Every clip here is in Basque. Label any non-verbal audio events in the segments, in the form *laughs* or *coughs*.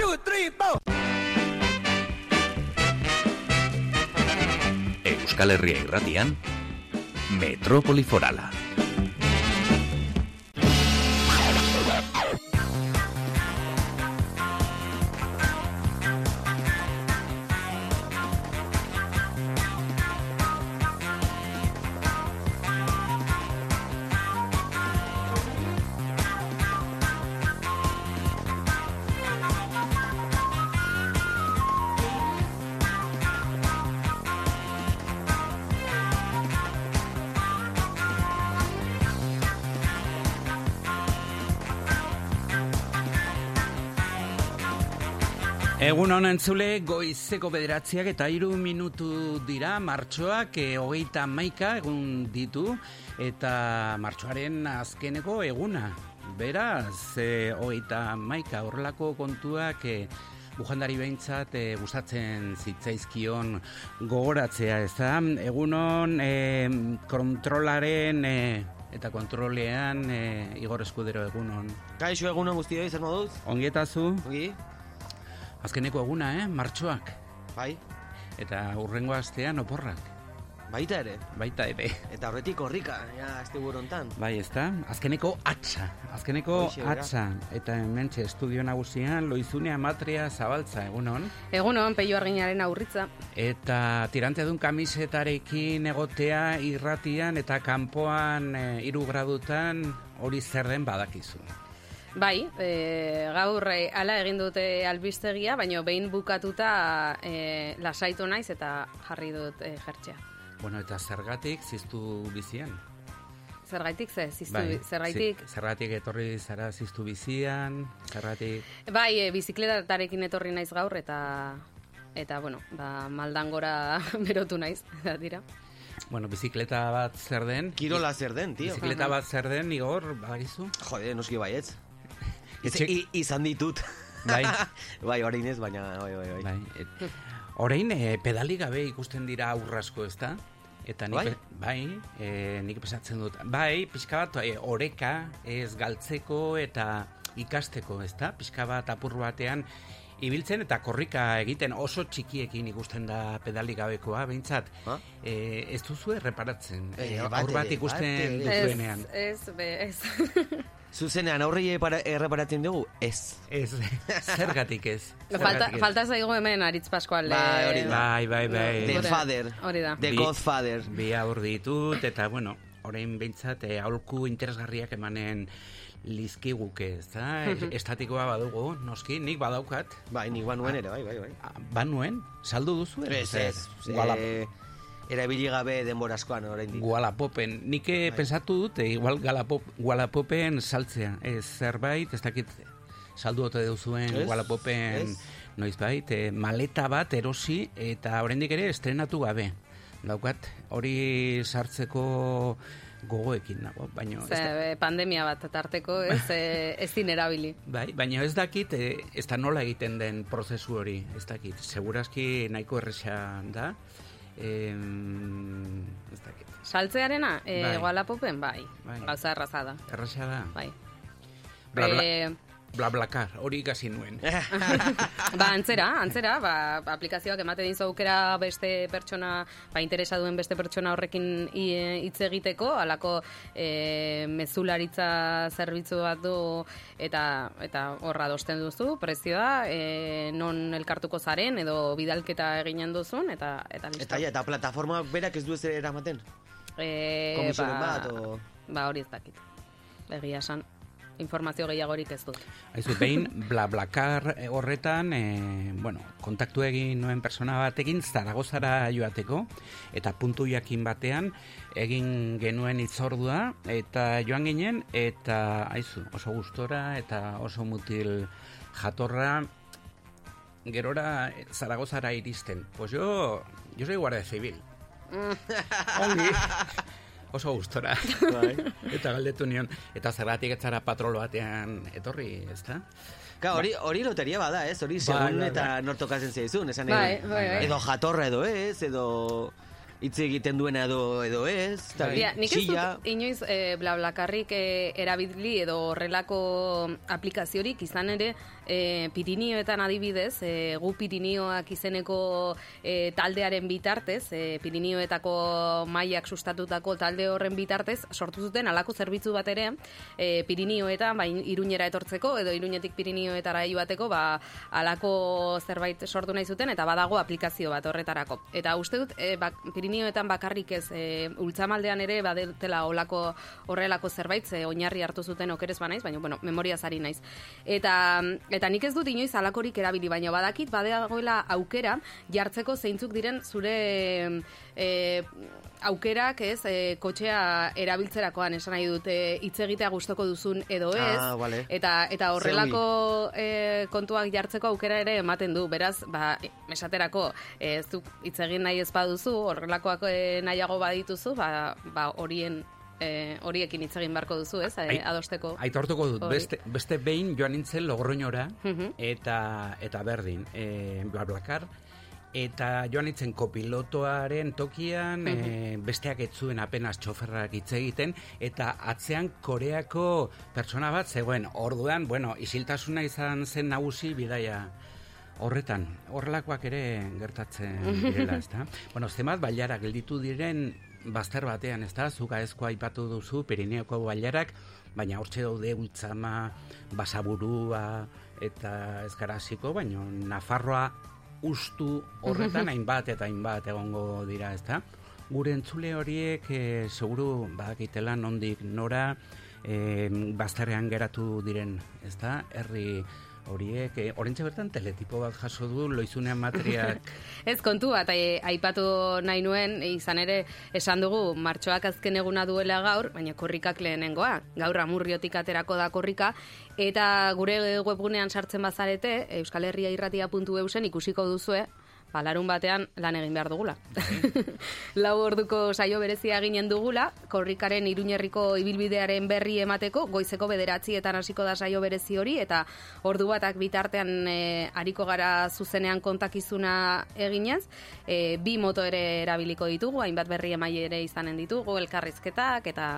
two, three, four. Euskal Herria irratian, Metrópoli Forala. Egun honen zule, goizeko bederatziak eta hiru minutu dira, martxoak e, hogeita maika egun ditu, eta martxoaren azkeneko eguna. Beraz, e, hogeita maika horrelako kontuak e, bujandari behintzat e, gustatzen zitzaizkion gogoratzea, ez da? Egunon, e, kontrolaren e, eta kontrolean e, Igor Eskudero egunon. Kaixo egunon guztioi, zer moduz? Ongietazu? Ongi? Azkeneko eguna, eh? Martxoak. Bai, Eta urrengo astean oporrak. baita ere. Baita ere. Eta horretik horrika, ja, azte burontan. Bai, ez da? Azkeneko atxa. Azkeneko bera. atxa. Eta hementxe estudio nagusian loizunea matria zabaltza, egunon. Egunon, peio arginaren aurritza. Eta tirantedun kamisetarekin egotea irratian eta kanpoan e, iru gradutan hori zer den badakizu. Bai, e, gaur e, ala egin dute albistegia, baina behin bukatuta e, lasaitu naiz eta jarri dut e, jertxea. Bueno, eta zergatik ziztu bizian? Zergaitik ze, ziztu, Bai, zergaitik. zi- zergatik etorri zara ziztu bizian, zergatik... Bai, e, bizikletarekin etorri naiz gaur eta eta bueno, ba, maldangora *laughs* berotu naiz, *laughs* da dira. Bueno, bizikleta bat zer den? Kirola zer den, tio. Bizikleta bat zer den, Igor, badakizu? Jode, noski baietz. Ez, Etxe- i, izan ditut. Bai. *laughs* bai, orain ez, baina, bai, bai, bai. Bai. Et, orain, e, pedali gabe ikusten dira aurrasko, ezta? Eta nik, Bai? pe- bai, e, nik pesatzen dut. Bai, pixka bat, e, oreka, ez galtzeko eta ikasteko, ezta? Pixka bat apur batean, ibiltzen eta korrika egiten oso txikiekin ikusten da pedali gabekoa, behintzat, Ha? e, ez duzu erreparatzen. Eh, E, bat aur bat ere, ikusten duzuenean. Ez, ez, be, ez. *laughs* Zuzenean aurrei epara- erreparatzen dugu? Ez. Ez, *laughs* zergatik ez. falta, ez. falta zaigu hemen Aritz Pascual. Bai, hori da. Bai, bai, bai. The. Father. Hori da. The Bi- Godfather. Bi aur ditut, eta, bueno, orain behintzat, e, aholku interesgarriak emanen lizkiguke, ez da? Estatikoa badugu, noski, nik badaukat. Bai, nik banuen ere, bai, bai, bai. Ah, Banuen, saldu duzu? Ez, ez. Eh, erabili gabe denbora askoan oraindik. Gualapopen. Nik eh, pensatu dut, eh, igual galapop, Gualapopen saltzea. Ez zerbait, ez dakit saldu ote duzuen Ez, Gualapopen ez. noizbait, eh, maleta bat erosi eta oraindik ere estrenatu gabe. Daukat, hori sartzeko gogoekin nago, baina ez Ze, da, e, pandemia bat tarteko, ez, *laughs* e, ezin erabili. bai, baina ez dakit eh, ez da nola egiten den prozesu hori, ez dakit. Segurazki nahiko erresa da. Em, ez dakit. Saltzearena, e, Bai. Bai. Gauza erraza da, Erresa da. bai. Bla, bla. E, Blablakar, hori ikasi nuen. *laughs* ba, antzera, antzera, ba, aplikazioak emate din aukera beste pertsona, ba, interesa duen beste pertsona horrekin hitz egiteko, alako e, mezularitza zerbitzu bat du eta eta horra dosten duzu, prezioa, e, non elkartuko zaren edo bidalketa eginen duzun, eta eta listo. Eta, ja, eta plataforma berak ez du ez eramaten. E, Komisionen bat, o... Ba, hori ez dakit. Egia esan, informazio gehiagorik ez dut. Aizu, behin, *laughs* blablakar eh, horretan, e, bueno, kontaktu egin nuen persona batekin Zaragozara joateko, eta puntu jakin batean, egin genuen itzordua, eta joan ginen, eta, aizu, oso gustora, eta oso mutil jatorra, gerora eh, Zaragozara iristen. Pues yo, yo soy guardia civil. *laughs* Ongi. Oso gustora. Bai. *laughs* Eta galdetu nion, eta zergatik ez zara patrol batean etorri, ez da? Ka, hori, hori loteria bada, ez? Hori segun bai, eta bai. nortokazen zaizun, esan Bai, edo, bai, bai. edo jatorra edo ez, edo... hitz egiten duena edo edo ez, eta Ja, nik ez dut inoiz e, blablakarrik e, erabili edo horrelako aplikaziorik izan ere e, Pirinioetan adibidez, e, gu Pirinioak izeneko e, taldearen bitartez, e, Pirinioetako mailak sustatutako talde horren bitartez, sortu zuten alako zerbitzu bat ere, e, Pirinioetan, ba, iruñera etortzeko, edo iruñetik Pirinioetara joateko, ba, alako zerbait sortu nahi zuten, eta badago aplikazio bat horretarako. Eta uste dut, e, bak, Pirinioetan bakarrik ez, e, ultzamaldean ere, badetela olako horrelako zerbait, ze oinarri hartu zuten okerez banaiz, baina, bueno, memoria zari naiz. Eta, eta nik ez dut inoiz alakorik erabili, baina badakit, badeagoela aukera, jartzeko zeintzuk diren zure e, aukerak, ez, e, kotxea erabiltzerakoan, esan nahi dut, e, hitz egitea gustoko duzun edo ez, Ah, vale. eta, eta horrelako e, kontuak jartzeko aukera ere ematen du, beraz, ba, esaterako, e, ez du hitz egin nahi ez baduzu, horrelakoak e, nahiago badituzu, ba, ba horien e, horiekin hitz egin beharko duzu, ez, e, Ai- adosteko. Aitortuko dut, Hori. beste, beste behin joan nintzen logroñora, Mhm. eta, eta berdin, e, blablakar, eta joan nintzen kopilotoaren tokian, e, besteak ez zuen apenas txoferrak hitz egiten, eta atzean koreako pertsona bat zegoen, orduan, bueno, isiltasuna izan zen nagusi bidaia horretan, horrelakoak ere gertatzen *laughs* direla, ezta? Bueno, zenbat bailara gelditu diren bazter batean, ezta? Zuka ezko aipatu duzu Pirineoko bailarak, baina hortxe daude ultzama, basaburua eta ezkaraziko, baina Nafarroa ustu horretan hainbat eta hainbat egongo dira, ezta? Gure entzule horiek e, seguru badakitela nondik nora e, bazterrean geratu diren, ezta? Herri horiek, e, orentxe bertan teletipo bat jaso du loizunean materiak *laughs* Ez kontu bat e, aipatu nahi nuen, izan ere esan dugu martxoak azken eguna duela gaur, baina korrikak lehenengoa. Gaur amurriotik aterako da korrika, eta gure webgunean sartzen bazarete, euskal herria irratia.eusen ikusiko duzue, ba, larun batean lan egin behar dugula. *laughs* Lau orduko saio berezia ginen dugula, korrikaren iruñerriko ibilbidearen berri emateko, goizeko bederatzietan hasiko da saio berezi hori, eta ordu batak bitartean e, ariko gara zuzenean kontakizuna eginez, e, bi moto ere erabiliko ditugu, hainbat berri emai ere izanen ditugu, elkarrizketak eta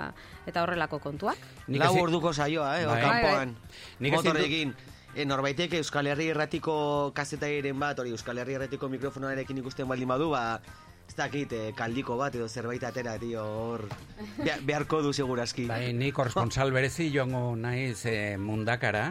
eta horrelako kontuak. Lau orduko saioa, eh, Bai. kanpoan. Nik ezin du- Motorrekin. E, norbaitek Euskal Herri Erratiko kazetairen bat, hori Euskal Herri Erratiko mikrofonarekin ikusten baldin badu, ba, ez dakit, eh, kaldiko bat edo zerbait atera, tio, hor, beharko du segurazki. Bai, ni korresponsal *laughs* berezi joango naiz e, mundakara,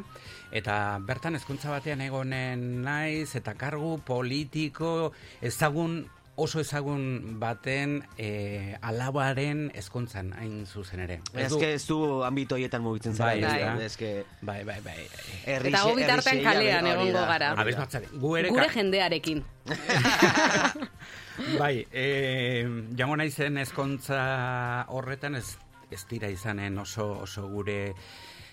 eta bertan hezkuntza batean egonen naiz, eta kargu politiko ezagun oso ezagun baten e, alabaren hezkuntzan hain zuzen ere. Baina eske ez du ambito hoietan mugitzen zara. Bai, ez bai. eske... Bai, bai, bai. Herri Eta xeia, kalean egongo gara. Abesbatzare, gu ere Gure jendearekin. *laughs* Bai, e, jango naizen ezkontza horretan ez, ez dira izanen oso, oso gure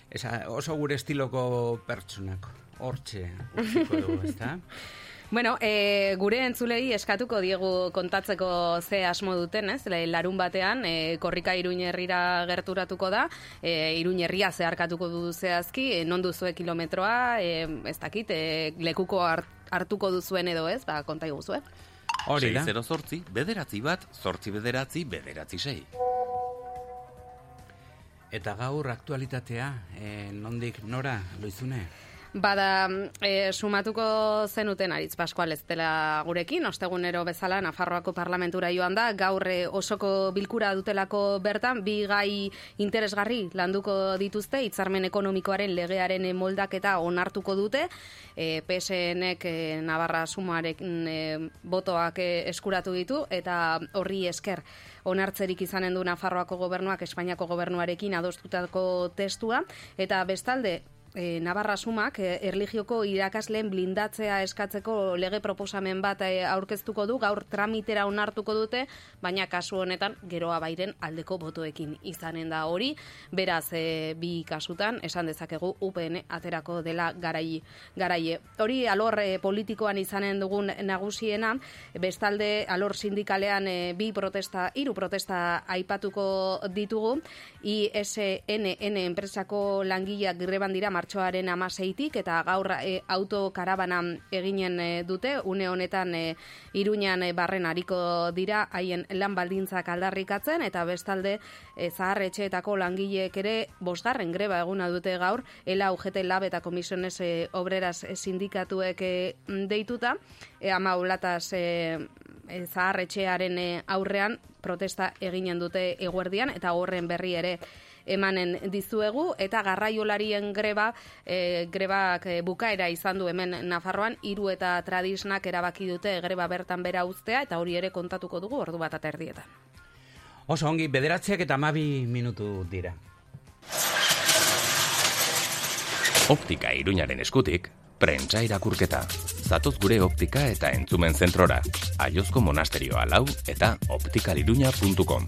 esa, oso gure estiloko pertsonak. Hortxe, utziko dugu, ezta? *laughs* Bueno, e, gure entzulei eskatuko diegu kontatzeko ze asmo duten, ez? Larun batean, e, korrika iruñerrira gerturatuko da, e, iruñerria zeharkatuko du zehazki, e, non duzue kilometroa, e, ez dakit, e, lekuko hart- hartuko duzuen edo ez, ba, konta iguzue. Hori da. 6 zortzi, bederatzi bat, zortzi bederatzi, bederatzi sei. Eta gaur aktualitatea, e, nondik nora, loizune? Bada, e, sumatuko zenuten aritz Pascual ez dela gurekin, ostegunero bezala Nafarroako parlamentura joan da, gaur e, osoko bilkura dutelako bertan, bi gai interesgarri landuko dituzte, hitzarmen ekonomikoaren legearen e, moldaketa onartuko dute, e, PSNek e, Navarra sumarekin e, botoak e, eskuratu ditu, eta horri esker onartzerik izanen du Nafarroako gobernuak Espainiako gobernuarekin adostutako testua, eta bestalde, e, Navarra sumak e, erligioko irakasleen blindatzea eskatzeko lege proposamen bat e, aurkeztuko du, gaur tramitera onartuko dute, baina kasu honetan geroa bairen aldeko botoekin izanen da hori, beraz e, bi kasutan esan dezakegu UPN aterako dela garai, garaie. Hori alor e, politikoan izanen dugun nagusiena, bestalde alor sindikalean e, bi protesta, hiru protesta aipatuko ditugu, ISNN enpresako langileak greban dira martxoaren amaseitik, eta gaur e, autokarabana eginen e, dute, une honetan e, iruñan e, barren hariko dira, haien lan baldintzak aldarrikatzen, eta bestalde e, zahar etxeetako langileek ere bosgarren greba eguna dute gaur, ela UGT lab eta komisiones e, obreras sindikatuek e, deituta, e, ama ulataz e, e, zahar etxearen e, aurrean protesta eginen dute eguerdian, eta horren berri ere emanen dizuegu eta garraiolarien greba e, grebak e, bukaera izan du hemen Nafarroan hiru eta tradisnak erabaki dute greba bertan bera uztea eta hori ere kontatuko dugu ordu bat aterdietan. Oso ongi, bederatziak eta mabi minutu dira. Optika iruñaren eskutik, prentsa irakurketa. Zatoz gure optika eta entzumen zentrora. Aiozko monasterioa lau eta optikaliruña.com.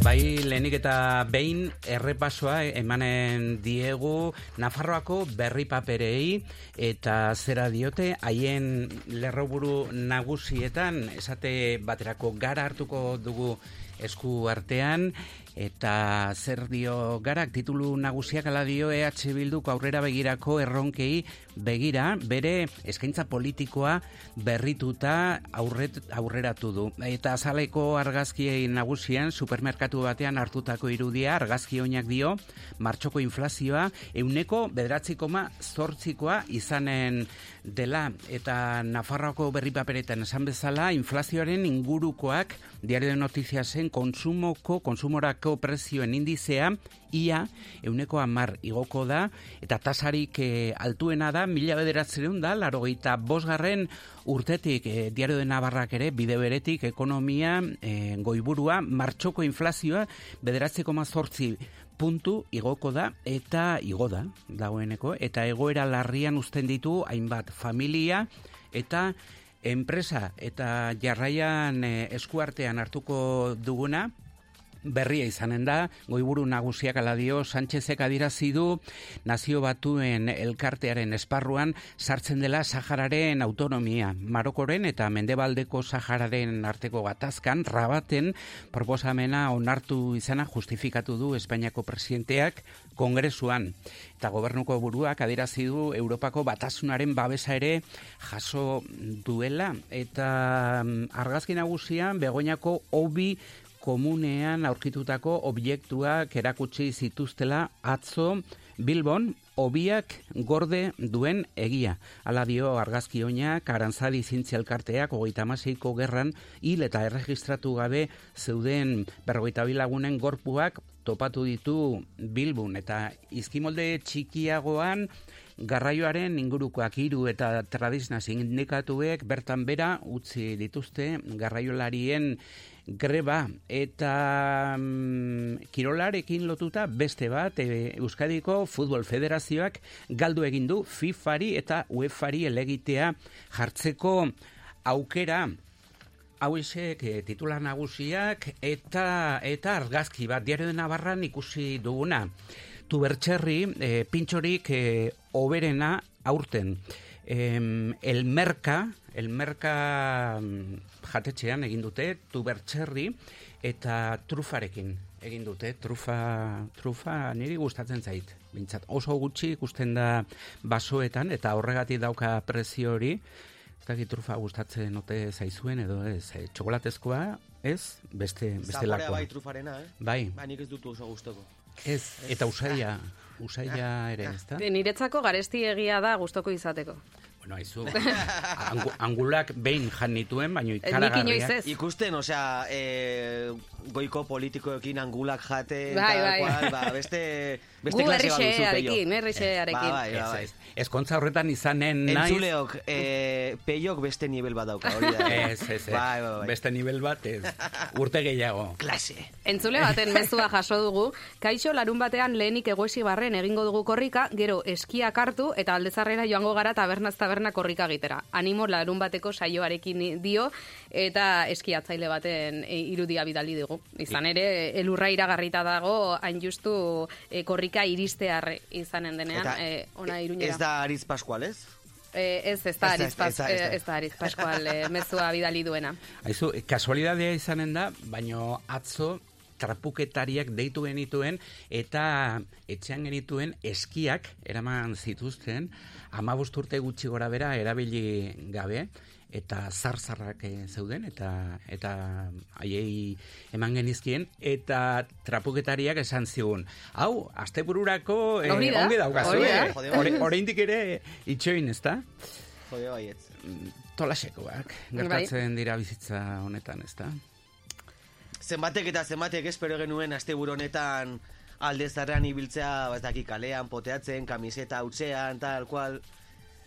Bai, lehenik eta behin errepasoa emanen diegu Nafarroako berri paperei eta zera diote haien lerroburu nagusietan esate baterako gara hartuko dugu esku artean eta zer dio garak titulu nagusiak ala dio EH Bilduko aurrera begirako erronkei begira bere eskaintza politikoa berrituta aurret, aurreratu du. Eta azaleko argazkiei nagusian supermerkatu batean hartutako irudia argazki oinak dio martxoko inflazioa euneko bederatzikoma zortzikoa izanen dela. Eta Nafarroako berri paperetan esan bezala inflazioaren ingurukoak diario de notiziasen konsumoko, konsumorako prezioen indizea, ia, euneko amar igoko da, eta tasarik e, altuena da, mila bederatzen da, laro bosgarren urtetik, e, diario de Navarrak ere, bide beretik, ekonomia, e, goiburua, martxoko inflazioa, bederatzeko mazortzi, puntu igoko da eta igo da dagoeneko eta egoera larrian uzten ditu hainbat familia eta enpresa eta jarraian eh, eskuartean hartuko duguna berria izanen da, goiburu nagusiak aladio, Sánchezek adirazi du nazio batuen elkartearen esparruan sartzen dela Sahararen autonomia. Marokoren eta Mendebaldeko Sahararen arteko gatazkan rabaten proposamena onartu izana justifikatu du Espainiako presidenteak kongresuan. Eta gobernuko buruak adirazi du Europako batasunaren babesa ere jaso duela. Eta mm, argazki nagusian begoinako hobi komunean aurkitutako objektuak erakutsi zituztela atzo Bilbon obiak gorde duen egia. Hala dio argazki oinak, arantzadi zintzialkarteak, ogeita maseiko gerran, hil eta erregistratu gabe zeuden berrogeita bilagunen gorpuak topatu ditu Bilbon. Eta izkimolde txikiagoan, garraioaren ingurukoak hiru eta tradizna sindikatuek bertan bera utzi dituzte garraiolarien greba eta mm, kirolarekin lotuta beste bat e, Euskadiko Futbol Federazioak galdu egin du FIFAri eta UEFAri elegitea jartzeko aukera. Hauesek e, titular nagusiak eta eta argazki bat diario de Navarran ikusi duguna. Tubertxerri e, pintxorik e, oberena aurten el merka el merka mm, jatetxean egin dute tubertxerri eta trufarekin egin dute. Trufa trufa niri gustatzen zait bintzat oso gutxi ikusten da basoetan eta horregatik dauka prezio hori. Ez trufa gustatzen ote zaizuen edo ez. E, txokolatezkoa ez beste beste lakoa bai trufarena eh? Bai. Ba nik ez dut oso gustoko. Ez eta usaia *laughs* usaia ere ezta niretzako garesti egia da gustoko izateko Bueno, aizu, angulak behin jan nituen, baina ikaragarriak. Ikusten, osea, e, goiko politikoekin angulak jate, bai, bai. *laughs* ba, beste, beste klase bat duzu, peio. Ba, bai, bai, Ezkontza horretan izanen naiz. Entzuleok, e, peiok beste nivel bat dauka, hori da. Ez, ez, ez. Bai, bai, bai. Beste nivel bat, ez. *laughs* Urte gehiago. Klase. Entzule baten mezua jaso dugu, kaixo larun batean lehenik egoesi barren egingo dugu korrika, gero eskiak hartu eta aldezarrera joango gara tabernaz taberna korrika gitera. Animo larun bateko saioarekin dio eta eskiatzaile baten e, irudia bidali dugu. Izan ere, elurra iragarrita dago, hain justu e, korrika iristear izanen denean, eta, e, ona iruñera da Ariz Pascual, ez? Eh, ez, ez da Ez Ariz, ez Pas- ez da, ez eh, ez Ariz Pascual eh, *laughs* mezua bidali duena. Aizu, kasualidadea izanen da, baino atzo trapuketariak deitu genituen eta etxean genituen eskiak eraman zituzten amabost urte gutxi gora bera erabili gabe eta zarzarrak eh, zeuden eta eta haiei eman genizkien eta trapuketariak esan zigun hau, astebururako eh, ongi daukazu eh? Bai. oraindik ere itxoin, ezta? Jode baietz. Tolasekoak gertatzen dira bizitza honetan, ezta? Zenbatek eta zenbatek espero genuen asteburu honetan alde zarrean ibiltzea, ba, ez daki kalean, poteatzen, kamiseta hautzean, tal cual.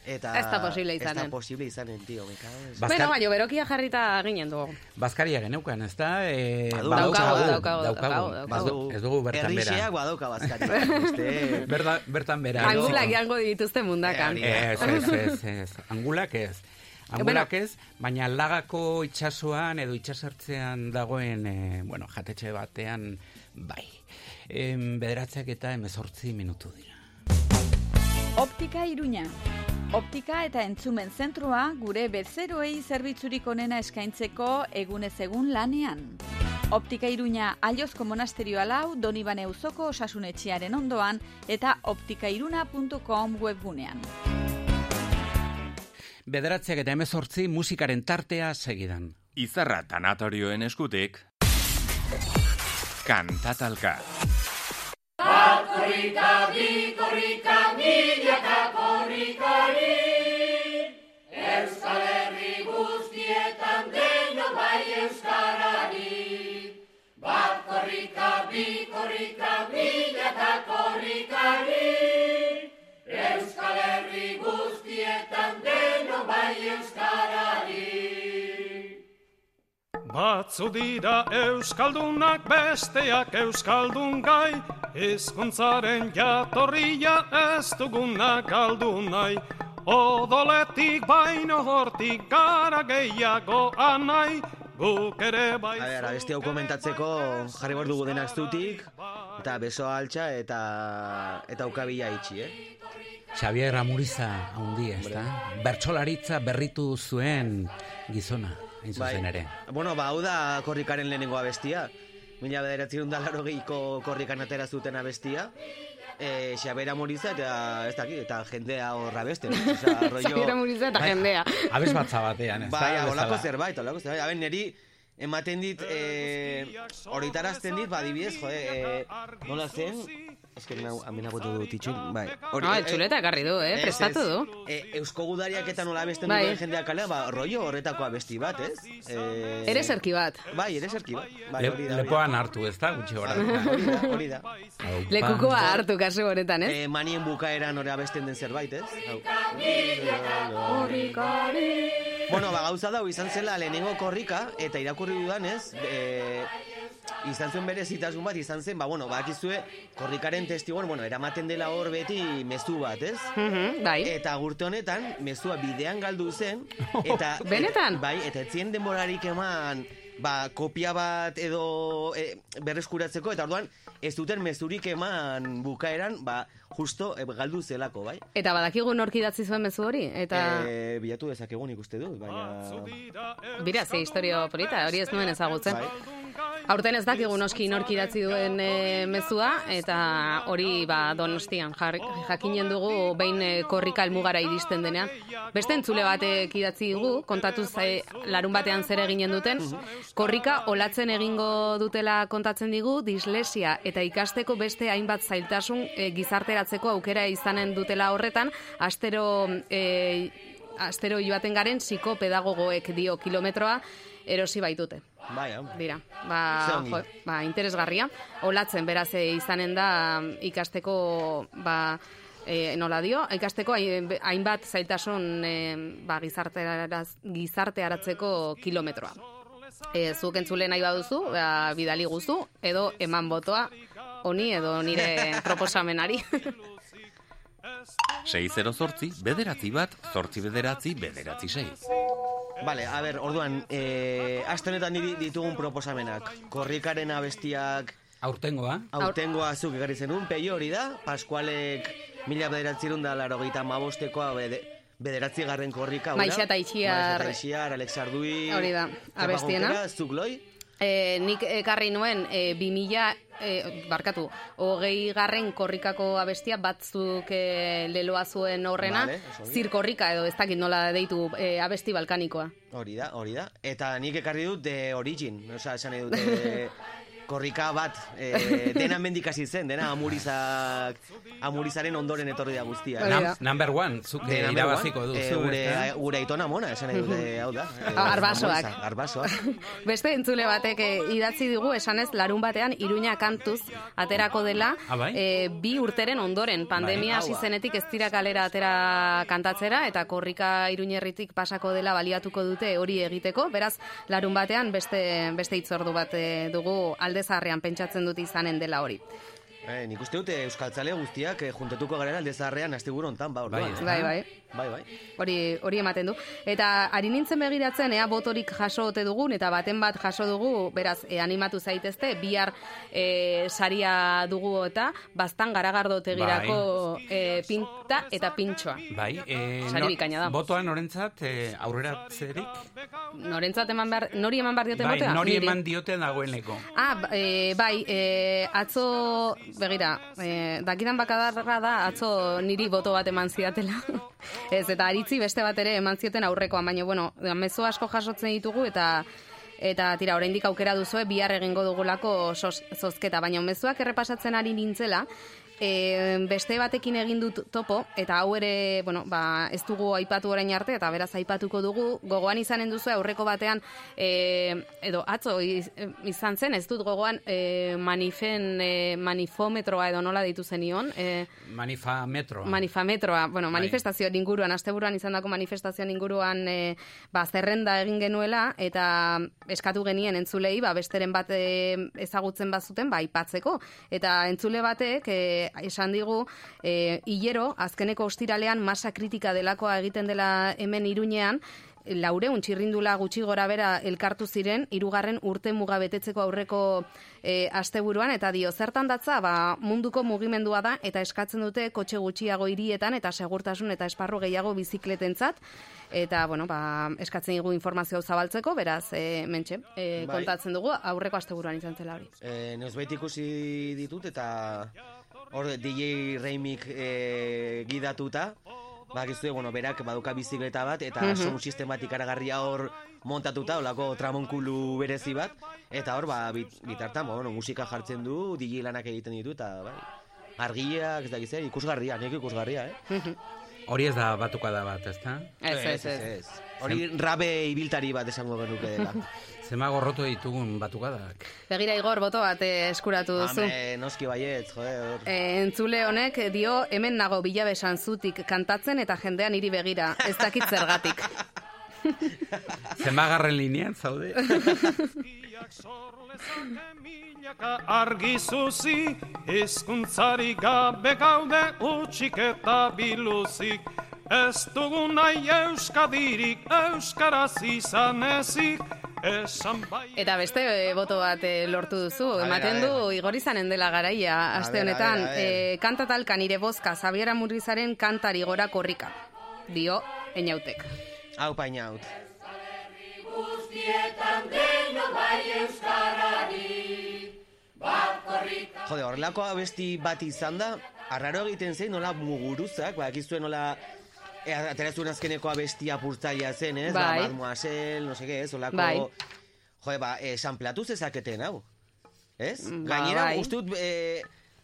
Eta Ez da posible Ez izanen. da posible izanen, tio, me cago en- Ba- Bueno, baina berokia jarrita ginen dugu. Bazkaria geneukan, ez da? E, Badu, daukagu, badaukagu, daukagu, daukagu, Ez daukagu. Ez dugu bertan Errixeak bera. badauka bazkari. *laughs* Beste... Berda, bertan bera. Angulak jango dituzte mundakan. Eh, Ez, ez, ez, ez. Angulak ez. Angulak ez, baina lagako itsasoan edo itsasertzean dagoen, e, bueno, jatetxe batean, bai. Em, bederatzeak eta emezortzi minutu dira. Optika Iruña. Optika eta entzumen zentroa gure bezeroei zerbitzurik onena eskaintzeko egunez egun lanean. Optika Iruña Aiozko Monasterioa lau, Donibane Uzoko osasunetxearen ondoan eta optikairuna.com webgunean. Bederatzeak eta emezortzi musikaren tartea segidan. Izarra tanatorioen eskutik. Kantatalka. Bat korrika, bi korrika, milaka korrikari. Euskal Herri guztietan denok bai euskarari. Bat korrika, bi korrika, milaka korrikari. Euskal Herri guztietan denok bai euskarari. Batzu dira euskaldunak besteak euskaldun gai, hizkuntzaren jatorria ez duguna galdu nahi. Odoletik baino hortik gara gehiago anai, guk ere bai A ber, abesti hau komentatzeko jarri behar dugu denak zutik, eta beso altxa eta eta ukabila itxi, eh? Xavier Amuriza haundi, ez da? Bertxolaritza berritu zuen gizona, hain zuzen ere. Bueno, ba, hau da korrikaren lehenengo abestia. Mila bederatzen da laro gehiko korrikan atera zuten abestia. E, Xabera Moriza eta ez dakit, eta jendea horra beste. Osa, *laughs* rollo... Zagira muriza eta jendea. *laughs* Abez batza batean, ez da? Bai, holako zerbait, holako zerbait. Haben, neri ematen dit, e, horitarazten dit, ba, adibidez, jode, e, nola zen, Ez que nau, amena botu dut itxun, bai. Hori, Ah, eh, el txuleta ekarri du, eh? ez, Prestatu ez. du. E, Eusko gudariak eta nola abesten Bai. duen jendeak kalea, ba, rollo horretako abesti bat, ez? E, Ere zerki bat. Bai, ere zerki bat. Bai, Le, hori da, hori lepoan hartu, ez da, gutxi gora. Hori da, hori da. Lekukoa hartu kasu honetan, ez? E, manien bukaeran hori abesten den zerbait, ez? Bueno, ba, gauza dau izan zela lehenengo korrika, eta irakurri dudanez, e, izan zuen bere zitasun bat, izan zen, ba, bueno, bakizue, korrikaren testigoan, bueno, eramaten dela hor beti mezu bat, ez? Mhm, bai. Eta gurte honetan, mezua bidean galdu zen, *laughs* eta... *laughs* Benetan? et- bai, eta etzien denborarik eman, ba, kopia bat edo e, berreskuratzeko, eta orduan, ez duten mezurik eman bukaeran, ba, justo e, galdu zelako, bai? Eta badakigu nork idatzi zuen mezu hori, eta... E, bilatu dezakegun ikuste dut, baina... Bira, ze historio polita, hori ez nuen ezagutzen. Bai. Aurten ez dakigu noski nork idatzi duen e, mezua, eta hori ba, donostian jar, jakinen dugu behin e, korrika elmugara iristen denean. Beste entzule batek idatzi dugu, kontatu ze, larun batean zer eginen duten, korrika olatzen egingo dutela kontatzen digu, dislesia eta ikasteko beste hainbat zailtasun e, gizarteratzeko aukera izanen dutela horretan, astero... E, astero joaten garen psikopedagogoek dio kilometroa erosi baitute Bai, dira. Ba, jo, ba, interesgarria. Olatzen beraz e, izanen da ikasteko ba, e, nola dio, ikasteko hain- hainbat zailtasun e, ba, gizartearaz, gizartearatzeko kilometroa. E, zuk entzule nahi baduzu, ba, bidali guzu, edo eman botoa honi edo nire *laughs* proposamenari. *laughs* 6 zortzi, bederatzi bat, zortzi bederatzi, bederatzi sei. Vale, a ber, orduan, e, aste honetan ditugun proposamenak. Korrikaren abestiak Aurtengoa, autengoa zuk egarri zenun, peio hori da, Pascualek mila bederatzerun da laro gita mabostekoa bede, bederatzi garren korrika. Maixa eta. Maixa eta Alex Ardui. Hori da, abestiena. Zuk loi. E, nik ekarri nuen e, 2000 e, barkatu, hogei garren korrikako abestia batzuk e, leloa zuen horrena, Vale, zirkorrika edo ez dakit nola deitu e, abesti balkanikoa. Hori da, hori da. Eta nik ekarri dut The Origin. Osa, esan dut, *laughs* eh, korrika bat, eh, *laughs* dena mendik hasi zen, dena amurizak, amurizaren ondoren etorri da guztia. Hori Nam, number one, zuk De eh, number irabaziko one, duzu. eh, gure, gure aitona mona, esan nahi dut, eh, hau da. *laughs* Eh, Arbasoak. Amuriza, Arbasoak. *laughs* Beste entzule batek eh, idatzi digu esanez larun batean iruña kantuz aterako dela bai? eh, bi urteren ondoren pandemia Bai. hasi Hau, zenetik ez dira kalera atera kantatzera eta korrika iruñerritik pasako dela baliatuko dute hori egiteko beraz larun batean beste beste hitzordu bat eh, dugu aldezarrean pentsatzen dut izanen dela hori Eh, nik uste dut eh, euskaltzale guztiak eh, juntetuko garen aldezarrean asteguru hontan, ba, orduan. Bai, eh? ez bai bai bai, bai. hori hori ematen du. Eta ari nintzen begiratzen ea botorik jaso ote dugun eta baten bat jaso dugu, beraz e, animatu zaitezte, bihar e, saria dugu eta bastan garagardo tegirako e, pinta eta pintxoa. Bai, eh, Sari bikaina da. Botoa norentzat eh, aurrera zerik? Norentzat eman behar, nori eman behar diote Bai, botea? nori Niri. eman diote dagoeneko. Ah, e, bai, e, atzo, begira, e, dakidan bakadarra da, atzo niri boto bat eman zidatela. *laughs* Ez, eta aritzi beste bat ere eman zioten aurrekoan, baina, bueno, mezu asko jasotzen ditugu, eta eta tira, oraindik aukera duzue bihar egingo dugulako zozketa, baina mezuak errepasatzen ari nintzela, e, beste batekin egin dut topo, eta hau ere, bueno, ba, ez dugu aipatu orain arte, eta beraz aipatuko dugu, gogoan izanen duzu aurreko batean, e, edo atzo iz- izan zen, ez dut gogoan e, manifen, e, manifometroa edo nola ditu zenion, e, Manifa metroa. Manifametroa, bueno, Bai. manifestazioen inguruan, asteburuan izandako manifestazioen inguruan e, ba, zerrenda egin genuela, eta eskatu genien entzulei, ba, besteren bat e, ezagutzen bazuten, ba, aipatzeko. Eta entzule batek e, esan digu, e, hilero, azkeneko ostiralean masa kritika delakoa egiten dela hemen iruñean, laureun txirrindula gutxi gora bera elkartu ziren, hirugarren urte muga betetzeko aurreko e, asteburuan, eta dio, zertan datza, ba, munduko mugimendua da, eta eskatzen dute kotxe gutxiago hirietan, eta segurtasun eta esparru gehiago bizikletentzat, eta, bueno, ba, eskatzen digu informazio zabaltzeko, beraz, e, mentxe, e, Bai. kontatzen dugu, aurreko asteburuan izan zela hori. Eh, Neuzbait ikusi ditut eta hor DJ Reimik eh, gidatuta, bakizue, bueno, berak baduka bizikleta bat eta Mhm. sound sistemat ikaragarria hor montatuta, olako tramonkulu berezi bat, eta hor, ba, bit, bitartan, ba, bueno, musika jartzen du, DJ lanak egiten ditu, eta, bai, argiak, ez dakiz, zer, ikusgarria, nik ikusgarria, eh? Hori ez da batuka da bat, ezta? Ez, ez, ez. Hori rabe ibiltari bat esango genuke dela. *laughs* Zema gorrotu ditugun batukadak. Begira Igor, boto bat eh, eskuratu duzu. Hame, noski baietz, joder. E, entzule honek dio hemen nago bilabesan zutik kantatzen eta jendean hiri begira, ez dakit zergatik. *laughs* Zema garren linean zaude? Milaka argi zuzi, hizkuntzari gabe gaude utxik eta biluzik. Ez dugu nahi euskadirik, euskaraz izan ezik, esan bai... Eta beste e, boto bat e, lortu duzu, ematen du igor izanen dela garaia aste honetan. E, kantatalka nire bozka, Zabiera Murrizaren kantari gora korrika. Dio, enautek. Hau painaut. Jode, horrelako abesti bat izan da, arraro egiten zen, nola muguruzak, ba, nola, e, aterazuen azkeneko abestia purtzaia zen, ez? Bai. Ba, Mademoiselle, no seke, ez, olako... Bai. Jode, ba, e, sanplatu zezaketen, hau. Ez? Ba, Gainera, bai. uste dut, e,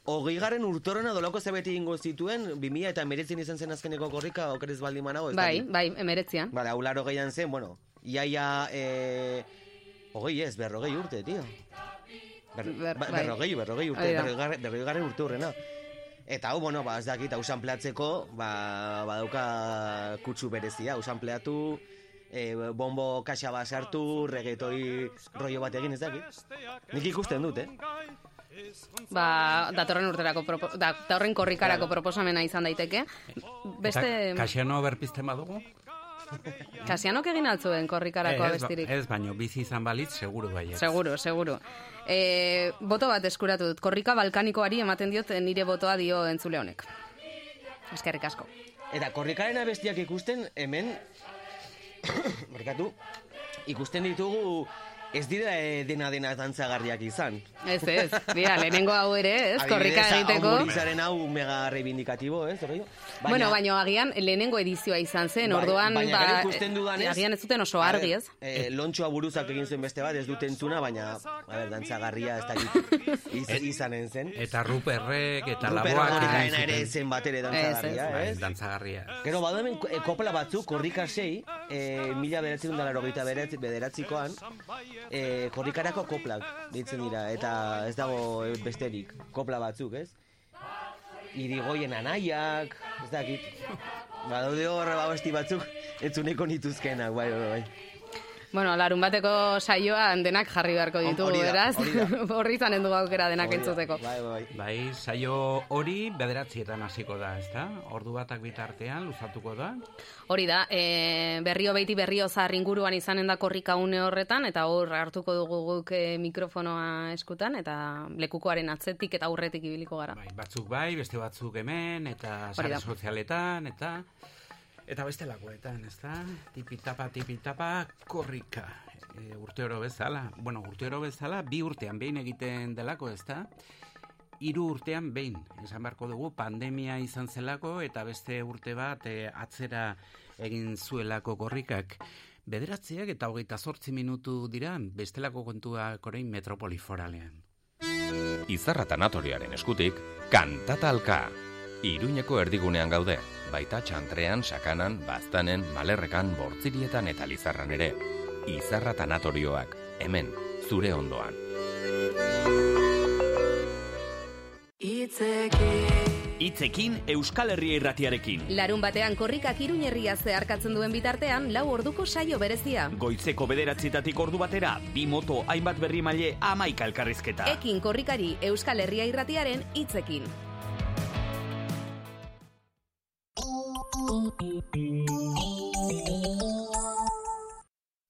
hogei garen urtorena dolako zebeti ingo zituen, 2000 eta emeretzin izan zen azkeneko korrika, okerez baldin manago, ez Bai, bai, emeretzian. Bale, hau laro gehian zen, bueno, iaia, e, hogei ez, berrogei urte, tio. Ber, Ber- ba- bai. berrogei, berrogei urte, da. garren, berrogei garren urte hurrena. Eta hau, bueno, ba, ez dakit, hau sanpleatzeko, ba, badauka kutsu berezia, hau sanpleatu, e, bombo kaxa bat sartu, regetoi rollo bat egin, ez dakit. Nik ikusten dut, eh? Ba, datorren urterako, propo, da, datorren korrikarako proposamena izan daiteke. Beste, Eta Kasiano berpizten badugu? *laughs* Kasianok egin altzuen korrikarako ez, abestirik. ez, baino, bizi izan balitz, seguru baiet. Seguro, seguro. E, boto bat eskuratu dut. Korrika balkanikoari ematen diot nire botoa dio entzule honek. Eskerrik asko. Eta korrikaren abestiak ikusten, hemen, *coughs* markatu, ikusten ditugu ez dira eh, dena dena dantzagarriak izan. Ez, ez, bia, lehenengo hau ere, ez, korrika egiteko. Adibidez, hau mega reivindikatibo, ez, horreio? Baina, bueno, baina agian lehenengo edizioa izan zen, bai, orduan, baina, ba, ikusten dudan, ez, agian ez zuten oso argi, ez? Eh, lontxoa buruzak egin zuen beste bat, ez dut entzuna, baina, a ber, dantzagarria ez dakit iz, izanen zen. Eta Ruperrek, eta Ruper Laboak egin ere zen bat ere dantzagarria, ez? ez? Dantzagarria. Gero, badu hemen eh, kopla batzuk, korrika sei, eh, mila beratzen dara rogeita bederatzikoan, eh, korrikarako koplak ditzen dira, eta ez dago besterik, kopla batzuk, ez? Irigoien anaiak, ez dakit. Badaude hor abesti batzuk, entzuneko nituzkenak, bai, bai, bai. Bueno, larun bateko saioan denak jarri beharko ditugu, Hori da, beraz. hori da. *laughs* Izanen du aukera denak Hori da, entzuteko. Bai, bai, bai. Bai, saio hori bederatzietan hasiko da, ezta? Ordu batak bitartean luzatuko da. Hori da, e, berrio beiti berrio zahar inguruan izanen da korrika une horretan, eta hor hartuko dugu guk e, mikrofonoa eskutan, eta lekukoaren atzetik eta aurretik ibiliko gara. Bai, batzuk bai, beste batzuk hemen, eta sare sozialetan, eta... Eta beste lakoetan, ez da? Tipitapa, tipitapa, korrika. E, urteoro bezala. Bueno, urteoro bezala, bi urtean behin egiten delako, ez da? Hiru urtean behin. Esan beharko dugu, pandemia izan zelako, eta beste urte bat e, atzera egin zuelako korrikak. Bederatziak eta hogeita zortzi minutu dira, bestelako kontuak orain metropoli foralean. Izarra tanatoriaren eskutik, kantatalka. Iruñeko erdigunean gaude, baita txantrean, sakanan, baztanen, malerrekan, bortzirietan eta lizarran ere. Izarra tanatorioak, hemen, zure ondoan. Hitzekin Euskal Herria irratiarekin. Larun batean korrikak iruñerria zeharkatzen duen bitartean, lau orduko saio berezia. Goitzeko bederatzitatik ordu batera, bi moto, hainbat berri maile, amaika elkarrizketa. Ekin korrikari Euskal Herria irratiaren Thank you.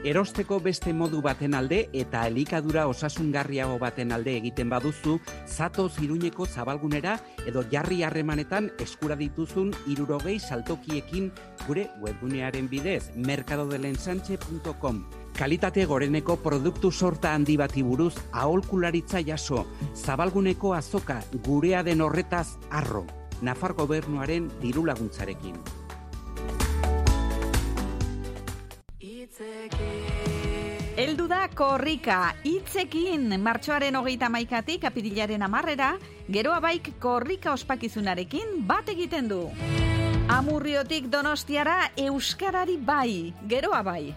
Erosteko beste modu baten alde eta elikadura osasungarriago baten alde egiten baduzu, zatoz iruñeko zabalgunera edo jarri harremanetan eskura dituzun irurogei saltokiekin gure webgunearen bidez, mercadodelensanche.com. Kalitate goreneko produktu sorta handi bati buruz aholkularitza jaso, zabalguneko azoka gurea den horretaz arro, Nafar gobernuaren diru laguntzarekin. Eldu da korrika, hitzekin martxoaren hogeita maikatik apirilaren amarrera, geroa baik korrika ospakizunarekin bat egiten du. Amurriotik donostiara euskarari bai, geroa bai.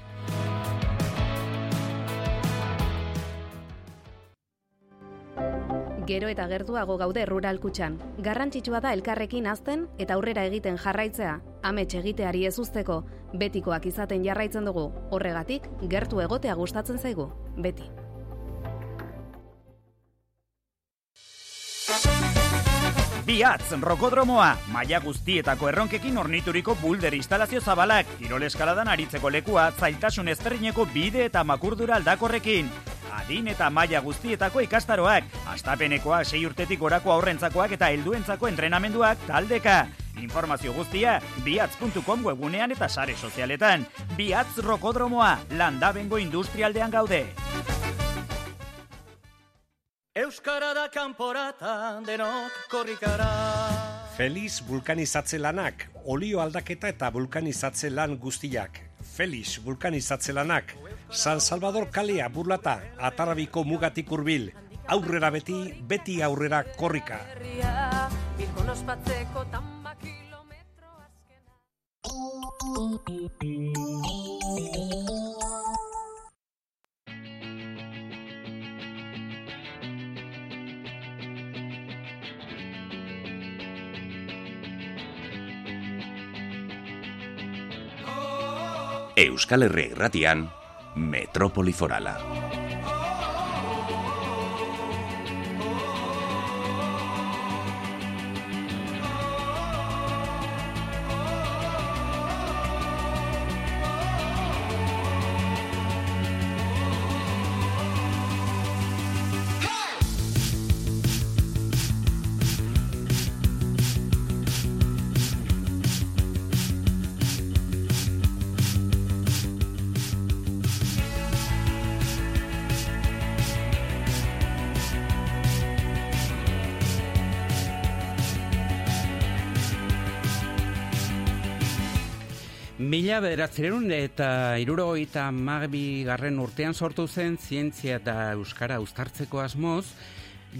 Gero eta gertuago gaude rural kutxan. Garrantzitsua da elkarrekin azten eta aurrera egiten jarraitzea. Amets egiteari ez usteko, betikoak izaten jarraitzen dugu. Horregatik, gertu egotea gustatzen zaigu. Beti. Biatz, rokodromoa, maila guztietako erronkekin ornituriko bulder instalazio zabalak, kirol eskaladan aritzeko lekua, zailtasun ezberdineko bide eta makurdura aldakorrekin. Adin eta maila guztietako ikastaroak, astapenekoa sei urtetik gorako aurrentzakoak eta helduentzako entrenamenduak taldeka. Informazio guztia, biatz.com webunean eta sare sozialetan. Biatz rokodromoa, landabengo industrialdean gaude. Euskara da kanporata denok korrikara. Feliz vulkanizatze lanak, olio aldaketa eta vulkanizatze lan guztiak. Feliz vulkanizatze lanak, San Salvador kalea burlata, atarabiko mugatik hurbil, aurrera beti, beti aurrera korrika. Euskal Herria irratian, Metropoli Forala. Mila bederatzerun eta irurogeita magbi garren urtean sortu zen zientzia eta euskara uztartzeko asmoz,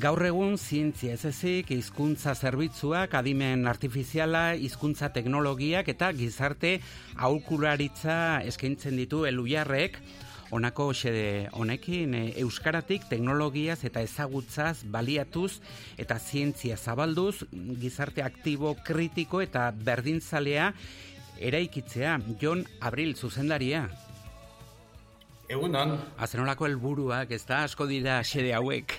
gaur egun zientzia ez ezik, hizkuntza zerbitzuak, adimen artifiziala, hizkuntza teknologiak eta gizarte aurkularitza eskaintzen ditu elujarrek, Honako xede honekin e, euskaratik teknologiaz eta ezagutzaz baliatuz eta zientzia zabalduz gizarte aktibo kritiko eta berdintzalea eraikitzea Jon Abril zuzendaria. Egunon. Azenolako helburuak ez da asko dira xede hauek.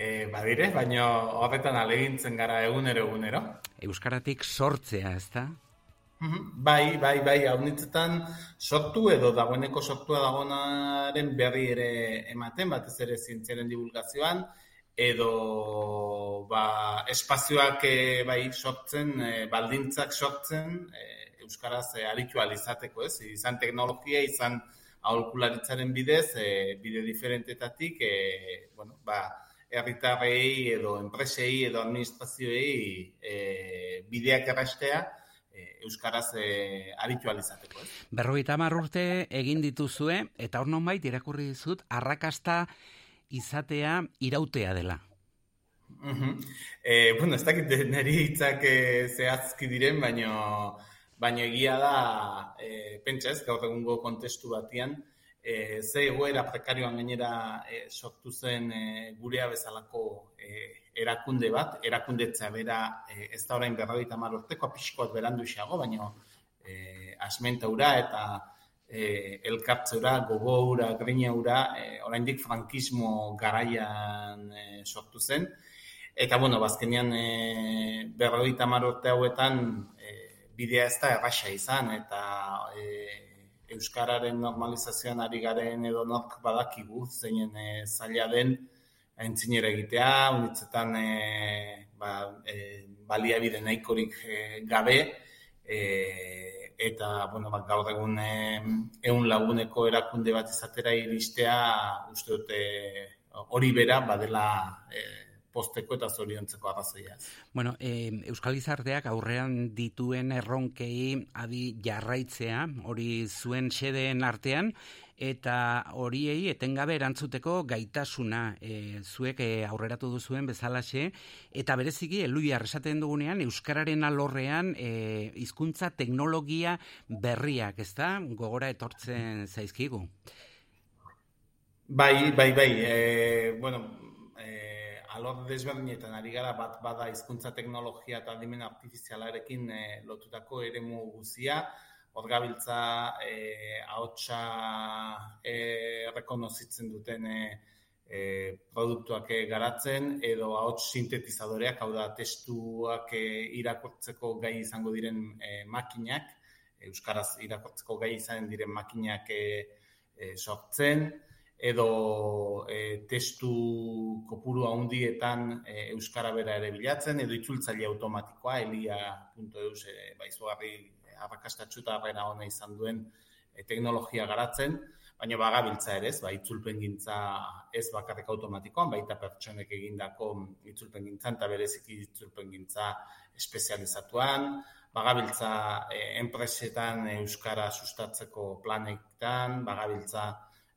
E, badire, baina horretan alegintzen gara egunero egunero. Euskaratik sortzea, ez da? Mhm. Bai, bai, bai, hau nintzetan sortu edo dagoeneko sortua dagoenaren berri ere ematen, batez ere zientziaren divulgazioan, edo ba, espazioak e, bai sortzen, e, baldintzak sortzen, e, Euskaraz e, aritu alizateko, ez? Izan teknologia, izan aholkularitzaren bidez, e, bide diferentetatik, e, bueno, ba, herritarrei edo enpresei edo administrazioei e, bideak errastea, euskaraz e, aritu alizateko. Ez? Berroita urte egin dituzue, eta hor nonbait irakurri dizut, arrakasta izatea irautea dela. Uh -huh. e, bueno, ez dakit niri hitzak e, zehazki diren, baino, baino egia da, e, pentsa ez, gaur egungo kontestu batian, e, ze egoera prekarioan gainera e, sortu zen e, gurea bezalako e, erakunde bat, erakundetza bera e, ez da orain berrogeita hamar urteko pixkoat berandu xago, baina e, asmentaura eta e, elkartzeura, gogoura, griñaura, e, oraindik frankismo garaian e, sortu zen. Eta, bueno, bazkenean e, berrogeita hamar urte hauetan bidea ez da erraxa izan, eta e, Euskararen normalizazioan ari garen edo nork badakigu, zeinen e, zaila den, aintzinera egitea, unitzetan e, ba, e, baliabide nahikorik e, gabe, e, eta bueno, ba, gaur egun ehun laguneko erakunde bat izatera iristea, uste dute hori bera badela e, posteko eta zoriontzeko arrazoia. Bueno, e, Euskal Gizarteak aurrean dituen erronkei adi jarraitzea, hori zuen xedeen artean, eta horiei etengabe erantzuteko gaitasuna e, zuek e, aurreratu duzuen bezalaxe, eta bereziki eluia esaten dugunean Euskararen alorrean e, hizkuntza teknologia berriak, ez da? Gogora etortzen zaizkigu. Bai, bai, bai. E, bueno, alor desberdinetan ari gara bat bada hizkuntza teknologia eta adimen artifizialarekin e, lotutako eremu guzia, hor gabiltza e, ahotsa e, rekonozitzen duten e, e, produktuak garatzen edo ahots sintetizadoreak, hau da testuak e, irakortzeko gai izango diren e, makinak, euskaraz irakortzeko gai izan diren makinak e, e, sortzen, edo e, testu kopuru handietan e, euskara bera ere bilatzen edo itzultzaile automatikoa elia.eus e, baizugarri arrakastatxu eta arrena hona izan duen e, teknologia garatzen, baina bagabiltza ere ez, ba, itzulpen gintza ez bakarrik automatikoan, baita pertsonek egindako itzulpen gintzan eta bereziki itzulpen gintza espezializatuan, bagabiltza e, enpresetan euskara sustatzeko planetan, bagabiltza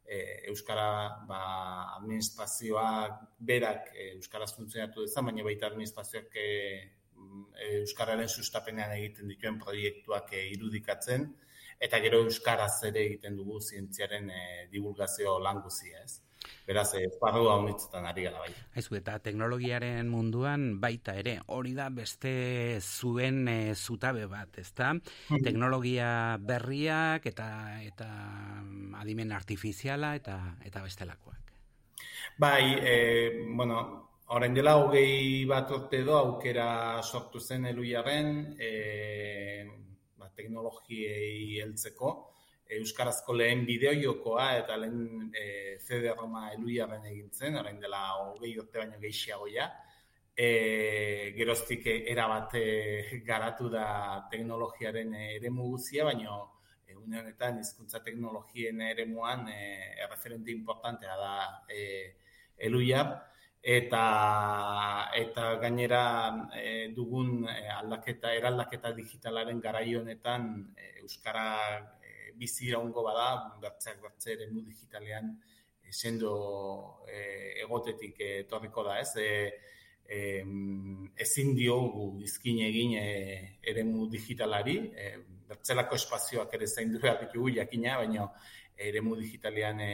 e, euskara ba, administrazioak berak e, euskaraz funtzionatu dezan, baina baita administrazioak e, euskararen sustapenean egiten dituen proiektuak e, irudikatzen eta gero euskaraz ere egiten dugu zientziaren e, divulgazio lan guzia, ez? Beraz, eh, esparru haunitzetan ari gara bai. Aizu, eta teknologiaren munduan baita ere, hori da beste zuen e, zutabe bat, ezta? Teknologia berriak eta eta mm, adimen artifiziala eta eta bestelakoak. Bai, e, bueno, orain dela hogei bat urte edo aukera sortu zen eluiaren e, ba, teknologiei heltzeko. Euskarazko lehen bideojokoa eta lehen e, CD-ROMa eluiaren egin zen, orain dela hogei urte baino gehiago ja. E, geroztik erabat e, garatu da teknologiaren eremu guzia, baino une honetan hizkuntza teknologien eremuan e, erreferente importantea da e, eluia eta eta gainera e, dugun e, aldaketa eraldaketa digitalaren garai honetan e, euskara bizi iraungo bada bertzeak bertze eremu digitalean e, sendo e, egotetik etorriko da, ez? E, e, ezin diogu izkin egin e, eremu digitalari, e, bertzelako espazioak ere zaindu behar ditugu jakina, baina eremu digitalean e,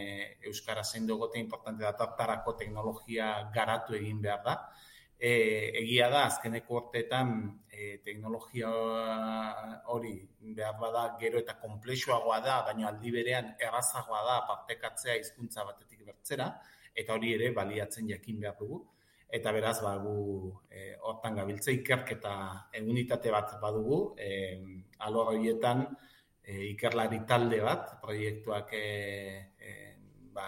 euskara zaindu gote importante da tartarako teknologia garatu egin behar da. E, egia da, azkeneko urteetan e, teknologia hori behar bada gero eta komplexuagoa da, baina aldi berean errazagoa da partekatzea hizkuntza batetik bertzera, eta hori ere baliatzen jakin behar dugu. Eta beraz ba gu e, hortan gabiltze ikerketa unitate bat badugu e, alor horietan e, ikerlari talde bat proiektuak e, e, ba,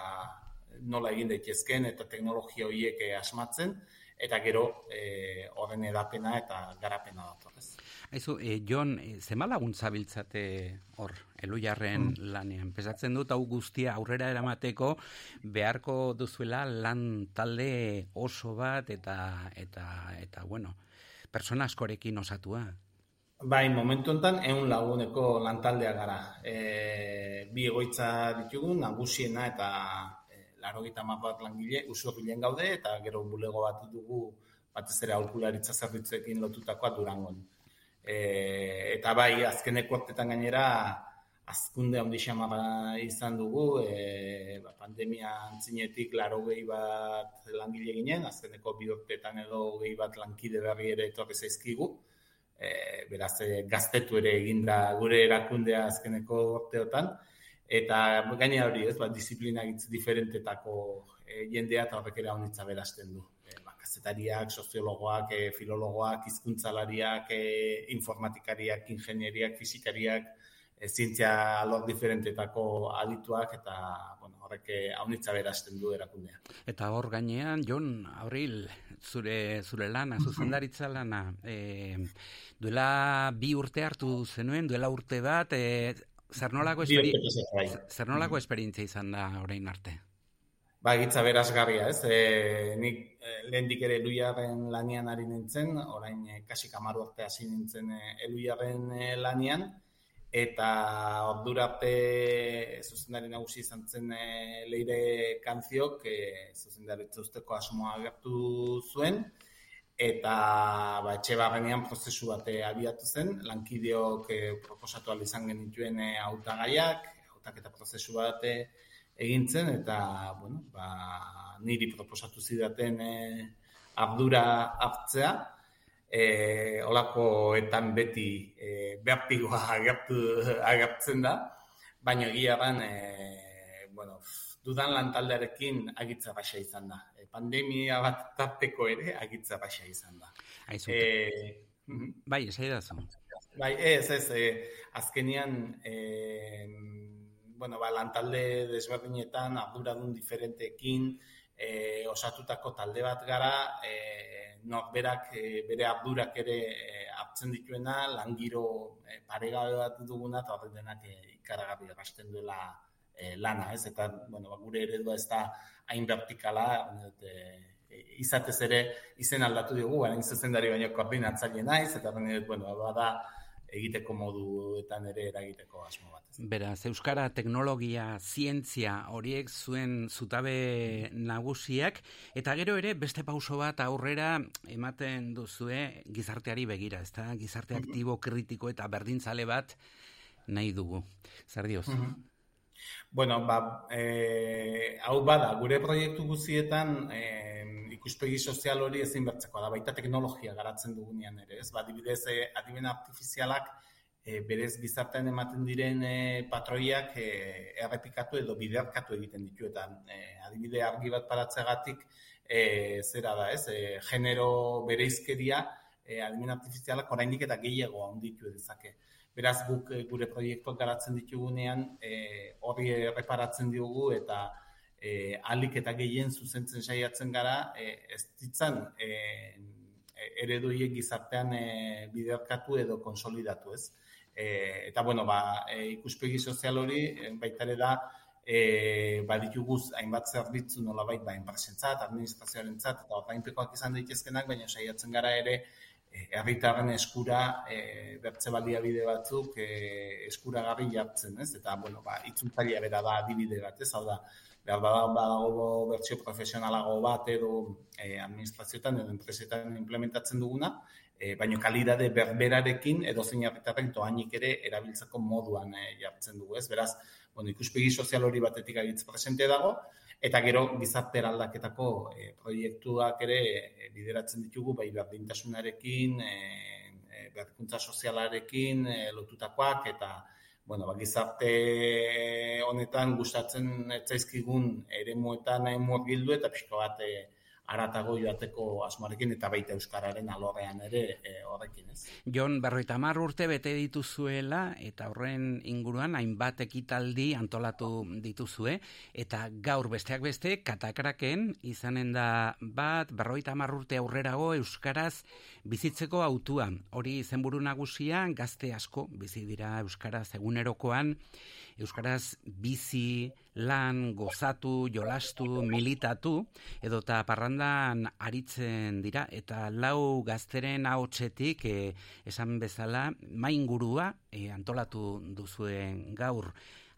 nola egin daitezken eta teknologia horiek asmatzen eta gero e, horren edapena eta garapena datorrez. Aizu, e, Jon, e, zema laguntza biltzate hor, elujarren mm. lanean? Pesatzen dut, hau guztia aurrera eramateko, beharko duzuela lan talde oso bat, eta, eta, eta bueno, persona askorekin osatua. Bai, momentu enten, egun laguneko lantaldea gara. E, bi egoitza ditugu, nagusiena eta laro gita bat langile, usurbilen gaude, eta gero bulego bat dugu, batez ere aurkularitza zerbitzuekin lotutakoa durangon. E, eta bai, azkeneko urtetan gainera, azkunde handi xamarra izan dugu, e, ba, pandemia antzinetik laro gehi bat langile ginen, azkeneko bi urtetan edo gehi bat lankide berri ere etorri zaizkigu, e, beraz e, gaztetu ere eginda gure erakundea azkeneko urteotan, eta gaina hori ez, ba, disiplina gitz diferentetako e, jendea eta horrek ere honitza berazten du kazetariak, soziologoak, e, filologoak, hizkuntzalariak, e, informatikariak, ingenieriak, fizikariak, e, zientzia alor diferentetako adituak eta bueno, horrek haunitza berazten du erakundea. Eta hor gainean, Jon, Auril, zure, zure lana, zuzendaritza lana, e, duela bi urte hartu zenuen, duela urte bat, e, zer nolako, esperi... Zer nolako esperientzia izan da orain arte? Ba, gitza berazgarria, ez? E, nik e, lehendik ere eluiaren lanian ari nintzen, orain e, kasi kamaru arte hasi nintzen e, eluiaren e, lanian, eta ordura arte zuzendari nagusi izan zen e, leire kanziok, e, zuzendari usteko asmoa agertu zuen, eta ba, etxe barrenean prozesu bat abiatu zen, lankideok e, proposatu izan genituen e, autagaiak, autak eta prozesu bat egintzen eta bueno, ba, niri proposatu zidaten e, abdura hartzea. E, olako etan beti e, behartigoa *laughs* agertu, agertzen da, baina egia ban, e, bueno, dudan lantaldearekin agitza baixa izan da. Pandemia bat tarteko ere agitza baixa izan da. E, bai, ez da Bai, ez, ez, e, azkenian, e, bueno, ba, lantalde desberdinetan, arduradun diferenteekin, e, osatutako talde bat gara, e, berak e, bere abdurak ere e, hartzen dituena, langiro e, paregabe bat duguna, eta horrek denak e, ikaragarri duela e, lana, ez? Eta, bueno, ba, gure eredua ez da hain vertikala, e, izatez ere izen aldatu dugu, hain zuzendari baino koordinatzaile naiz, eta bueno, ba, da, egiteko moduetan ere eragiteko asmo bat. Beraz, Euskara teknologia, zientzia horiek zuen zutabe nagusiak, eta gero ere beste pauso bat aurrera ematen duzue gizarteari begira, ez da? Gizarte aktibo, kritiko eta berdintzale bat nahi dugu. Zer dioz? Bueno, ba, e, hau bada, gure proiektu guztietan e, ikuspegi sozial hori ezin bertzeko da, baita teknologia garatzen dugunean ere, ez? Ba, adibidez, e, adimen artifizialak e, berez gizartean ematen diren e, patroiak e, errepikatu edo biderkatu egiten ditu, eta e, adibide argi bat paratzegatik e, zera da, ez? E, genero bereizkeria e, adimen artifizialak oraindik eta gehiago handitu dezake. Beraz, guk e, gure proiektuak garatzen ditugunean, e, hori erreparatzen diogu eta e, alik eta gehien zuzentzen saiatzen gara, e, ez ditzan e, ereduiek gizartean e, biderkatu edo konsolidatu, ez? E, eta, bueno, ba, e, ikuspegi sozial hori, baita da, e, badituguz hainbat zerbitzu nola baita ba, enpresentzat, administrazioaren zat, eta ordainpekoak izan daitezkenak, baina saiatzen gara ere, herritarren eskura e, bertze baliabide batzuk e, eskuragarri jartzen, ez? Eta, bueno, ba, itzultzailea bera da adibide bat, ez? Hau da, behar bada, badago bertsio profesionalago bat edo e, administrazioetan edo enpresetan implementatzen duguna, e, baina kalidade berberarekin edo zein herritarren toainik ere erabiltzeko moduan e, jartzen dugu, ez? Beraz, bueno, ikuspegi sozial hori batetik agitz presente dago, Eta gero gizarte aldaketako e, proiektuak ere e, bideratzen ditugu bai berdintasunarekin, e, e, berkuntza sozialarekin e, lotutakoak eta bueno, ba, gizarte honetan gustatzen etzaizkigun eremuetan murgildu eta pixko bat e, aratago joateko asmoarekin eta baita euskararen alorrean ere e, horrekin, ez? Jon, berroita mar urte bete dituzuela eta horren inguruan hainbat ekitaldi antolatu dituzue eta gaur besteak beste katakraken izanen da bat berroita mar urte aurrerago euskaraz bizitzeko autua. Hori izenburu nagusia gazte asko bizi dira euskaraz egunerokoan Euskaraz bizi, lan, gozatu, jolastu, militatu, edota parrandan aritzen dira, eta lau gazteren haotxetik, e, esan bezala, main gurua e, antolatu duzuen gaur.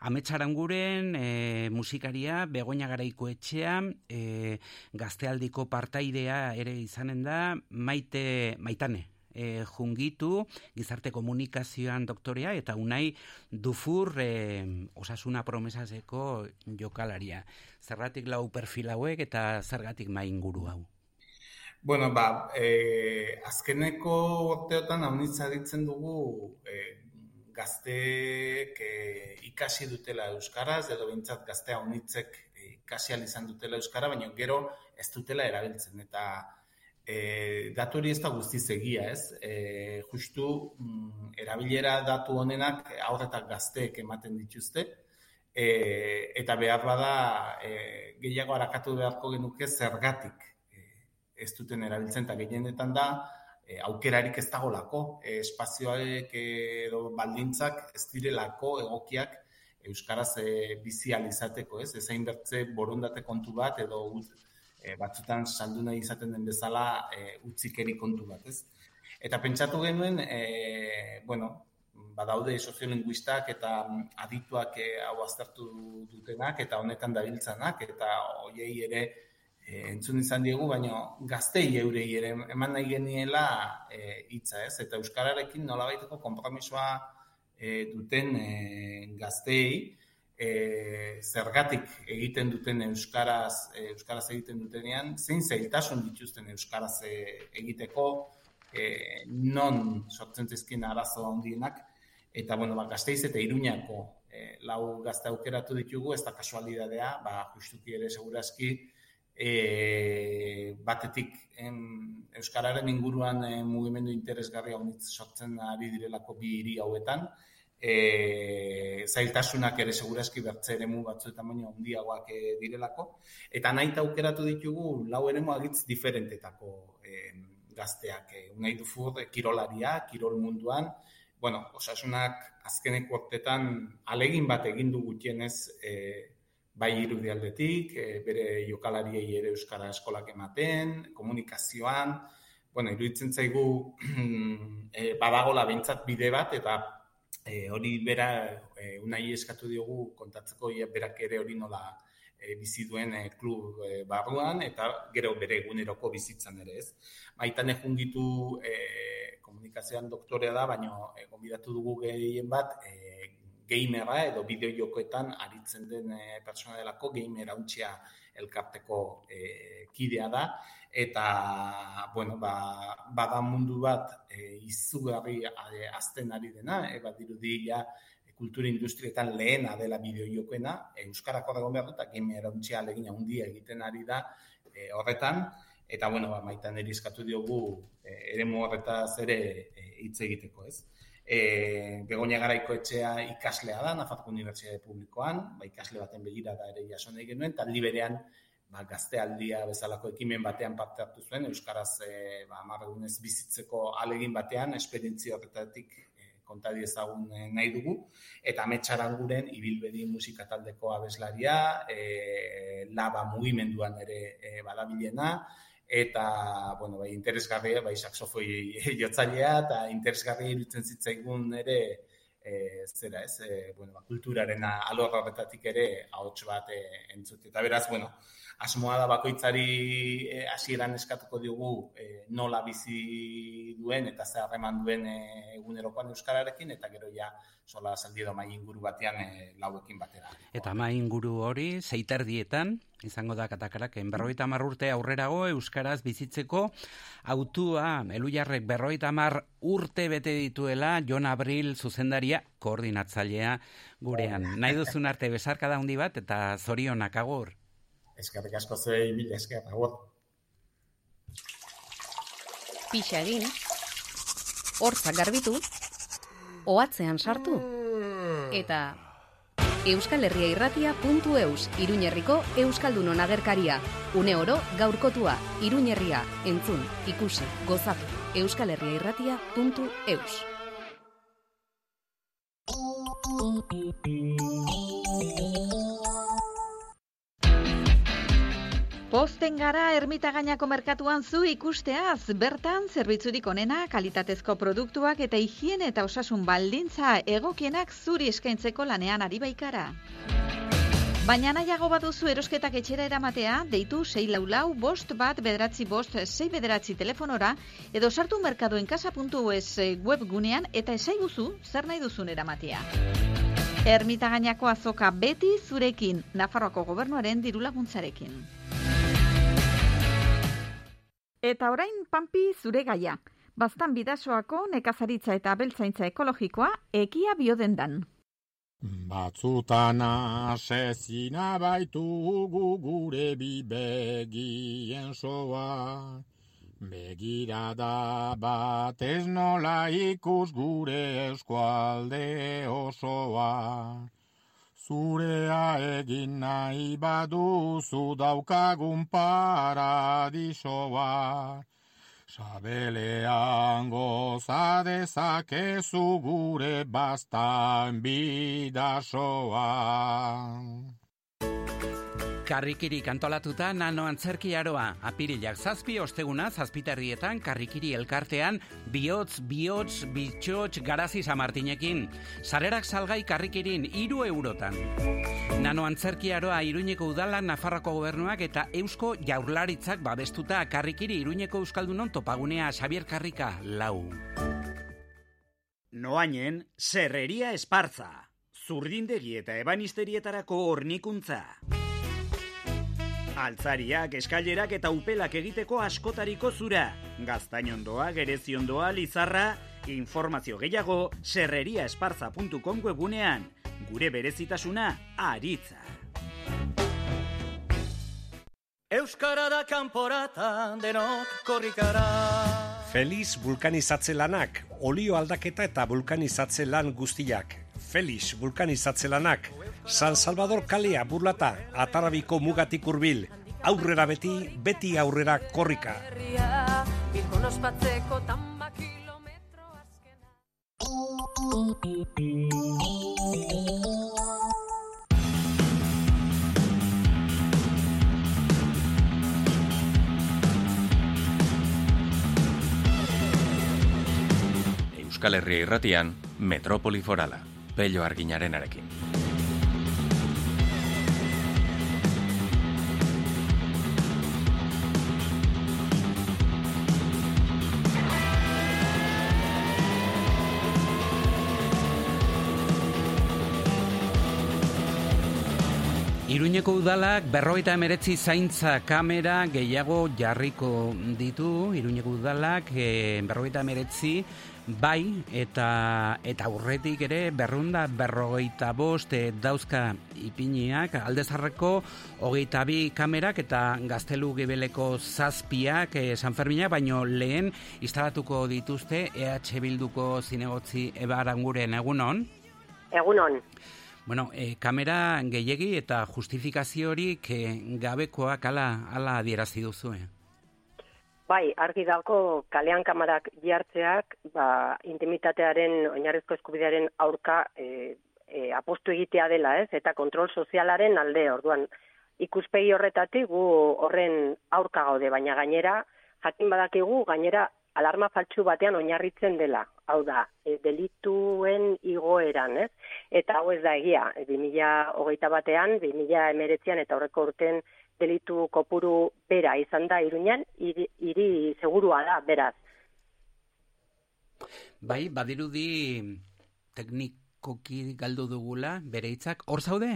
Ametsaranguren e, musikaria, begoina garaiko etxea, e, gaztealdiko partaidea ere izanen da, maite, maitane, e, jungitu, gizarte komunikazioan doktorea, eta unai dufur e, osasuna promesazeko jokalaria. Zergatik lau perfil hauek eta zergatik main guru hau? Bueno, ba, e, azkeneko urteotan haunitza ditzen dugu e, gazteek e, ikasi dutela Euskaraz, edo bintzat gaztea haunitzek ikasi izan dutela Euskara, baina gero ez dutela erabiltzen. Eta E, datu hori ez da guztiz egia, ez? E, justu, mm, erabilera datu honenak aurretak gazteek ematen dituzte, e, eta behar bada e, gehiago harakatu beharko genuke zergatik e, ez duten erabiltzen, eta gehienetan da, e, aukerarik ez dago lako, e, espazioak edo baldintzak ez direlako egokiak Euskaraz e, bizializateko, ez? Ezain bertze borondate kontu bat edo e, batzutan saldu nahi izaten den bezala e, utzikeri kontu bat, ez? Eta pentsatu genuen, e, bueno, badaude soziolinguistak eta adituak e, hau aztertu dutenak eta honetan dabiltzanak eta hoiei ere e, entzun izan diegu, baina gaztei eurei ere eman nahi geniela hitza, ez? Eta euskararekin nolabaiteko konpromisoa e, duten e, gaztei, e, zergatik egiten duten euskaraz e, euskaraz egiten dutenean zein zailtasun dituzten euskaraz e, egiteko e, non sortzen zizkin arazo handienak eta bueno ba Gasteiz eta Iruñako e, lau gazte aukeratu ditugu ez da kasualidadea ba justuki ere segurazki e, batetik en, euskararen inguruan e, mugimendu interesgarria honitz sortzen ari direlako bi hiri hauetan e, zailtasunak ere segurazki bertze ere batzuetan baino handiagoak e, direlako. Eta nahi aukeratu ditugu lau ere agitz diferentetako e, gazteak. E, unai dufu e, kirolaria, kirol munduan, bueno, osasunak azkenek urtetan alegin bat egin du gutienez e, bai irudialdetik, e, bere jokalariei ere euskara eskolak ematen, komunikazioan, bueno, iruditzen zaigu *clears throat* e, badagola bintzat bide bat, eta e, hori bera e, unai eskatu diogu kontatzeko ia berak ere hori nola e, bizi duen e, klub e, barruan eta gero bere eguneroko bizitzan ere ez. Maitan ejungitu e, komunikazioan doktorea da, baina e, dugu gehien bat e, gamera edo bideojokoetan aritzen den e, pertsona delako gamer hauntxea elkarteko e, kidea da eta bueno, ba, bada mundu bat e, izugarri e, azten ari dena, e, bat dirudi ja, kultura industrietan lehena dela bideojokoena, Euskarako dago behar eta gamer hauntxea legina handia egiten ari da e, horretan, eta bueno, ba, maitan erizkatu diogu e, ere horretaz ere hitz egiteko, ez? E, Begoña garaiko etxea ikaslea da, Nafarroko Unibertsitate Publikoan, ba, ikasle baten begira da ere jaso nahi genuen, taldi berean ba, gaztealdia bezalako ekimen batean parte hartu zuen, Euskaraz e, ba, amarregunez bizitzeko alegin batean, esperientzia horretatik e, konta ezagun e, nahi dugu, eta ametsaran guren ibilbedi musika taldeko abeslaria, e, laba mugimenduan ere e, badabilena, eta bueno, bai interesgarria, bai saxofoi *laughs* jotzailea eta interesgarria iruditzen zitzaigun ere e, zera, ez, e, bueno, ba, kulturaren alorra horretatik ere ahots bat e, entzut. Eta beraz, bueno, asmoa da bakoitzari e, hasieran eskatuko diogu e, nola bizi duen eta zer harreman duen e, egunerokoan euskararekin eta gero ja sola saldi mai inguru batean e, lauekin batera. Eta mai inguru hori zeiterdietan izango da katakarak berroita urte aurrerago euskaraz bizitzeko autua elujarrek berroita mar urte bete dituela Jon Abril zuzendaria koordinatzailea gurean. Nahi duzun arte besarka da handi bat eta zorionak agur. Eskerrik asko zei mila esker agur. Pixa egin, hortzak garbitu, oatzean sartu. Eta Euskal Herria Irratia puntu eus, Iruñerriko Euskaldunon agerkaria. Une oro, gaurkotua, Iruñerria, entzun, ikusi, gozatu. Euskal Herria Irratia puntu eus. Posten gara ermitagainako merkatuan zu ikusteaz, bertan zerbitzurik onena, kalitatezko produktuak eta higiene eta osasun baldintza egokienak zuri eskaintzeko lanean ari baikara. Baina nahiago baduzu erosketak etxera eramatea, deitu 6 lau lau, bost bat bederatzi bost, 6 bederatzi telefonora, edo sartu merkadoenkasa.us webgunean eta esaiguzu zer nahi duzun eramatea. Ermitagainako azoka beti zurekin, Nafarroako gobernuaren dirulaguntzarekin. Eta orain panpi zure gaia. Baztan bidasoako nekazaritza eta beltzaintza ekologikoa ekia biodendan. Batzutan asezina baitu gure bibegien soa. Begirada bat ez nola ikus gure eskualde osoa. Zurea egin nahi baduzu daukagun paradisoa. Sabelean goza dezakezu gure bastan bidasoa. Karrikiri kantolatuta nano antzerki aroa. Apirilak zazpi osteguna zazpiterrietan karrikiri elkartean bihotz, bihotz, bitxotx, garazi samartinekin. Sarerak salgai karrikirin iru eurotan. Nano antzerki aroa iruñeko udalan Nafarroko gobernuak eta eusko jaurlaritzak babestuta karrikiri iruñeko euskaldunon topagunea Xavier Karrika lau. Noainen, serreria espartza. Zurdindegi eta ebanisterietarako hornikuntza. Altzariak, eskailerak eta upelak egiteko askotariko zura. Gaztainondoa, gereziondoa, lizarra, informazio gehiago, serreriaesparza.com webunean. Gure berezitasuna, aritza. Euskara da kanporata denok korrikara. Feliz vulkanizatze lanak, olio aldaketa eta vulkanizatze lan guztiak. Feliz vulkanizatze lanak, San Salvador kalea burlata, atarabiko mugatik urbil, aurrera beti, beti aurrera korrika. Euskal Herria irratian, Metropoli Forala, Pello Arginaren Iruñeko udalak berrogeita emeretzi zaintza kamera gehiago jarriko ditu, Iruñeko udalak e, berrogeita emeretzi bai eta eta aurretik ere berrunda berrogeita bost e, dauzka ipiniak aldezarreko hogeita bi kamerak eta gaztelu gebeleko zazpiak e, San Ferminak, baino lehen instalatuko dituzte EH Bilduko zinegotzi ebaranguren egunon? Egunon. Bueno, e, kamera gehiegi eta justifikaziorik e, gabekoak ala, ala adierazi duzu, eh? Bai, argi dago kalean kamarak jartzeak, ba, intimitatearen, oinarrizko eskubidearen aurka e, e, apostu egitea dela, ez? Eta kontrol sozialaren alde, orduan, ikuspegi horretatik gu horren aurka gaude, baina gainera, jakin badakigu, gainera alarma faltsu batean oinarritzen dela. Hau da, e, delituen igoeran, ez? Eta hau ez da egia, e, 2008 batean, 2008an eta horreko urten delitu kopuru bera izan da iruñan, hiri, hiri segurua da, beraz. Bai, badirudi teknikoki galdu dugula, bere hitzak, hor zaude?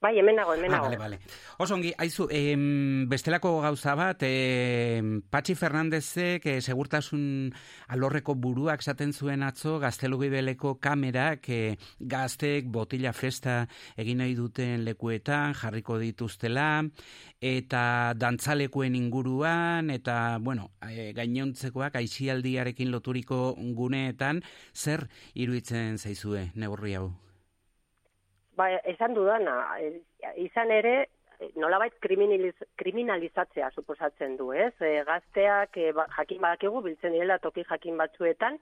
Bai, hemen nago, hemen nago. Ah, vale, vale. Osongi, aizu, em, bestelako gauza bat, em, Patxi Fernandezek e, segurtasun alorreko buruak esaten zuen atzo, gaztelugi beleko kamerak, e, gaztek botila festa egin nahi duten lekuetan, jarriko dituztela, eta dantzalekuen inguruan, eta, bueno, e, gainontzekoak aixialdiarekin loturiko guneetan, zer iruditzen zaizue, neurri hau? Ba, esan dudana, e, izan ere, e, nolabait kriminaliz, kriminalizatzea suposatzen du, ez? E, gazteak e, ba, jakin badakigu biltzen direla toki jakin batzuetan,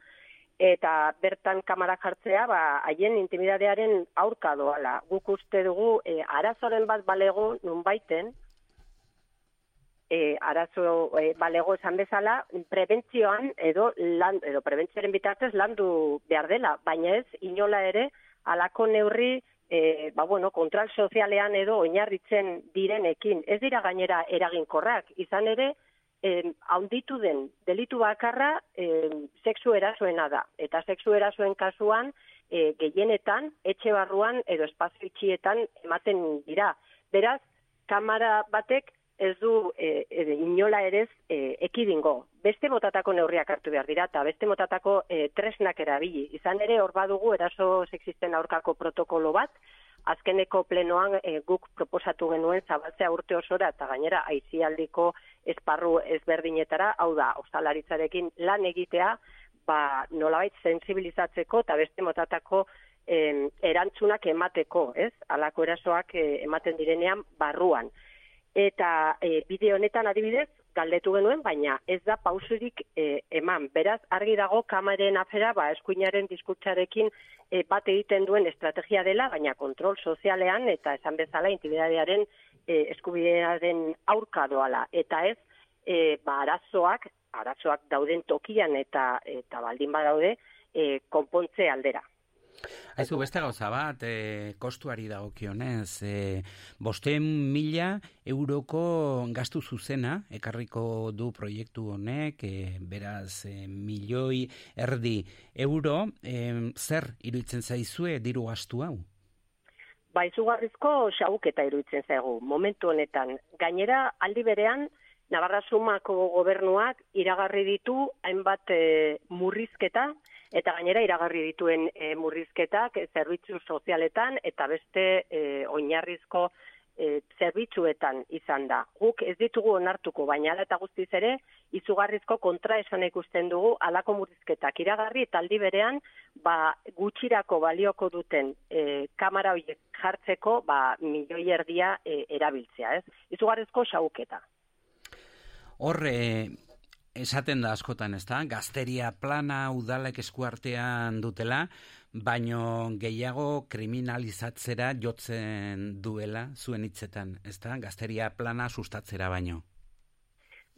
eta bertan kamara jartzea, ba, haien intimidadearen aurka doala. Guk uste dugu, e, arazoren bat balego nunbaiten, e, arazo e, balego esan bezala, prebentzioan edo, lan, edo prebentzioaren bitartez landu behar dela, baina ez, inola ere, alako neurri e, ba, bueno, kontral sozialean edo oinarritzen direnekin, ez dira gainera eraginkorrak, izan ere, e, haunditu den delitu bakarra e, sexu erasoena da. Eta sexu erasoen kasuan, e, gehienetan, etxe barruan edo espazio itxietan ematen dira. Beraz, kamara batek ez du e, e, inola ere e, ekidingo. Beste motatako neurriak hartu behar dira eta beste motatako e, tresnak erabili. Izan ere hor badugu eraso sexisten aurkako protokolo bat, azkeneko plenoan e, guk proposatu genuen zabaltzea urte osora eta gainera aizialdiko esparru ezberdinetara, hau da, ostalaritzarekin lan egitea, ba, nolabait sensibilizatzeko eta beste motatako erantzunak emateko, ez? Alako erasoak e, ematen direnean barruan eta e, bideo honetan adibidez galdetu genuen, baina ez da pausurik e, eman. Beraz, argi dago kamaren afera, ba, eskuinaren diskurtsarekin e, bat egiten duen estrategia dela, baina kontrol sozialean eta esan bezala intimidadearen e, eskubidearen aurka doala. Eta ez, e, ba, arazoak, arazoak dauden tokian eta, eta baldin badaude, e, konpontze aldera. Aizu, beste gauza bat, e, kostuari dagokionez, e, bosten mila euroko gastu zuzena, ekarriko du proiektu honek, e, beraz, e, milioi erdi euro, e, zer iruditzen zaizue diru gastu hau? Ba, izugarrizko xauk eta iruditzen zaigu, momentu honetan. Gainera, aldi berean, Navarra Sumako gobernuak iragarri ditu hainbat e, murrizketa, eta gainera iragarri dituen e, murrizketak e, zerbitzu sozialetan eta beste e, oinarrizko e, zerbitzuetan izan da. Guk ez ditugu onartuko, baina ala eta guztiz ere, izugarrizko kontra esan ikusten dugu alako murrizketak iragarri eta aldi berean ba, gutxirako balioko duten e, kamara horiek jartzeko ba, milioi erdia e, erabiltzea. Ez? Izugarrizko xauketa. Horre, esaten da askotan, ez da? Gazteria plana udalek eskuartean dutela, baino gehiago kriminalizatzera jotzen duela zuen hitzetan, ez da? Gazteria plana sustatzera baino.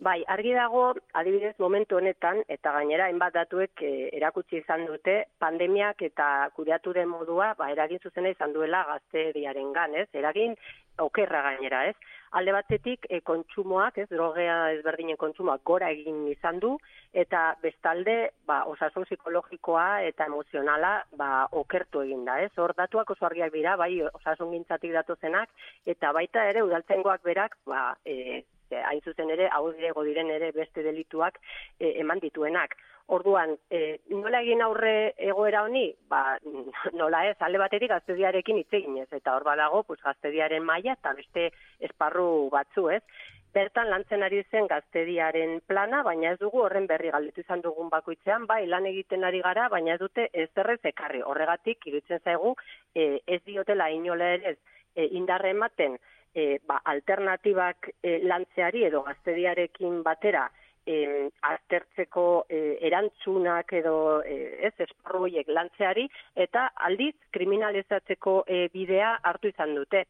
Bai, argi dago, adibidez momentu honetan, eta gainera hainbat datuek e, erakutsi izan dute, pandemiak eta kudeatu den modua, ba, eragin zuzena izan duela gazteriaren gan, ez? Eragin okerra gainera, ez? Alde batetik, e, kontsumoak, ez, drogea ezberdinen kontsumoak gora egin izan du, eta bestalde, ba, osasun psikologikoa eta emozionala, ba, okertu egin da, ez? Hor datuak oso argiak dira, bai, osasun gintzatik datozenak, eta baita ere, udaltzengoak berak, ba, e, hain zuzen ere, hau dirego diren ere beste delituak e, eman dituenak. Orduan, e, nola egin aurre egoera honi? Ba, *laughs* nola ez, alde batetik gaztediarekin hitz eginez, eta hor badago, pues, gaztediaren maila eta beste esparru batzu, ez? Bertan lantzen ari zen gaztediaren plana, baina ez dugu horren berri galdetu izan dugun bakoitzean, bai lan egiten ari gara, baina ez dute ez errez ekarri. Horregatik, iruditzen zaigu, e, ez diotela inola ere ez, e, indarre ematen, e, ba, alternatibak e, lantzeari edo gaztediarekin batera e, aztertzeko e, erantzunak edo e, ez esparroiek lantzeari eta aldiz kriminalizatzeko e, bidea hartu izan dute.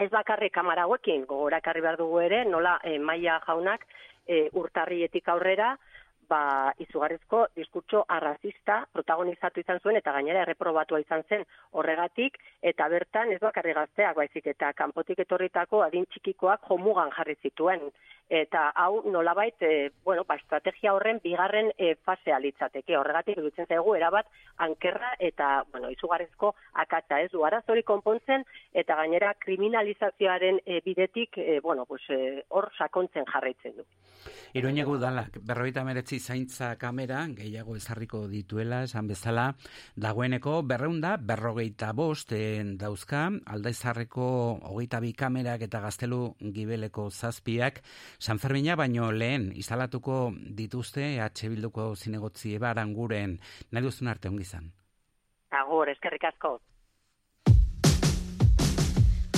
Ez bakarri kamara hauekin, gogorakarri behar dugu ere, nola e, maia jaunak e, urtarrietik aurrera, ba, izugarrizko diskurtso arrazista protagonizatu izan zuen eta gainera erreprobatua izan zen horregatik eta bertan ez bakarri gazteak baizik eta kanpotik etorritako adin txikikoak jomugan jarri zituen. Eta hau nolabait e, bueno, ba, estrategia horren bigarren e, fasea litzateke. Horregatik dutzen zaigu erabat ankerra eta bueno, izugarrizko akatsa. Ez du arazori konpontzen eta gainera kriminalizazioaren e, bidetik e, bueno, pues, e, hor sakontzen jarraitzen du. Iruñegu dalak, berroita meretzi zaintza kamera, gehiago ezarriko dituela, esan bezala, dagoeneko berreunda, berrogeita bost dauzka, aldaizarreko hogeita bi kamerak eta gaztelu gibeleko zazpiak, San Fermina baino lehen, instalatuko dituzte, EH Bilduko zinegotzi ebaran guren, nahi duzun arte ongizan. Agur, eskerrik asko.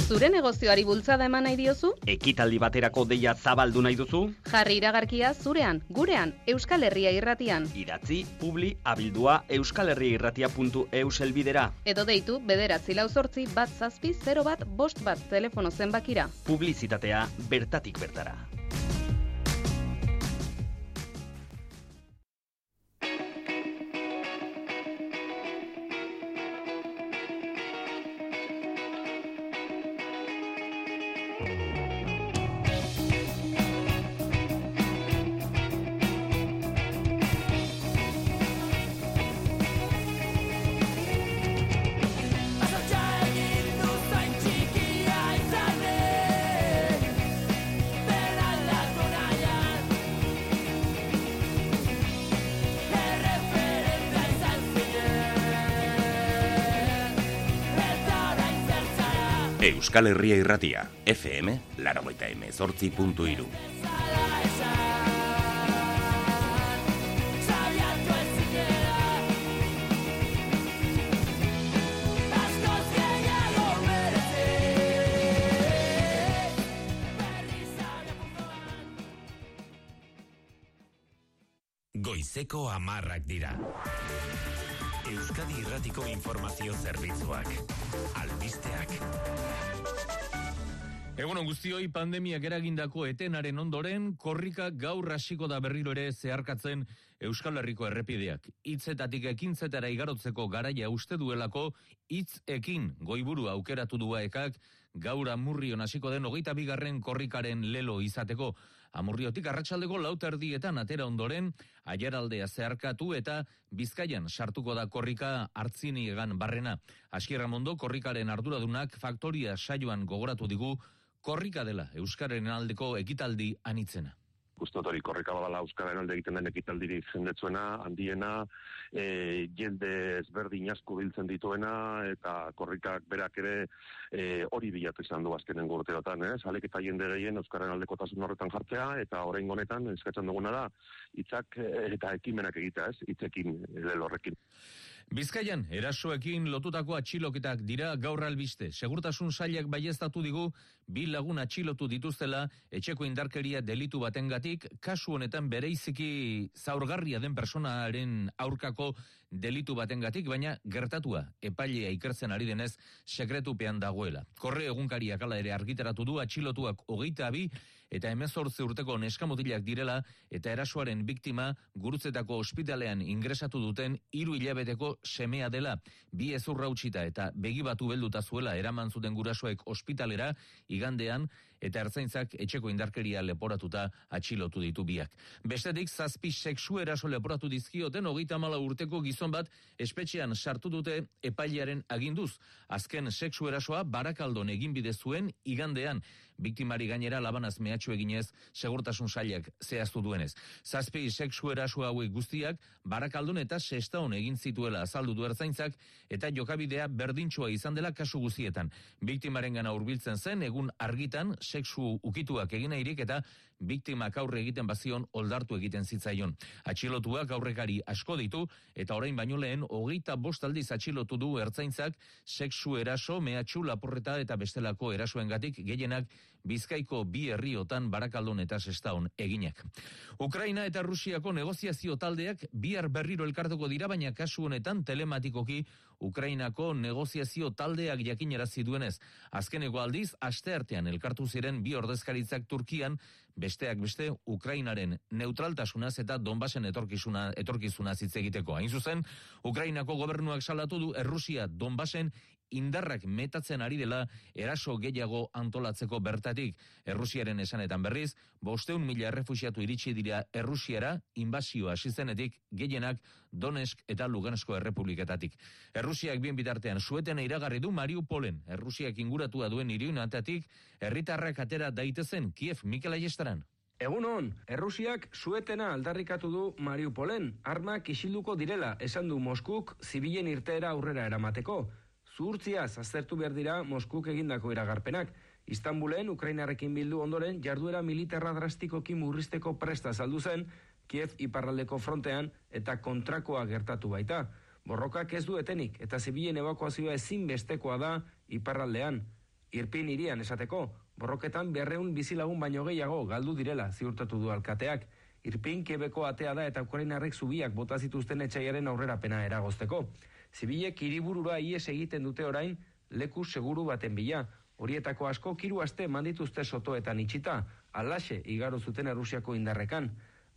Zure negozioari bultzada eman nahi diozu? Ekitaldi baterako deia zabaldu nahi duzu? Jarri iragarkia zurean, gurean, Euskal Herria irratian. Idatzi, publi, abildua, euskalherriairratia.eus elbidera. Edo deitu, bederatzi lau sortzi, bat zazpi, 0 bat, bost bat, telefono zenbakira. Publizitatea bertatik bertara. Euskal Herria Irratia, FM, laragoita emezortzi puntu iru. Goizeko amarrak dira. Euskadi Irratiko Informazio Zerbitzuak. Albisteak. Egun guztioi pandemiak eragindako etenaren ondoren, korrika gaur hasiko da berriro ere zeharkatzen Euskal Herriko errepideak. Hitzetatik ekintzetara igarotzeko garaia uste duelako, hitz ekin goiburu aukeratu duaekak, gaur amurrion hasiko den hogeita bigarren korrikaren lelo izateko. Amurriotik arratsaldeko lauterdietan atera ondoren, aiaraldea zeharkatu eta bizkaian sartuko da korrika hartzini egan barrena. Askierra mondo korrikaren arduradunak faktoria saioan gogoratu digu, korrika dela Euskaren aldeko ekitaldi anitzena uste dut hori korrika badala Euskaren alde egiten den ekitaldirik jendetzuena, handiena, e, jende ezberdin asko biltzen dituena, eta korrikak berak ere e, hori bilatu izan du azkenen gurteotan, eh? Salek eta jende gehien Euskaren aldeko tasun horretan jartzea, eta orain honetan eskatzen duguna da, hitzak e, eta ekimenak egitea, ez? Hitzekin, lelorrekin. Bizkaian, erasoekin lotutako atxiloketak dira gaur albiste. Segurtasun sailak baiestatu digu, bi lagun atxilotu dituztela, etxeko indarkeria delitu batengatik, kasu honetan bereiziki zaurgarria den personaren aurkako delitu batengatik, baina gertatua epailea ikertzen ari denez sekretupean dagoela. Korre egunkariak ala ere argitaratu du atxilotuak hogeita bi, eta emezortze urteko neskamutilak direla eta erasoaren biktima gurutzetako ospitalean ingresatu duten hiru hilabeteko semea dela. Bi ezurra utxita eta begibatu belduta zuela eraman zuten gurasoek ospitalera igandean eta ertzaintzak etxeko indarkeria leporatuta atxilotu ditu biak. Bestetik, zazpi sexu eraso leporatu dizkioten hogeita mala urteko gizon bat espetxean sartu dute epailearen aginduz. Azken sexu erasoa barakaldon egin bide zuen igandean. Biktimari gainera labanaz mehatxu eginez segurtasun sailak zehaztu duenez. Zazpi sexu eraso hauek guztiak barakaldon eta sestaon egin zituela azaldu du ertzaintzak eta jokabidea berdintxoa izan dela kasu guztietan. Biktimaren gana hurbiltzen zen egun argitan sexu ukituak egin eta biktimak aurre egiten bazion oldartu egiten zitzaion. Atxilotuak aurrekari asko ditu eta orain baino lehen hogeita bost aldiz atxilotu du ertzaintzak sexu eraso, mehatxu, laporreta eta bestelako erasoengatik gehienak Bizkaiko bi herriotan barakaldon eta sestaon eginak. Ukraina eta Rusiako negoziazio taldeak bihar berriro elkartuko dira, baina kasu honetan telematikoki Ukrainako negoziazio taldeak jakinarazi duenez. Azkeneko aldiz, aste artean elkartu ziren bi ordezkaritzak Turkian, besteak beste Ukrainaren neutraltasunaz eta Donbasen etorkizuna etorkizuna hitz egiteko. Hain zuzen, Ukrainako gobernuak salatu du Errusia Donbasen indarrak metatzen ari dela eraso gehiago antolatzeko bertatik. Errusiaren esanetan berriz, bosteun mila errefusiatu iritsi dira Errusiara inbazioa hasi zenetik gehienak Donetsk eta Lugansko errepubliketatik. Errusiak bien bitartean sueten iragarri du Mariupolen, Errusiak inguratua duen iriunatatik, herritarrak atera daitezen Kiev Mikel Aiestaran. Egun hon, Errusiak suetena aldarrikatu du Mariupolen, armak isilduko direla, esan du Moskuk zibilen irteera aurrera eramateko. Zuhurtziaz aztertu behar dira Moskuk egindako iragarpenak. Istanbulen, Ukrainarrekin bildu ondoren, jarduera militarra drastikoki murrizteko presta saldu zen, Kiev iparraldeko frontean eta kontrakoa gertatu baita. Borrokak ez du etenik eta zibilen evakuazioa ezin bestekoa da iparraldean. Irpin irian esateko, borroketan berreun bizilagun baino gehiago galdu direla ziurtatu du alkateak. Irpin kebeko atea da eta Ukrainarrek zubiak bota zituzten etxaiaren aurrerapena eragozteko. Zibilek hiriburura ies egiten dute orain leku seguru baten bila. Horietako asko kiru aste mandituzte sotoetan itxita, alaxe igaro zuten Errusiako indarrekan.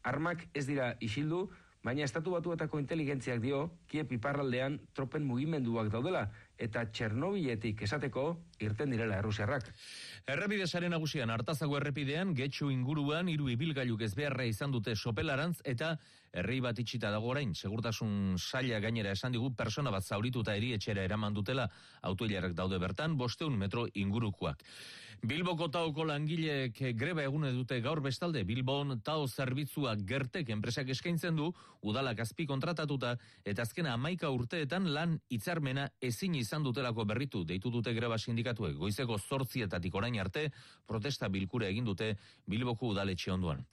Armak ez dira isildu, baina estatu batuetako inteligentziak dio, Kiep iparraldean tropen mugimenduak daudela, eta Txernobiletik esateko irten direla Errusiarrak. Errepide sare nagusian hartazago errepidean getxu inguruan hiru ibilgailuk ez beharra izan dute sopelarantz eta herri bat itxita dago orain segurtasun saila gainera esan digu persona bat zaurituta erietxera eraman dutela autoilarak daude bertan bosteun metro ingurukoak. Bilboko tauko langileek greba egune dute gaur bestalde Bilbon tau zerbitzua gertek enpresak eskaintzen du udalak azpi kontratatuta eta azkena amaika urteetan lan hitzarmena ezin izan dutelako berritu deitu dute greba sindikatuek goizeko zortzietatik orain arte protesta bilkura egin dute Bilboko udaletxe onduan.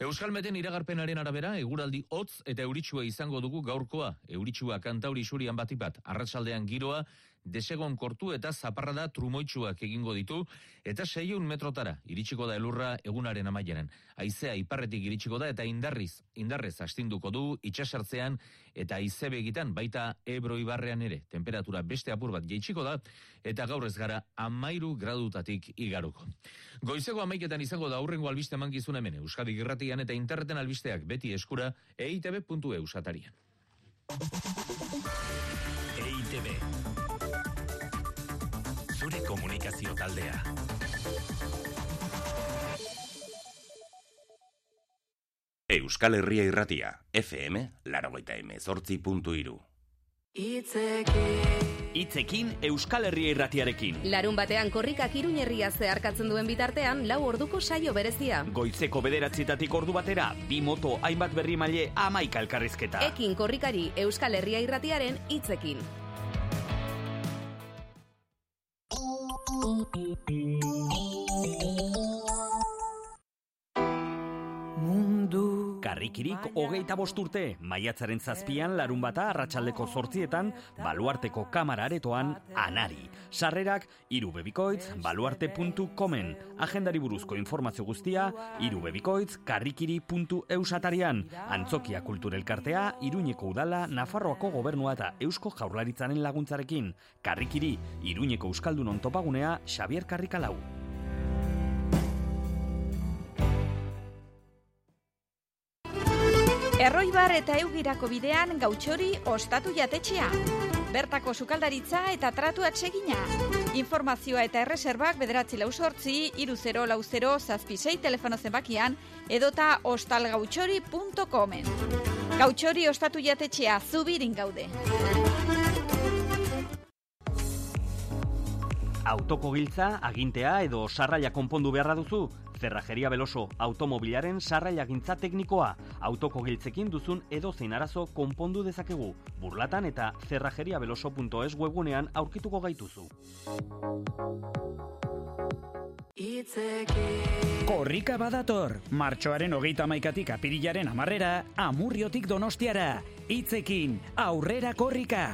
Euskalmeten iragarpenaren arabera eguraldi hotz eta euritsua izango dugu gaurkoa. Euritsua kantauri surian batipat arratsaldean giroa desegon kortu eta zaparrada trumoitsuak egingo ditu, eta seiun metrotara iritsiko da elurra egunaren amaieran. Aizea iparretik iritsiko da eta indarriz, indarrez astinduko du itxasartzean eta aizebe egitan baita ebro ibarrean ere. Temperatura beste apur bat jeitsiko da eta gaur ez gara amairu gradutatik igaruko. Goizeko amaiketan izango da aurrengo albiste mankizun hemen, Euskadi Girratian eta interneten albisteak beti eskura eitb.eu satarian. EITB komunikazio taldea. Euskal Herria Irratia, FM, larogeita emezortzi puntu iru. Itzekin Euskal Herria irratiarekin. Larun batean korrikak iruñerria zeharkatzen duen bitartean, lau orduko saio berezia. Goizeko bederatzitatik ordu batera, bi moto hainbat berri maile amaika elkarrizketa. Ekin korrikari Euskal Herria irratiaren hitzekin. Mundu Karrikirik hogeita bost urte, maiatzaren zazpian larun bata arratsaldeko zortzietan, baluarteko kamara aretoan, anari. Sarrerak, irubebikoitz, baluarte.comen. Agendari buruzko informazio guztia, irubebikoitz, karrikiri.eusatarian. Antzokia kulturelkartea, Iruñeko udala, Nafarroako gobernua eta Eusko jaurlaritzaren laguntzarekin. Karrikiri, Iruñeko Euskaldunon topagunea, Xavier Karrikalau. Erroibar eta eugirako bidean gautxori ostatu jatetxea. Bertako sukaldaritza eta tratu atsegina. Informazioa eta erreserbak bederatzi lau sortzi, iru zero lau zero zazpisei telefono zenbakian edota ostalgautxori.comen. Gautxori ostatu jatetxea zubirin gaude. Autoko giltza, agintea edo sarraia konpondu beharra duzu? Zerrajeria Beloso, automobilaren sarraia gintza teknikoa. Autoko giltzekin duzun edo zein arazo konpondu dezakegu. Burlatan eta zerrajeriabeloso.es webunean aurkituko gaituzu. Korrika badator, martxoaren hogeita maikatik apirilaren amarrera, amurriotik donostiara. Itzekin, aurrera korrika!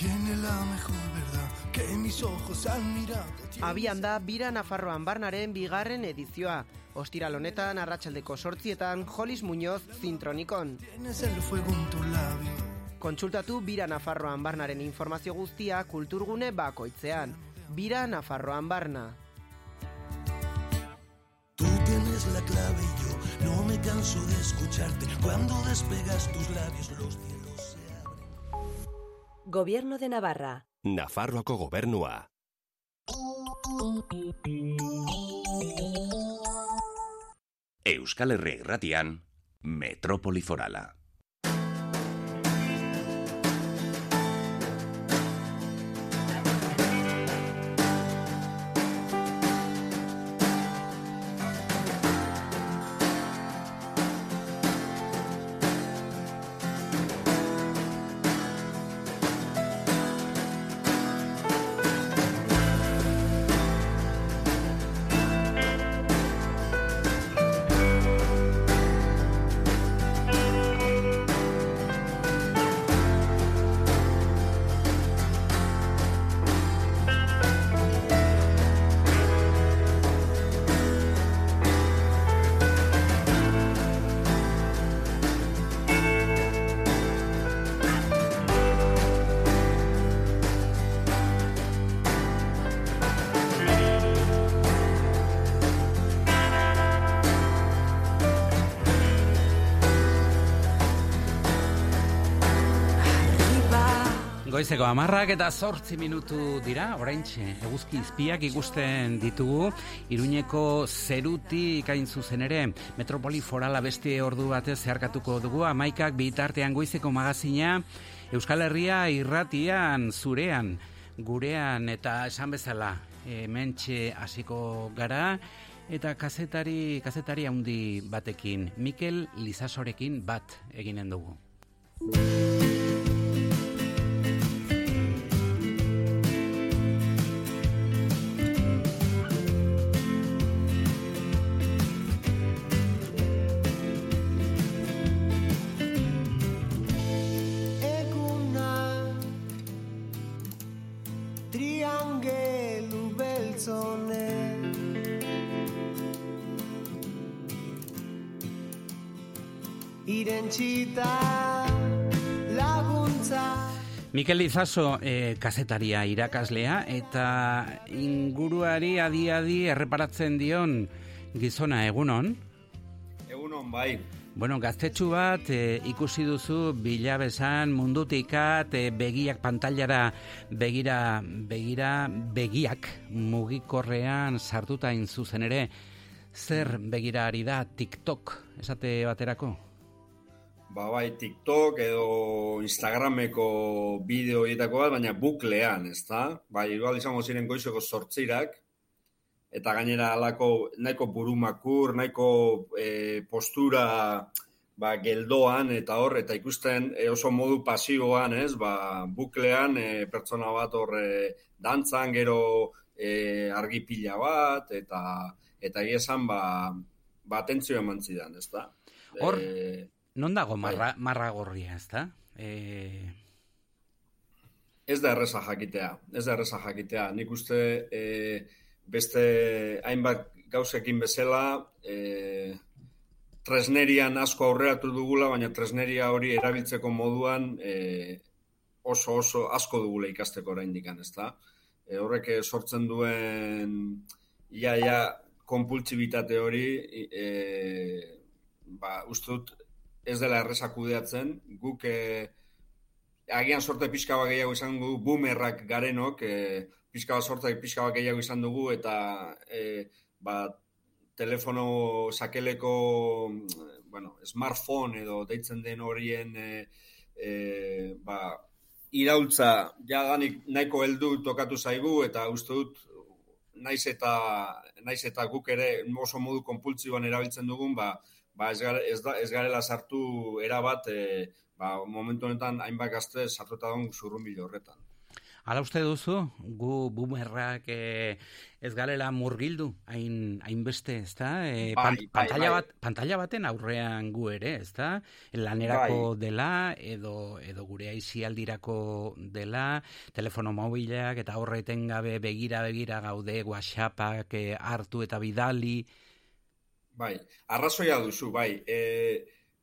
Tiene la mejor verdad que mis ojos han mirado. Abian da Bira Nafarroan Barnaren bigarren edizioa. Ostiral honetan arratsaldeko sortzietan Jolis Muñoz zintronikon. Tienes el fuego en tu labio. Kontsultatu Bira Nafarroan Barnaren informazio guztia kulturgune bakoitzean. Bira Nafarroan Barna. Tú tienes la clave y yo no me canso de escucharte. Cuando despegas tus labios los. Gobierno de Navarra. Nafarroako gobernua. Euskal Herria irratian, Metrópoli Forala. Goizeko amarrak eta zortzi minutu dira, oraintxe, eguzki izpiak ikusten ditugu, iruñeko zeruti ikain zuzen ere, metropoli forala beste ordu batez zeharkatuko dugu, amaikak bitartean goizeko magazina, Euskal Herria irratian, zurean, gurean eta esan bezala, mentxe hasiko gara, eta kazetari, kazetari handi batekin, Mikel Lizasorekin bat eginen dugu. Irentsita laguntza Mikel Izaso, e, kazetaria irakaslea, eta inguruari adi-adi erreparatzen dion gizona egunon. Egunon, bai. Bueno, gaztetxu bat e, ikusi duzu bilabesan mundutikat e, begiak pantailara begira, begira, begiak mugikorrean sartuta zuzen ere. Zer begira ari da TikTok, esate baterako? Ba, bai, TikTok edo Instagrameko bideo horietako bat, baina buklean, ez da? Bai, igual izango ziren goizeko sortzirak, eta gainera alako nahiko burumakur, nahiko e, postura ba, geldoan eta hor, eta ikusten e, oso modu pasiboan, ez? Ba, buklean e, pertsona bat hor e, dantzan, gero e, argi pila bat, eta eta esan, ba, ba atentzio eman zidan, ez da? Hor, E, non dago marra, marra gorria, ez da? E, Ez da erreza jakitea, ez da erreza jakitea. Nik uste e, beste hainbat gauzekin bezala e, tresnerian asko aurreratu dugula, baina tresneria hori erabiltzeko moduan e, oso oso asko dugula ikasteko oraindik ez da? E, horrek sortzen duen ia, ia, konpultsibitate hori, e, ba, uste dut, ez dela errezak kudeatzen, guk e, agian sorte pixka bat gehiago izan dugu, boomerrak garenok, e, pixka bat sorte pixka bat gehiago izan dugu, eta e, ba, telefono sakeleko, bueno, smartphone edo deitzen den horien e, e, ba, iraultza jadanik nahiko heldu tokatu zaigu, eta uste dut naiz eta naiz eta guk ere oso modu konpultsioan erabiltzen dugun, ba, ba ez, gare, ez, da, ez garela sartu erabat e, ba, momentu honetan hainbat gazte sartuta daun zurrunbilo horretan. Hala uste duzu, gu bumerrak e, ez garela murgildu, hain, hainbeste, ez da? E, Bai, bai, pantalla, bai. Bat, pantalla baten aurrean gu ere, ez da? Lanerako Bai. dela, edo, edo gure aizialdirako dela, telefono mobilak eta horreten gabe begira-begira gaude, whatsappak e, hartu eta bidali, Bai, arrazoia duzu, bai. E,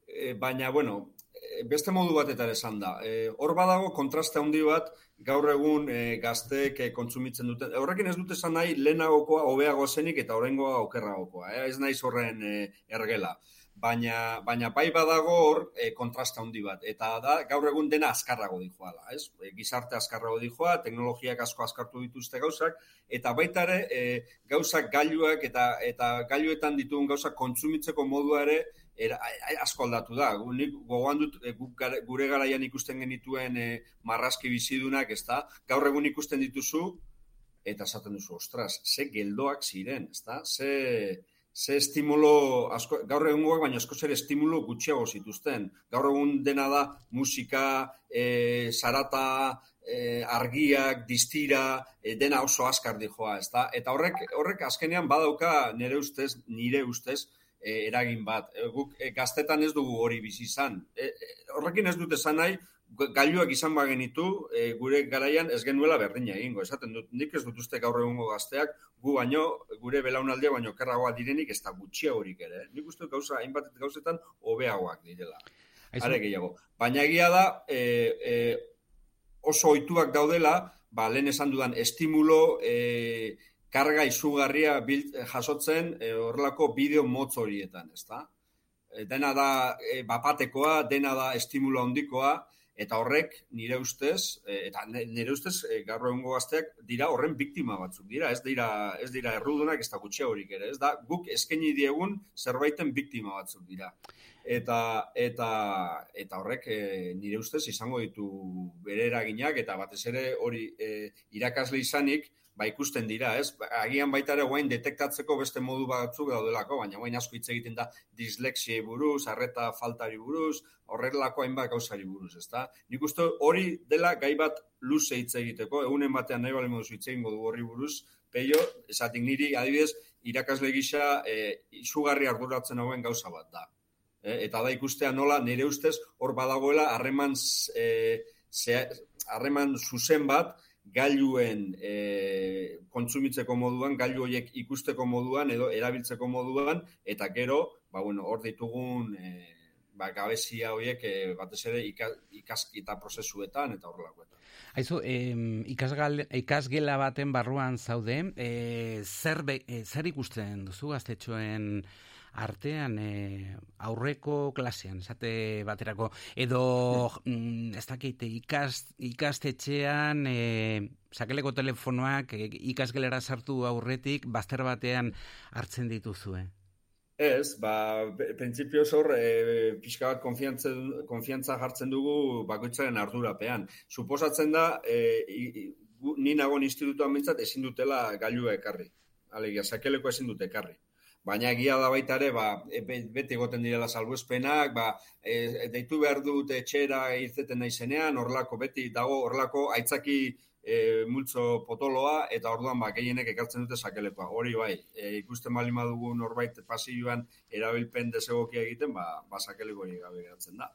e, baina, bueno, e, beste modu batetan esan da. E, hor badago kontraste handi bat gaur egun e, gazteek e, kontsumitzen duten. Horrekin ez dute esan nahi lehenagokoa hobeago zenik eta oraingoa okerragokoa. Eh? Ez naiz horren e, ergela. Baina, baina bai badago hor e, kontraste handi bat. Eta da gaur egun dena azkarrago dijoala. Ez? E, gizarte azkarrago dijoa, teknologiak asko azkartu dituzte gauzak, eta baita ere e, gauzak gailuak eta eta gailuetan ditugun gauzak kontsumitzeko modua ere era, asko aldatu da. Nik gogoan dut e, gure garaian ikusten genituen e, marrazki bizidunak, ezta? Gaur egun ikusten dituzu eta esaten duzu, ostras, ze geldoak ziren, ezta? Ze ze estimulo asko, gaur egungoak baina asko zer estimulo gutxiago zituzten. Gaur egun dena da musika, e, sarata, e, argiak, distira, e, dena oso askar dijoa, ezta? Eta horrek horrek azkenean badauka nire ustez, nire ustez, e, eragin bat. E, guk e, gaztetan ez dugu hori bizi izan. E, e, horrekin ez dut esan nahi, gailuak izan bagenitu, e, gure garaian ez genuela berdina egingo. Esaten dut, nik ez dut uste gaur egungo gazteak, gu baino, gure belaunaldia baino kerragoa direnik, ez da gutxiagorik ere. Nik uste gauza, hainbat gauzetan, hobeagoak direla. Are gehiago. Baina egia da, e, e, oso ohituak daudela, ba, lehen esan dudan, estimulo, e, karga izugarria bilt, jasotzen e, horrelako bideo motz horietan, ezta? E, dena da e, bapatekoa, dena da estimulo handikoa, eta horrek nire ustez, e, eta nire ustez e, gaur egungo gazteak dira horren biktima batzuk dira, ez dira, ez dira errudunak, ez da gutxiagorik ere, ez da guk eskaini diegun zerbaiten biktima batzuk dira. Eta, eta, eta horrek e, nire ustez izango ditu bere eraginak, eta batez ere hori e, irakasle izanik, ba ikusten dira, ez? Ba, Agian baita ere guain detektatzeko beste modu batzuk daudelako, baina guain asko hitz egiten da dislexiei buruz, arreta faltari buruz, horrelako hainbat gauzari buruz, ezta? Nik uste hori dela gai bat luze hitz egiteko, egunen batean nahi bale modu hitz egingo du horri buruz, peio, esatik niri adibidez, irakasle gisa e, izugarri arduratzen hauen gauza bat da. E, eta da ikustea nola nire ustez hor badagoela harreman e, harreman zuzen bat gailuen e, kontsumitzeko moduan, gailu horiek ikusteko moduan edo erabiltzeko moduan, eta gero, ba, bueno, hor ditugun e, ba, gabezia horiek e, batez ere ika, ikaskita prozesuetan eta horrelakoetan. Aizu, em, ikasgal, ikasgela baten barruan zaude, e, zer, be, e, zer ikusten duzu gaztetxoen artean e, aurreko klasean, esate baterako, edo mm, ez dakit, ikas, ikastetxean e, sakeleko telefonoak e, ikasgelera sartu aurretik bazter batean hartzen dituzue. Ez, ba, printzipioz hor, e, pixka bat konfiantza, jartzen dugu bakoitzaren ardurapean. Suposatzen da, e, i- gu- ni nagon institutuan bintzat ezin dutela gailua ekarri. Alegia, sakeleko ezin dute ekarri. Baina egia da baita ere, ba, e, be- beti egoten direla salbuespenak, ba, e, deitu behar dut etxera irteten naizenean, horrelako beti dago horrelako aitzaki e, multzo potoloa, eta orduan ba, gehienek ekartzen dute sakelekoa. Hori bai, e, ikusten bali madugu norbait pasilloan erabilpen desegokia egiten, ba, ba sakeleko hori gabe geratzen da.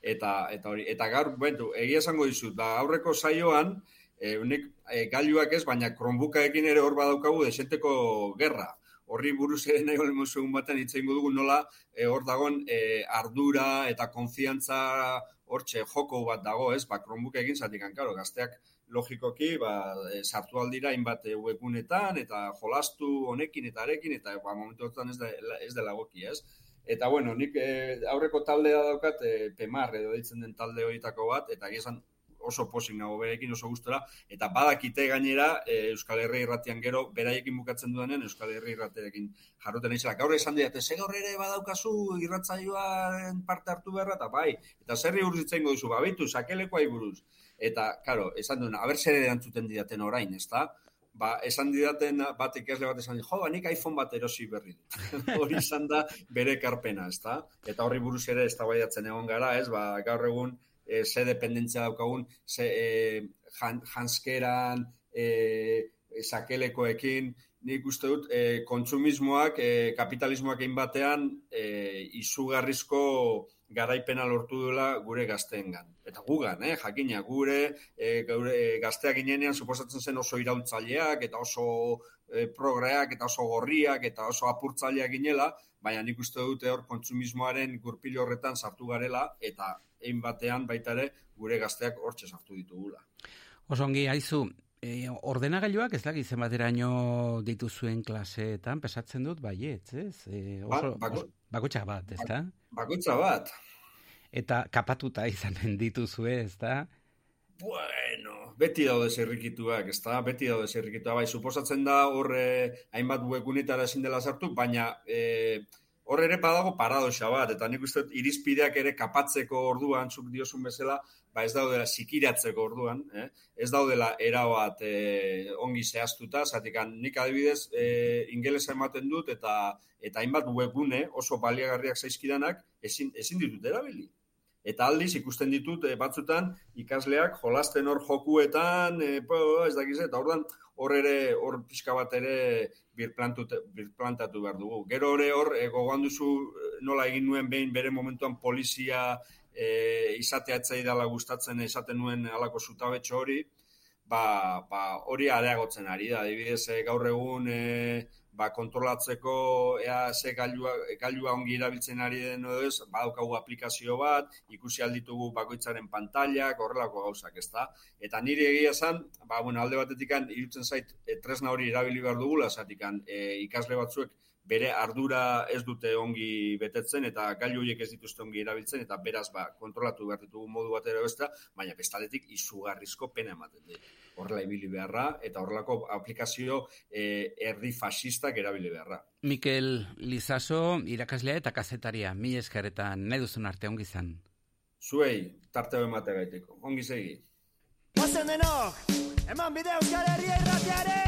Eta, eta hori, eta gaur, bentu, egia esango dizut, ba, aurreko saioan, e, nik e, gailuak ez, baina kronbukaekin ere hor badaukagu desenteko gerra. Horri buruz ere nahi bali egun batean hitz egingo dugu nola e, hor dagon e, ardura eta konfiantza hortxe joko bat dago, ez? Ba, Chromebook egin zatik, karo, gazteak logikoki, ba, e, sartu aldira hainbat e, webgunetan, eta jolastu honekin eta arekin, eta ba, momentu horretan ez, da, ez dela goki, ez? Eta bueno, nik e, aurreko taldea daukat, e, Pemar edo ditzen den talde horietako bat, eta gizan oso posik nago berekin oso gustora eta badakite gainera e, Euskal Herri irratian gero beraiekin bukatzen duenen Euskal Herri irraterekin jarroten izela. Gaur esan diate, ze gaur ere badaukazu irratzaioaren parte hartu beharra, eta bai, eta zerri buruz ditzen duzu, babitu, sakelekoa buruz. Eta, karo, esan duen, haber zer erantzuten didaten orain, ezta? Ba, esan didaten bat ikasle bat esan, jo, ba, nik iPhone bat erosi berri dut. *laughs* hori izan da bere karpena, ezta? Eta horri buruz ere ez egon gara, ez? Ba, gaur egun, e, ze dependentzia daukagun, ze e, jan, janskeran, e, sakelekoekin, nik uste dut, e, kontsumismoak, e, kapitalismoak egin batean, e, izugarrizko garaipena lortu duela gure gazteengan. Eta gugan, eh, jakina, gure, e, gure e, gazteak ginenean suposatzen zen oso irauntzaileak, eta oso e, progreak, eta oso gorriak, eta oso apurtzaileak ginela, baina nik uste dute hor kontsumismoaren gurpil horretan sartu garela, eta egin batean baita ere gure gazteak hortxe sartu ditugula. Osongi, haizu, e, ordenagailuak ez dakit zenbateraino dituzuen klaseetan, pesatzen dut, baiet, ez? E, oso, ba, bako, bakotxa bat, ez da? Bakotxa bat. Eta kapatuta izanen dituzue, ez da? Bueno, beti daude zerrikituak, ez da? Beti daude zerrikituak, bai, suposatzen da horre hainbat webunetara ezin dela sartu, baina... E, Hor ere badago paradoxa bat, eta nik uste irizpideak ere kapatzeko orduan, zuk diosun bezala, ba ez daudela sikiratzeko orduan, eh? ez daudela era bat eh, ongi zehaztuta, zatik nik adibidez eh, ingelesa ematen dut, eta eta hainbat webgune oso baliagarriak zaizkidanak ezin, ezin ditut erabili. Eta aldiz ikusten ditut e, batzutan ikasleak jolasten hor jokuetan, e, po, ez dakiz, eta ordan hor ere, hor pixka bat ere birplantatu behar dugu. Gero hori hor, e, gogoan duzu nola egin nuen behin bere momentuan polizia e, izatea etzai dela gustatzen esaten nuen alako zutabetxo hori, ba, ba hori areagotzen ari da. Adibidez, gaur egun e, ba, kontrolatzeko ea ze gailua, gailua ongi erabiltzen ari den edo ez, badaukagu aplikazio bat, ikusi alditugu bakoitzaren pantailak, horrelako gauzak, ezta? Eta nire egia esan, ba, bueno, alde batetik irutzen zait, e, tresna hori erabili behar dugula, zatikan, e, ikasle batzuek bere ardura ez dute ongi betetzen eta gailu horiek ez dituzte ongi erabiltzen eta beraz ba, kontrolatu behar ditugu modu batera besta, baina bestaletik izugarrizko pena ematen dut horrela ibili beharra, eta horrelako aplikazio e, erdi fasistak erabili beharra. Mikel Lizaso, irakaslea eta kazetaria, mi eskaretan nahi duzun arte ongi zan. Zuei, tarte emate gaiteko, ongi segi. Ozen denok, eman bide Euskal Herria irratiare!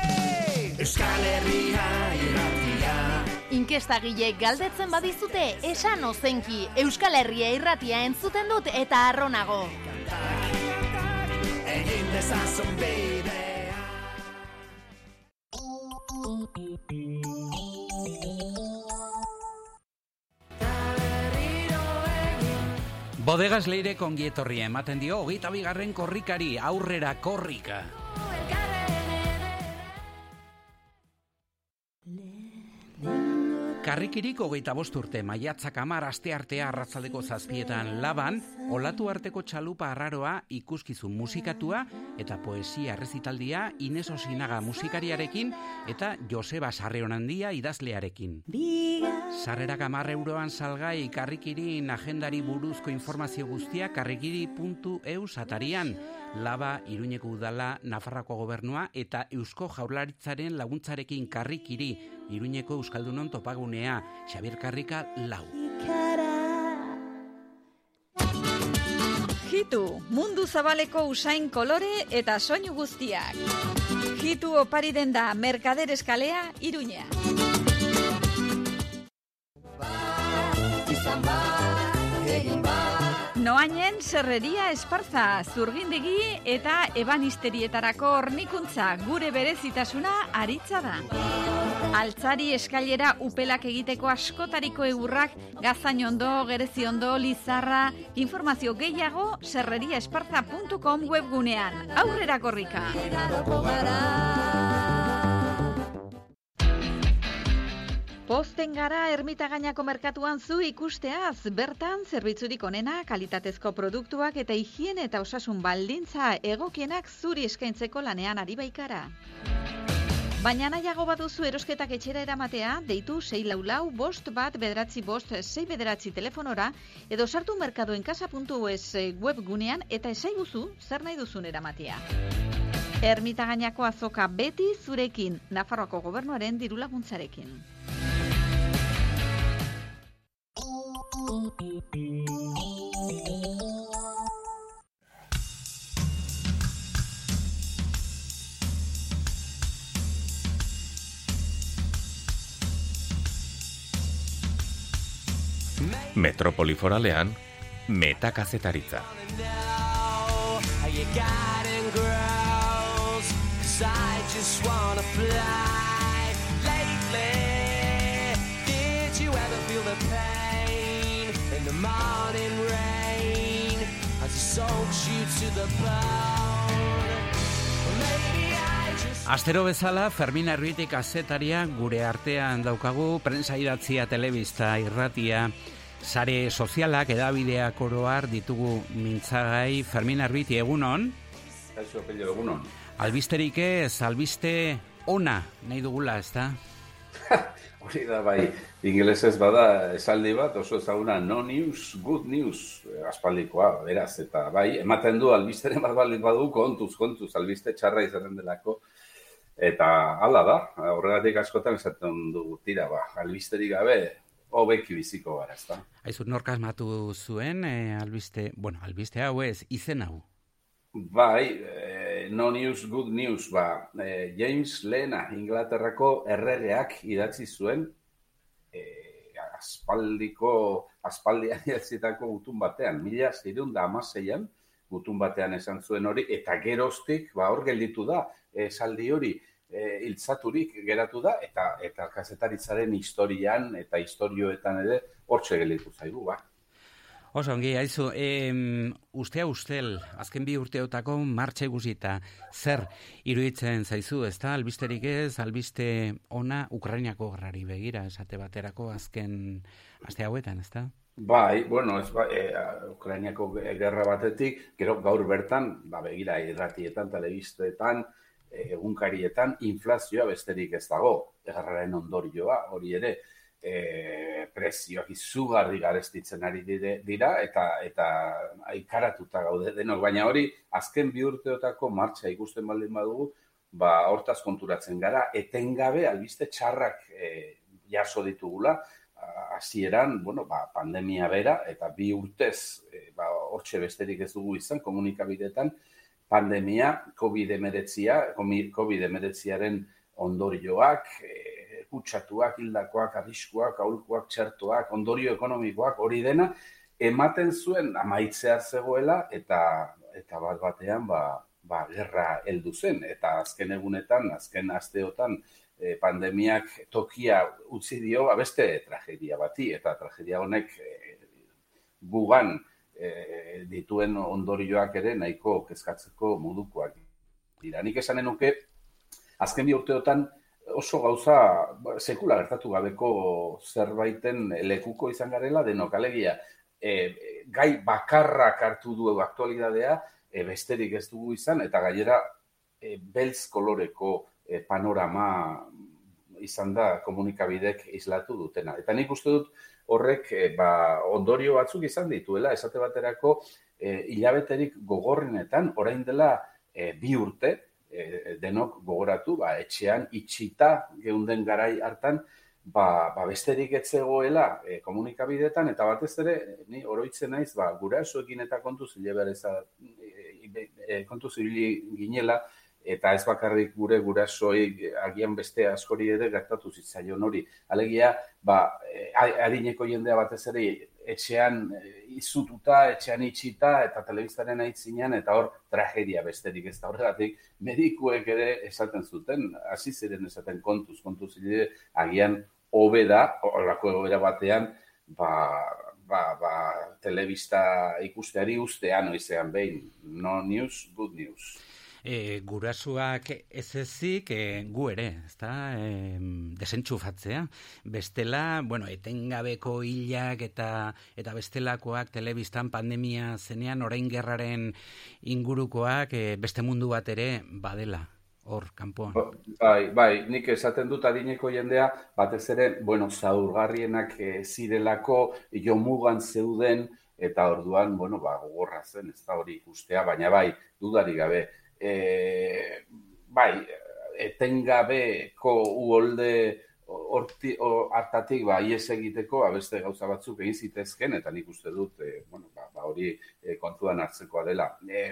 Euskal Herria irratia! Inkesta galdetzen badizute, esan ozenki, Euskal Herria irratia entzuten dut eta arronago dezazun bidea. Bodegas leire kongietorri ematen dio, hogeita bigarren korrikari, aurrera korrika. Karrikirik hogeita bost urte, maiatzak amar aste artea arratzaldeko zazpietan laban, olatu arteko txalupa arraroa ikuskizun musikatua eta poesia rezitaldia Ines Osinaga musikariarekin eta Joseba Sarreonandia idazlearekin. Sarrera gamar euroan salgai karrikirin agendari buruzko informazio guztia karrikiri.eu satarian laba Iruñeko udala Nafarrako gobernua eta Eusko Jaurlaritzaren laguntzarekin karrikiri Iruñeko Euskaldunon topagunea Xabier Karrika lau. Hitu, mundu zabaleko usain kolore eta soinu guztiak. Hitu opari den da Merkader Eskalea Iruña. Izan egin Noainen serreria esparza, zurgindegi eta ebanisterietarako hornikuntza gure berezitasuna aritza da. Altzari eskailera upelak egiteko askotariko egurrak, gazain ondo, gerezi ondo, lizarra, informazio gehiago serreriaesparza.com webgunean. Aurrera korrika! Posten gara ermitagainako merkatuan zu ikusteaz, bertan zerbitzurik onena, kalitatezko produktuak eta higiene eta osasun baldintza egokienak zuri eskaintzeko lanean ari baikara. Baina nahiago baduzu erosketak etxera eramatea, deitu 6 lau lau, bost bat bederatzi bost 6 bederatzi telefonora, edo sartu merkadoenkasa.es webgunean eta esaiguzu zer nahi duzun eramatea. Ermitagainako azoka beti zurekin, Nafarroako gobernuaren dirulaguntzarekin. Metropoli foralean, metakazetaritza. I just wanna fly the morning rain As it soaks you to the bone Astero bezala, Fermin Erbitik azetaria gure artean daukagu, prensa idatzia, telebista, irratia, sare sozialak, edabideak oroar ditugu mintzagai. Fermin Erbiti, egunon? Kaixo, pello, egunon. Albisterik ez, albiste ona nahi dugula, ez da? *laughs* Hori da, bai, ingelesez bada esaldi bat, oso ezaguna no news, good news, eh, aspaldikoa, beraz, eta bai, ematen du albisteren bat baldin badu, kontuz, kontuz, albiste txarra izaten delako, eta hala da, horregatik askotan esaten du, tira, ba, albisterik gabe, hobeki biziko gara, ez da? Aizu, nork asmatu zuen, eh, albiste, bueno, albiste hau ez, izen hau. Bai, eh, no news, good news, ba, eh, James Lena, Inglaterrako erregeak idatzi zuen, eh, aspaldiko, aspaldian *laughs* idatzitako gutun batean, mila zirun da amaseian, gutun batean esan zuen hori, eta geroztik, ba, hor gelditu da, esaldi hori, e, iltzaturik geratu da, eta eta kazetaritzaren historian eta historioetan ere hortxe gelditu zaigu, ba. Oso, ongi, haizu, em, ustea ustel, azken bi urteotako martxe guzita, zer iruditzen zaizu, ez da, albisterik ez, albiste ona Ukrainiako garrari begira, esate baterako azken aste hauetan, ez da? Bai, bueno, ez ba, e, Ukrainiako gerra batetik, gero gaur bertan, ba, begira, irratietan, telebistetan, e, egunkarietan, inflazioa besterik ez dago, egarraren ondorioa, hori ere, e, prezioak izugarri garestitzen ari dira, eta eta aikaratuta gaude denok, baina hori, azken bi urteotako martxa ikusten baldin badugu, ba, hortaz konturatzen gara, etengabe albiste txarrak e, jaso ditugula, hasieran, bueno, ba, pandemia bera, eta bi urtez, e, ba, hortxe besterik ez dugu izan, komunikabidetan, pandemia, COVID-19, COVID-19aren ondorioak, e, kutsatuak, hildakoak, arriskuak, aulkoak, txertoak, ondorio ekonomikoak, hori dena, ematen zuen amaitzear zegoela, eta eta bat batean, ba, ba, gerra heldu zen, eta azken egunetan, azken asteotan, e, pandemiak tokia utzi dio, ba, beste tragedia bati, eta tragedia honek e, gugan e, dituen ondorioak ere nahiko kezkatzeko modukoak dira. Nik esanen nuke, azken bi urteotan oso gauza ba, sekula gertatu gabeko zerbaiten lekuko izan garela denok alegia e, gai bakarrak hartu du aktualidadea e, besterik ez dugu izan eta gainera e, beltz koloreko e, panorama izan da komunikabidek islatu dutena. Eta nik uste dut horrek e, ba, ondorio batzuk izan dituela, esate baterako e, hilabeterik gogorrenetan, orain dela e, bi urte, e, denok gogoratu, ba, etxean itxita geunden garai hartan, ba, ba besterik etzegoela e, komunikabidetan, eta batez ere, ni oroitzen naiz, ba, gura esuekin eta kontu zile bereza, e, e, kontu zile ginela, eta ez bakarrik gure gurasoi agian beste askori ere gertatu zitzaion hori. Alegia, ba, adineko jendea batez ere etxean izututa, etxean itxita eta telebiztaren aitzinean eta hor tragedia besterik ez da horregatik medikuek ere esaten zuten, hasi ziren esaten kontuz, kontuz zile agian hobe da, horrako egoera batean, ba, ba, ba, telebista ikusteari ustean oizean behin, no news, good news. E, gurasuak ez ezik e, gu ere, ezta? E, desentxufatzea. Bestela, bueno, etengabeko hilak eta eta bestelakoak telebistan pandemia zenean orain gerraren ingurukoak e, beste mundu bat ere badela hor kanpoan. Bai, bai, nik esaten dut adineko jendea, batez ere, bueno, zaurgarrienak e, zirelako, jo mugan zeuden, eta orduan, bueno, ba, gogorra zen, ez da hori ikustea, baina bai, dudari gabe, e, bai, etengabeko uolde horti, hartatik, ba, ies egiteko, ba, gauza batzuk egin zitezken, eta nik uste dut, e, bueno, ba, ba hori e, kontuan hartzekoa dela. E,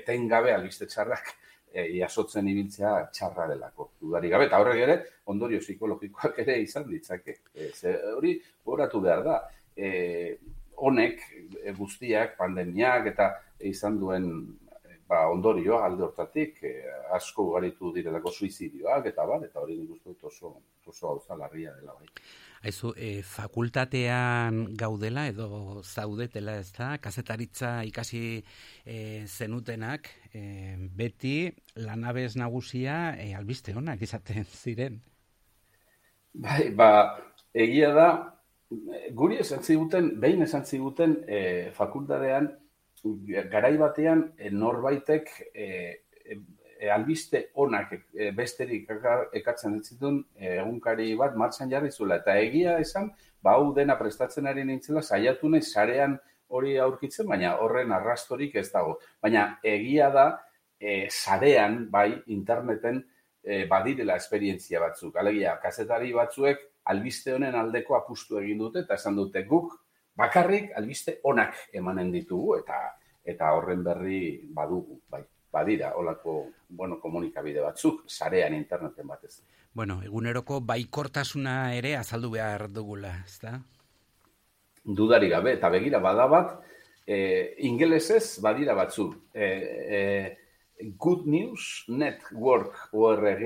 etengabe, albiste txarrak, e, jasotzen ibiltzea txarra delako, dudari gabe. Eta horrek ere, ondorio psikologikoak ere izan ditzake. E, ze, hori, horatu behar da. E, honek guztiak, pandemiak eta izan duen ba, ondorioa alde hortatik e, asko ugaritu direlako suizidioak eta bar, eta hori nik uste dut oso, oso hau larria dela bai. Aizu, e, fakultatean gaudela edo zaudetela ez da, kazetaritza ikasi e, zenutenak, e, beti lanabez nagusia e, albiste honak izaten *laughs* ziren. Bai, ba, egia da, guri esan ziguten, behin esan ziguten e, fakultatean, garai batean e, norbaitek e, e, albiste onak e, besterik ekartzen zituen egunkari bat martxan jarri zula. Eta egia esan, ba hau dena prestatzen ari nintzela, saiatu nahi sarean hori aurkitzen, baina horren arrastorik ez dago. Baina egia da, e, sarean, bai, interneten, e, badirela esperientzia batzuk. Alegia, kazetari batzuek albiste honen aldeko apustu egin dute eta esan dute guk bakarrik albiste onak emanen ditugu eta eta horren berri badugu, bai. Badira, olako, bueno, komunikabide batzuk, sarean interneten batez. Bueno, eguneroko baikortasuna ere azaldu behar dugula, ez da? Dudari gabe, eta begira, badabat, e, ingelesez badira batzuk. E, e, Good News Network ORG,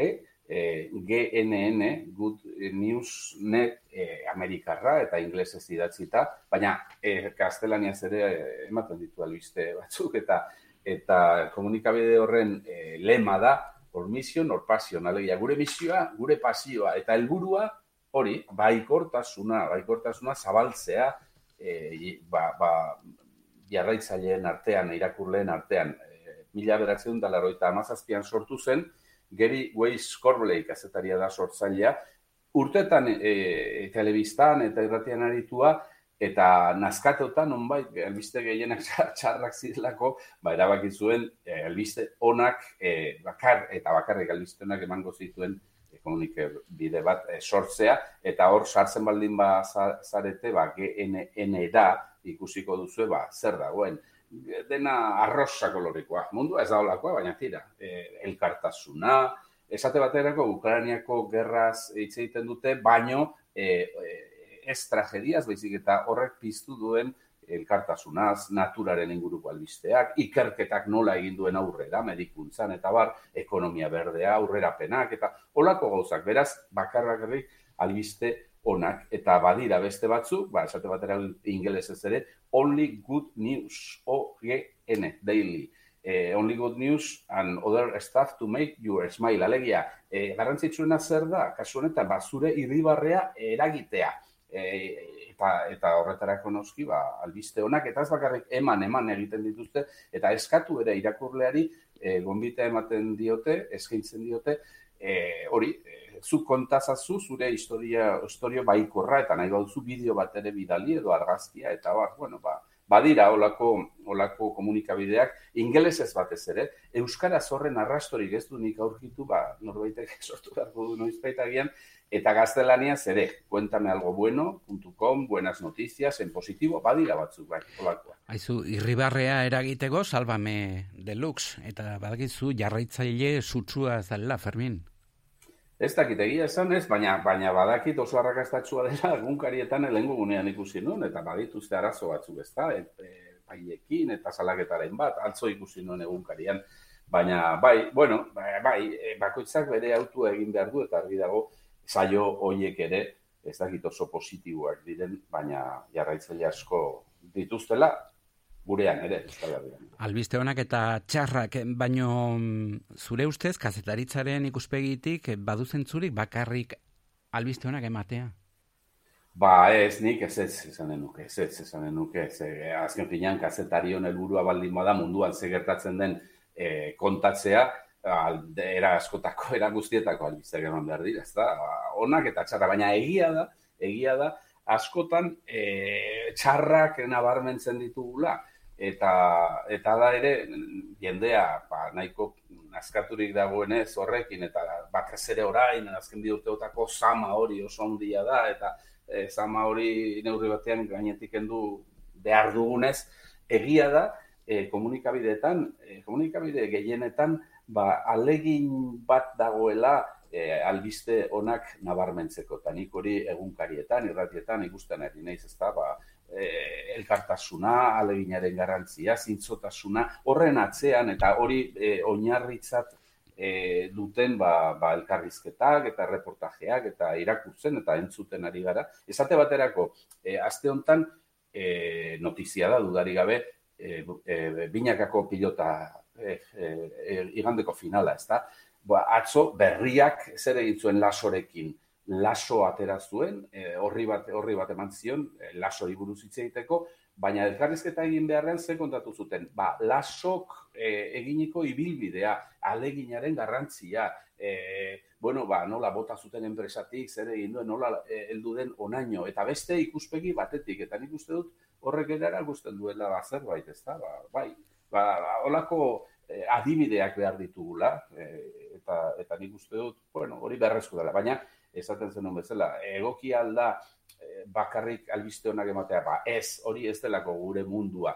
e, GNN, Good News Net e, Amerikarra eta inglesez idatzita, baina e, kastelaniaz ere ematen ditu albiste batzuk eta eta komunikabide horren e, lema da por mission or passion, alegia gure misioa, gure pasioa eta helburua hori baikortasuna, baikortasuna zabaltzea e, ba, ba, jarraitzaileen artean, irakurleen artean, e, mila beratzen da amazazpian sortu zen, Geri Weiss Corbley kazetaria da sortzailea, urtetan e, telebistan eta irratian aritua, eta nazkateotan, onbait, albiste gehienak *laughs* txarrak zirelako, ba, erabaki zuen, e, albiste onak, e, bakar, eta bakarrik albiste onak emango zituen e, bide bat e, sortzea, eta hor sartzen baldin ba zarete, ba, GNN da, ikusiko duzu, ba, zer dagoen dena arrosa kolorikoa. Mundua ez da olakoa, baina tira. E, elkartasuna, esate baterako Ukrainiako gerraz hitz egiten dute, baino e, e, ez tragediaz, baizik eta horrek piztu duen elkartasunaz, naturaren inguruko albisteak, ikerketak nola egin duen aurrera, medikuntzan eta bar, ekonomia berdea, aurrerapenak eta olako gauzak. Beraz, bakarrak albiste onak eta badira beste batzuk, ba, esate batera ingelesez ere, only good news, O-G-N, daily. Eh, only good news and other stuff to make you smile. Alegia, eh, garrantzitsuena zer da, kasu honetan, ba, zure irribarrea eragitea. Eh, eta, eta horretarako noski, ba, albiste honak, eta ez bakarrik eman, eman egiten dituzte, eta eskatu ere irakurleari, eh, gombita ematen diote, eskaintzen diote, eh, hori, eh, zu kontazazu zure historia, historio baikorra, eta nahi bauzu bideo bat ere bidali edo argazkia, eta bar, bueno, ba, badira olako, olako komunikabideak, ingelesez batez ere, Euskaraz horren arrastorik ez du nik aurkitu, ba, norbaitek *laughs* sortu beharko du noizbaitagian, eta gaztelaniaz ere, cuéntame algo bueno.com, buenas noticias, en positivo, badira batzuk, bai, olakoa. Aizu, irribarrea eragiteko, salvame deluxe, eta badakizu jarraitzaile sutsua zela, Fermin. Ez dakit egia esan ez, baina baina badakit oso arrakastatsua dela egunkarietan lehengo gunean ikusi nuen, eta badituzte arazo batzuk ez da, e, e, paiekin eta salaketaren bat, altzo ikusi nuen egunkarian, baina bai, bueno, bai, bai e, bakoitzak bere autua egin behar du, eta argi dago, saio hoiek ere, ez dakit oso positiboak diren, baina jarraitzaile asko dituztela, gurean ere, Euskal Herrian. Albiste honak eta txarrak, baino mm, zure ustez, kazetaritzaren ikuspegitik, eh, badu zentzurik bakarrik albiste honak ematea? Ba, ez, nik ez ez esanen nuke, ez ez esanen nuke, ze, azken finean kazetarion helburua baldin bada munduan ze gertatzen den e, kontatzea, alde, era askotako, era guztietako albizteak eman behar dira, ez da, onak eta txarra, baina egia da, egia da, askotan e, txarrak nabarmentzen ditugula, eta eta da ere jendea ba, nahiko askaturik dagoenez horrekin eta batez ere orain azken bi urteotako sama hori oso handia da eta e, sama hori neurri batean gainetik kendu behar dugunez egia da e, komunikabideetan e, komunikabide gehienetan ba alegin bat dagoela e, albiste onak nabarmentzeko eta nik hori egunkarietan irratietan ikusten ari naiz ezta? Ba eh, elkartasuna, aleginaren garrantzia, zintzotasuna, horren atzean eta hori eh, oinarritzat eh, duten ba, ba, elkarrizketak eta reportajeak eta irakurtzen eta entzuten ari gara. Esate baterako, eh, aste hontan eh, notizia da, dudari gabe, eh, eh, binakako pilota eh, eh, igandeko finala, ez? Ba, atzo berriak zer egin zuen lasorekin, laso atera zuen, e, horri bat horri bat eman zion, e, lasori buruz hitz egiteko, baina elkarrizketa egin beharrean ze kontatu zuten. Ba, lasok e, eginiko ibilbidea, aleginaren garrantzia, e, bueno, ba, nola bota zuten enpresatik, zer egin duen, nola e, heldu den onaino, eta beste ikuspegi batetik, eta nik uste dut horrek edara guzten duela ba, zerbait, ez da? Ba, bai, ba, holako e, adibideak behar ditugula, e, eta, eta nik uste dut, bueno, hori beharrezko dela, baina esaten zenun bezala, egoki alda eh, bakarrik albiste honak ematea, ba, ez, hori ez delako gure mundua.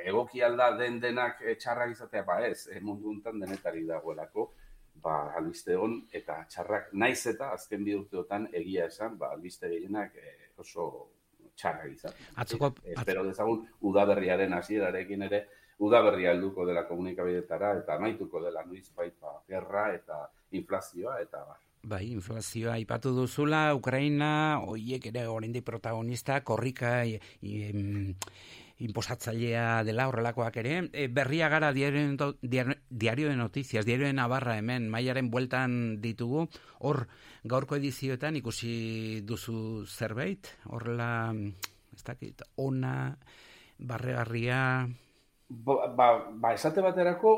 Egoki alda den denak eh, txarrak izatea, ba, ez, e, mundu untan denetarik dagoelako, ba, albiste hon, eta txarrak naiz eta azken bi urteotan egia esan, ba, albiste gehienak oso txarrak izatea. Atzoko, Espero dezagun, udaberriaren hasierarekin ere, udaberria helduko dela komunikabidetara, eta amaituko dela nuiz baita gerra eta inflazioa, eta bar. Bai, inflazioa aipatu duzula, Ukraina, hoiek ere oraindik protagonista, korrika i, i, em, inposatzailea dela horrelakoak ere. E, berria gara diario, diario de noticias, diario de Navarra hemen, maiaren bueltan ditugu, hor gaurko edizioetan ikusi duzu zerbait, horrela, ez dakit, ona, barregarria, Ba, ba, ba, esate baterako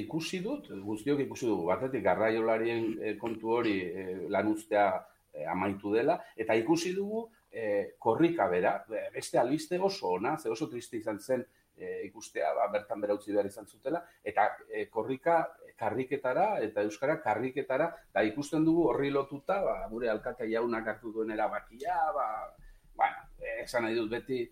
ikusi dut, guztiok ikusi dugu, batetik garraiolarien e, kontu hori e, lan ustea e, amaitu dela, eta ikusi dugu e, korrika bera, beste albiste oso ona, ze oso triste izan zen e, ikustea, ba, bertan bera utzi behar izan zutela, eta e, korrika karriketara eta euskara karriketara, da ikusten dugu horri lotuta, ba, gure alkate jaunak hartu duen erabakia, ba, bueno, esan nahi dut beti,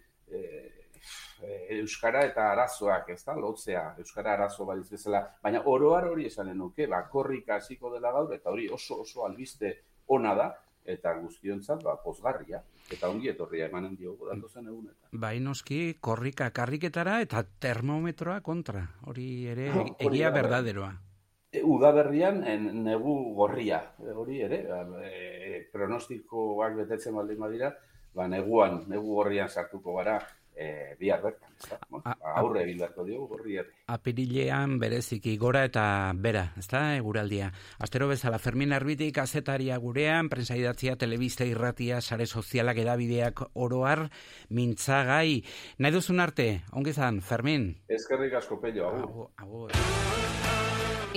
euskara eta arazoak, ez da, lotzea, euskara arazo badiz bezala, baina oroar hori esanen nuke, ba, korrika hasiko dela gaur, eta hori oso oso albiste ona da, eta guztiontzat, ba, pozgarria, eta ongi etorria emanen diogu dando zen egunetan. Bai, noski, korrika karriketara eta termometroa kontra, hori ere Hori egia da, bai. berdaderoa. E, udaberrian negu gorria, e, hori ere, e, pronostikoak betetzen baldin badira, ba, neguan, negu gorrian sartuko gara, e, bihar bertan, ez aurre egin beharko diogu gorri herri. Apirilean bereziki gora eta bera, ez da, eguraldia. Astero bezala, Fermin Arbitik azetaria gurean, prensa idatzia, telebista irratia, sare sozialak edabideak oroar, mintzagai. Nahi duzun arte, ongi zan, Fermin? Eskerrik asko pello, agur. Agur.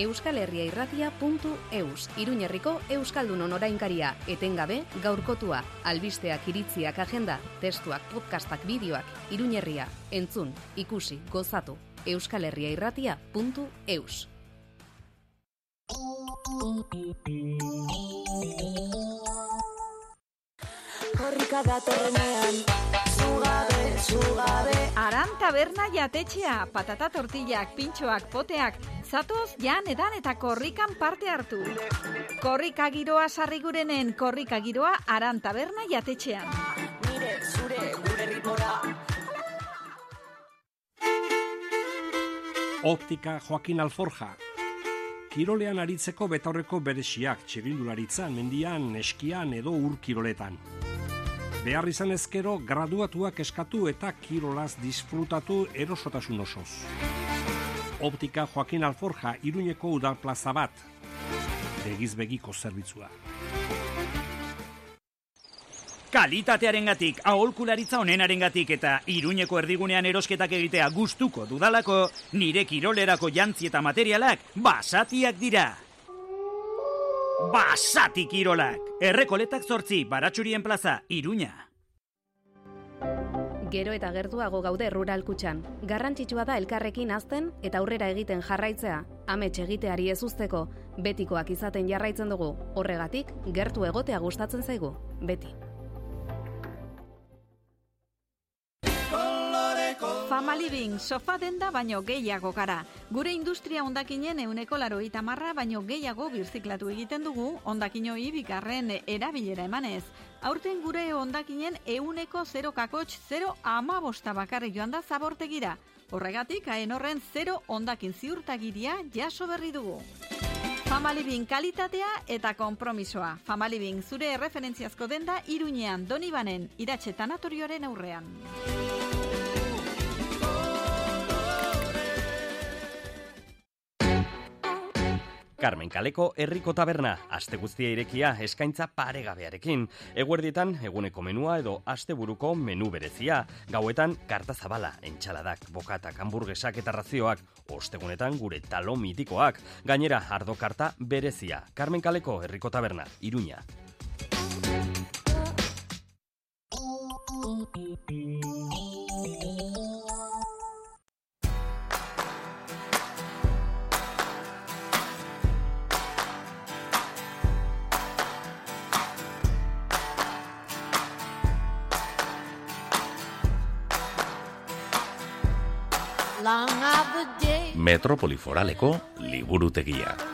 euskalherriairratia.eus Iruñerriko Euskaldunon orainkaria, etengabe, gaurkotua, albisteak iritziak agenda, testuak, podcastak, bideoak, Iruñerria, entzun, ikusi, gozatu, euskalherriairratia.eus Korrika datorrenean, zugabe, zugabe. Aran taberna jatetxea, patata tortillak, pintxoak, poteak, zatoz jan edan eta korrikan parte hartu. Korrika giroa sarrigurenen, korrika giroa aran taberna jatetxean. Nire, zure, gure ritmora. Optika Joaquin Alforja. Kirolean aritzeko betaurreko beresiak txirindularitzan, mendian, eskian edo ur kiroletan. Behar izan ezkero graduatuak eskatu eta kirolaz disfrutatu erosotasun osoz. Optika Joaquin Alforja Iruñeko udal plaza bat. Begiz begiko zerbitzua. Kalitatearengatik, aholkularitza onenarengatik eta Iruñeko erdigunean erosketak egitea gustuko dudalako, nire kirolerako jantzi eta materialak basatiak dira. Basati kirolak! Errekoletak zortzi, baratxurien plaza, Iruña. Gero eta gertuago gaude rural kutxan. Garrantzitsua da elkarrekin azten eta aurrera egiten jarraitzea. Amets egiteari ez usteko, betikoak izaten jarraitzen dugu. Horregatik, gertu egotea gustatzen zaigu. Beti. Fama Living, sofa denda baino gehiago gara. Gure industria ondakinen euneko laro itamarra baino gehiago birziklatu egiten dugu ondakinoi bikarren erabilera emanez. Aurten gure ondakinen euneko 0 kakotx 0 amabosta bakarri joan da zabortegira. Horregatik, haen horren 0 ondakin ziurtagiria jaso berri dugu. Famalibin kalitatea eta konpromisoa. Famalibin zure referentziazko denda Iruñean Donibanen iratxe tanatorioaren aurrean. Carmen Kaleko herriko taberna, aste guztia irekia eskaintza paregabearekin. Eguerdietan eguneko menua edo asteburuko menu berezia. Gauetan karta zabala, entxaladak, bokatak, hamburguesak eta razioak. Ostegunetan gure talo mitikoak. Gainera, ardo karta berezia. Carmen Kaleko herriko taberna, Iruña. Metropoli foraleko liburutegia.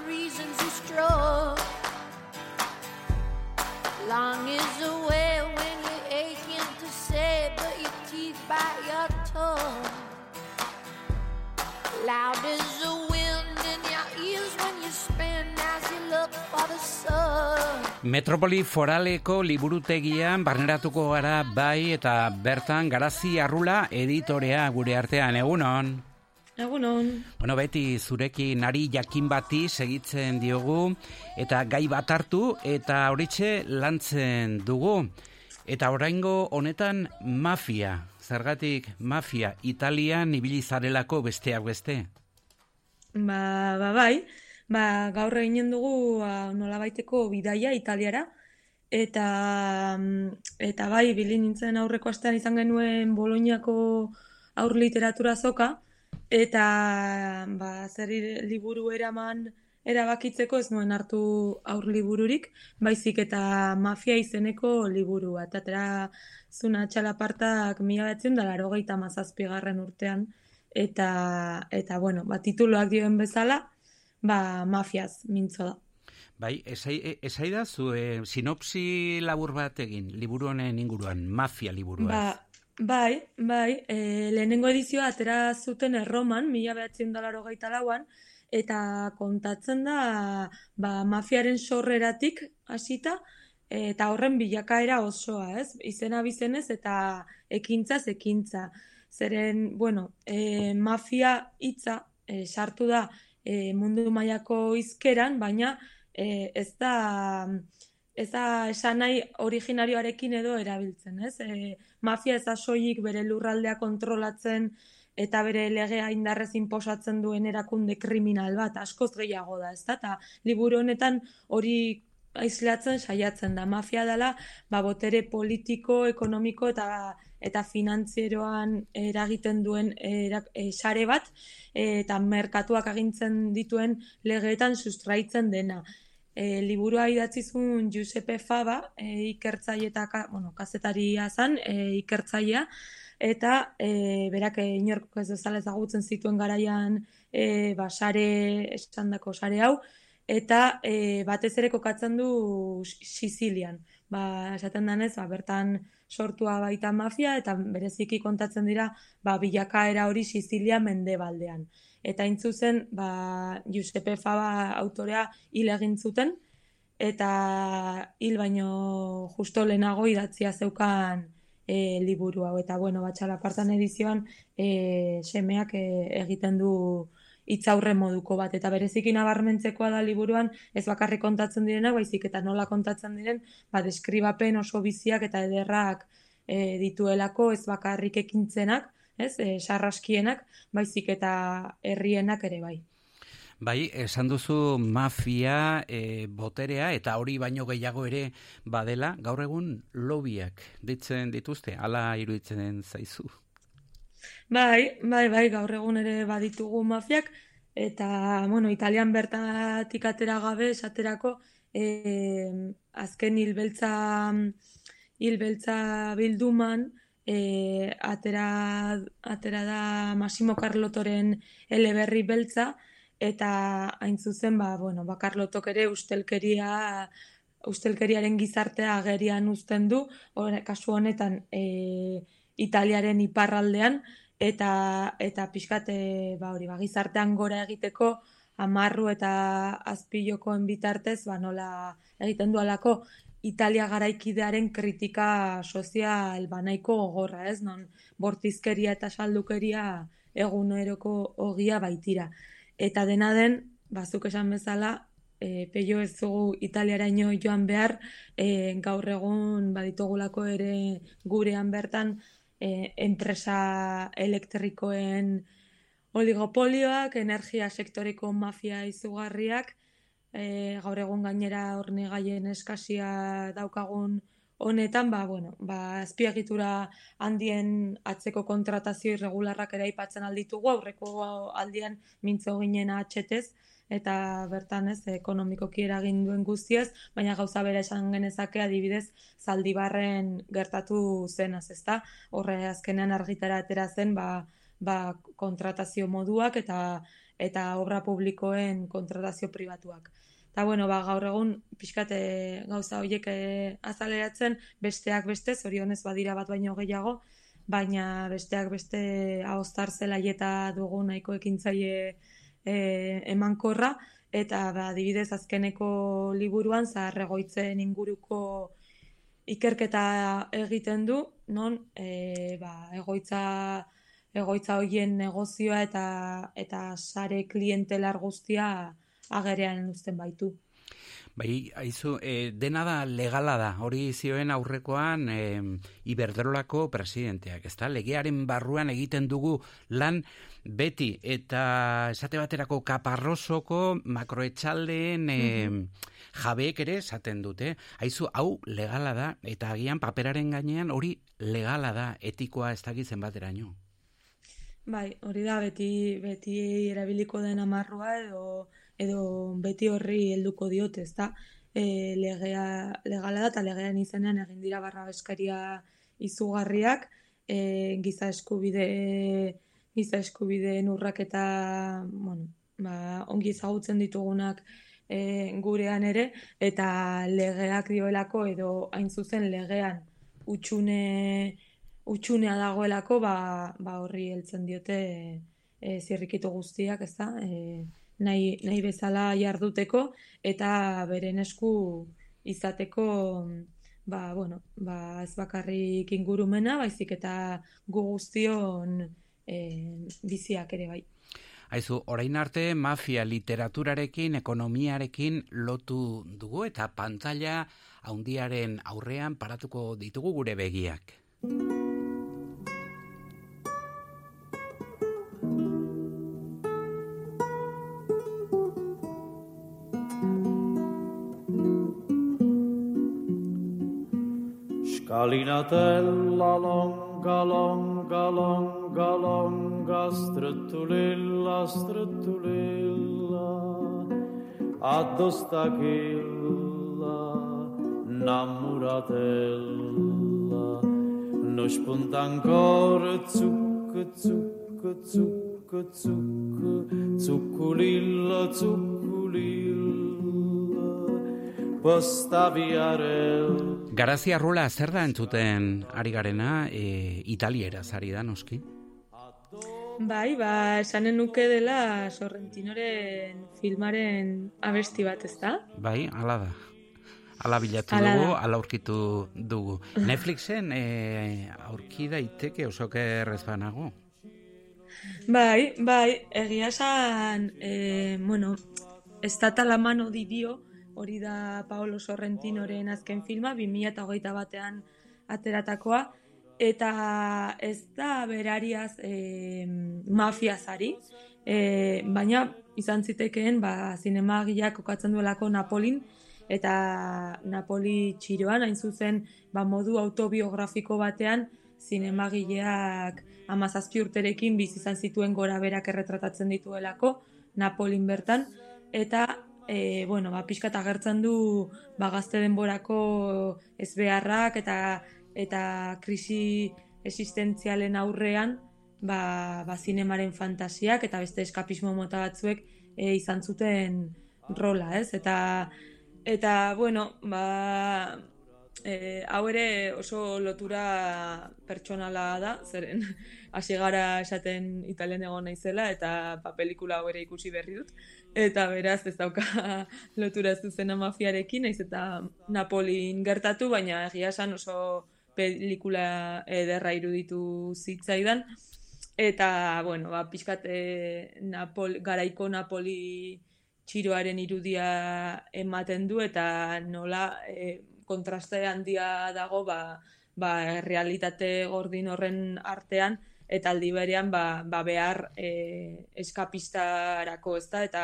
Metropoli foraleko liburutegian barneratuko gara bai eta bertan garazi arrula editorea gure artean egunon. Egunon. Bueno, beti zurekin ari jakin bati segitzen diogu eta gai bat hartu eta horitxe lantzen dugu. Eta oraingo honetan mafia, zergatik mafia Italian ibili zarelako besteak beste. Ba, ba bai, ba, gaur eginen dugu ba, nolabaiteko bidaia Italiara, eta, mm, eta bai, bilin nintzen aurreko astean izan genuen Boloniako aur literatura zoka, eta ba, zer liburu eraman erabakitzeko ez nuen hartu aur libururik, baizik eta mafia izeneko liburua. Eta atera zuna txalapartak mila betzen da laro mazazpigarren urtean, eta, eta bueno, ba, tituloak dioen bezala, ba, mafiaz mintzo da. Bai, esai, e- esai da zu e, sinopsi labur bat egin, liburu honen inguruan, mafia liburua. Ba, bai, bai, e, lehenengo edizioa atera zuten erroman, mila behatzen dalaro gaita lauan, eta kontatzen da ba, mafiaren sorreratik hasita eta horren bilakaera osoa, ez? Izena bizenez eta ekintzaz ekintza. Zeren, bueno, e, mafia hitza e, sartu da e, mundu mailako hizkeran, baina e, ez da ez da esan nahi originarioarekin edo erabiltzen, ez? E, mafia ez soilik bere lurraldea kontrolatzen eta bere legea indarrez inposatzen duen erakunde kriminal bat, askoz gehiago da, ez da? Eta liburu honetan hori aislatzen saiatzen da. Mafia dela, ba, botere politiko, ekonomiko eta eta finantzieroan eragiten duen era, e, sare bat e, eta merkatuak agintzen dituen legeetan sustraitzen dena. E, liburua idatzi zuen Giuseppe Fava, e, ikertzaile eta bueno, kazetaria zan, e, ikertzailea, eta e, berak inork ez bezala ezagutzen zituen garaian e, ba, sare, esandako sare hau, eta e, batez ere kokatzen du Sizilian. Ba, esaten danez, ba, bertan sortua baita mafia eta bereziki kontatzen dira ba, bilakaera hori Sizilia mendebaldean. Eta hain zuzen, ba, Giuseppe Fava autorea hil egin zuten, eta hil baino justo lehenago idatzia zeukan e, liburu hau. Eta bueno, batxala partan edizioan e, semeak e, egiten du hitzaurre moduko bat. Eta bereziki nabarmentzekoa da liburuan ez bakarrik kontatzen direnak baizik eta nola kontatzen diren ba deskribapen oso biziak eta ederrak e, dituelako ez bakarrik ekintzenak ez e, sarraskienak baizik eta herrienak ere bai. Bai, esan duzu mafia, e, boterea, eta hori baino gehiago ere badela, gaur egun lobiak ditzen dituzte, ala iruditzen zaizu. Bai, bai, bai, gaur egun ere baditugu mafiak, eta, bueno, italian bertatik atera gabe, esaterako, e, azken hilbeltza, hilbeltza bilduman, e, atera, atera da Massimo Carlotoren eleberri beltza, eta hain zuzen ba bueno bakarlotok ere ustelkeria ustelkeriaren gizartea agerian uzten du or, kasu honetan e, Italiaren iparraldean eta eta pixkate ba hori ba gizartean gora egiteko amarru eta azpilokoen bitartez ba nola egiten du alako Italia garaikidearen kritika sozial banaiko gogorra, ez? Non bortizkeria eta saldukeria eguneroko ogia baitira eta dena den, bazuk esan bezala, e, peio ez dugu italiaraino joan behar, e, gaur egun baditugulako ere gurean bertan e, enpresa elektrikoen oligopolioak, energia sektoreko mafia izugarriak, e, gaur egun gainera horne gaien eskasia daukagun honetan, ba, bueno, ba, azpiegitura handien atzeko kontratazio irregularrak ere aipatzen alditugu, aurreko aldian mintzo ginen atxetez, eta bertan ez, ekonomikoki eragin duen guztiez, baina gauza bere esan genezake adibidez zaldibarren gertatu zenaz, ezta? Horre azkenean argitara atera zen, ba, ba, kontratazio moduak eta eta obra publikoen kontratazio pribatuak. Eta, bueno, ba, gaur egun, pixkate gauza horiek e, azaleratzen, besteak beste, zorionez badira bat baino gehiago, baina besteak beste ahostar zela eta dugu nahiko ekintzaile e, emankorra, eta ba, dibidez azkeneko liburuan, zaharregoitzen inguruko ikerketa egiten du, non e, ba, egoitza egoitza hoien negozioa eta eta sare klientelar guztia agerean uzten baitu. Bai, aizu, e, dena da legala da, hori zioen aurrekoan e, Iberdrolako presidenteak, ez da? Legearen barruan egiten dugu lan beti, eta esate baterako kaparrosoko makroetxaldeen e, jabeek ere esaten dute. Aizu, hau legala da, eta agian paperaren gainean hori legala da, etikoa ez dakitzen bateraino. Bai, hori da, beti, beti erabiliko den amarrua edo edo beti horri helduko diote, ezta? E, legea legala da ta legean izenean egin dira barra beskaria izugarriak, e, giza eskubide giza eskubideen urraketa, bueno, ba, ongi ezagutzen ditugunak e, gurean ere eta legeak dioelako edo hain zuzen legean utxune utxunea dagoelako ba, ba horri heltzen diote e, zirrikitu guztiak, ezta? Eh nahi, nahi bezala jarduteko eta beren esku izateko ba, bueno, ba, ez bakarrik ingurumena, baizik eta gu guztion e, biziak ere bai. Aizu, orain arte mafia literaturarekin, ekonomiarekin lotu dugu eta pantalla haundiaren aurrean paratuko ditugu gure begiak. Calinatella longa, longa, longa, longa, strătulilla, strătulilla, adostachilla, namuratella, nu-și punta ancora zuccă, zuccă, zuccă, zuccă, zucculilla, zucculilla, postaviarella, Garazia Rula zer da entzuten ari garena, e, italiera zari da, noski? Bai, ba, esanen nuke dela Sorrentinoren filmaren abesti bat, ez da? Bai, ala da. Ala bilatu Hala dugu, da. ala aurkitu dugu. Netflixen e, aurki daiteke oso errez banago. Bai, bai, egia esan, e, bueno, Estata la mano di Dio, hori da Paolo Sorrentinoren azken filma, 2008 batean ateratakoa, eta ez da berariaz e, mafiazari, e, baina izan zitekeen, ba, zinemagiak kokatzen duelako Napolin, eta Napoli txiroan, hain zuzen, ba, modu autobiografiko batean, zinemagileak amazazpi urterekin bizi izan zituen gora berak erretratatzen dituelako, Napolin bertan, eta e, bueno, ba, pixkat agertzen du ba, gazte denborako ezbeharrak eta eta krisi existentzialen aurrean ba, ba, zinemaren fantasiak eta beste eskapismo mota batzuek e, izan zuten rola, ez? Eta, eta bueno, ba, e, hau ere oso lotura pertsonala da, zeren hasi gara esaten italian egon naizela eta ba, pelikula hau ere ikusi berri dut. Eta beraz ez dauka *laughs* lotura zuzena mafiarekin, naiz eta Napolin gertatu, baina egia esan oso pelikula ederra iruditu zitzaidan. Eta, bueno, ba, pixkat e, Napol, garaiko Napoli txiroaren irudia ematen du eta nola e, kontraste handia dago ba, ba, realitate gordin horren artean eta aldi berean ba, ba behar e, eskapistarako ez da eta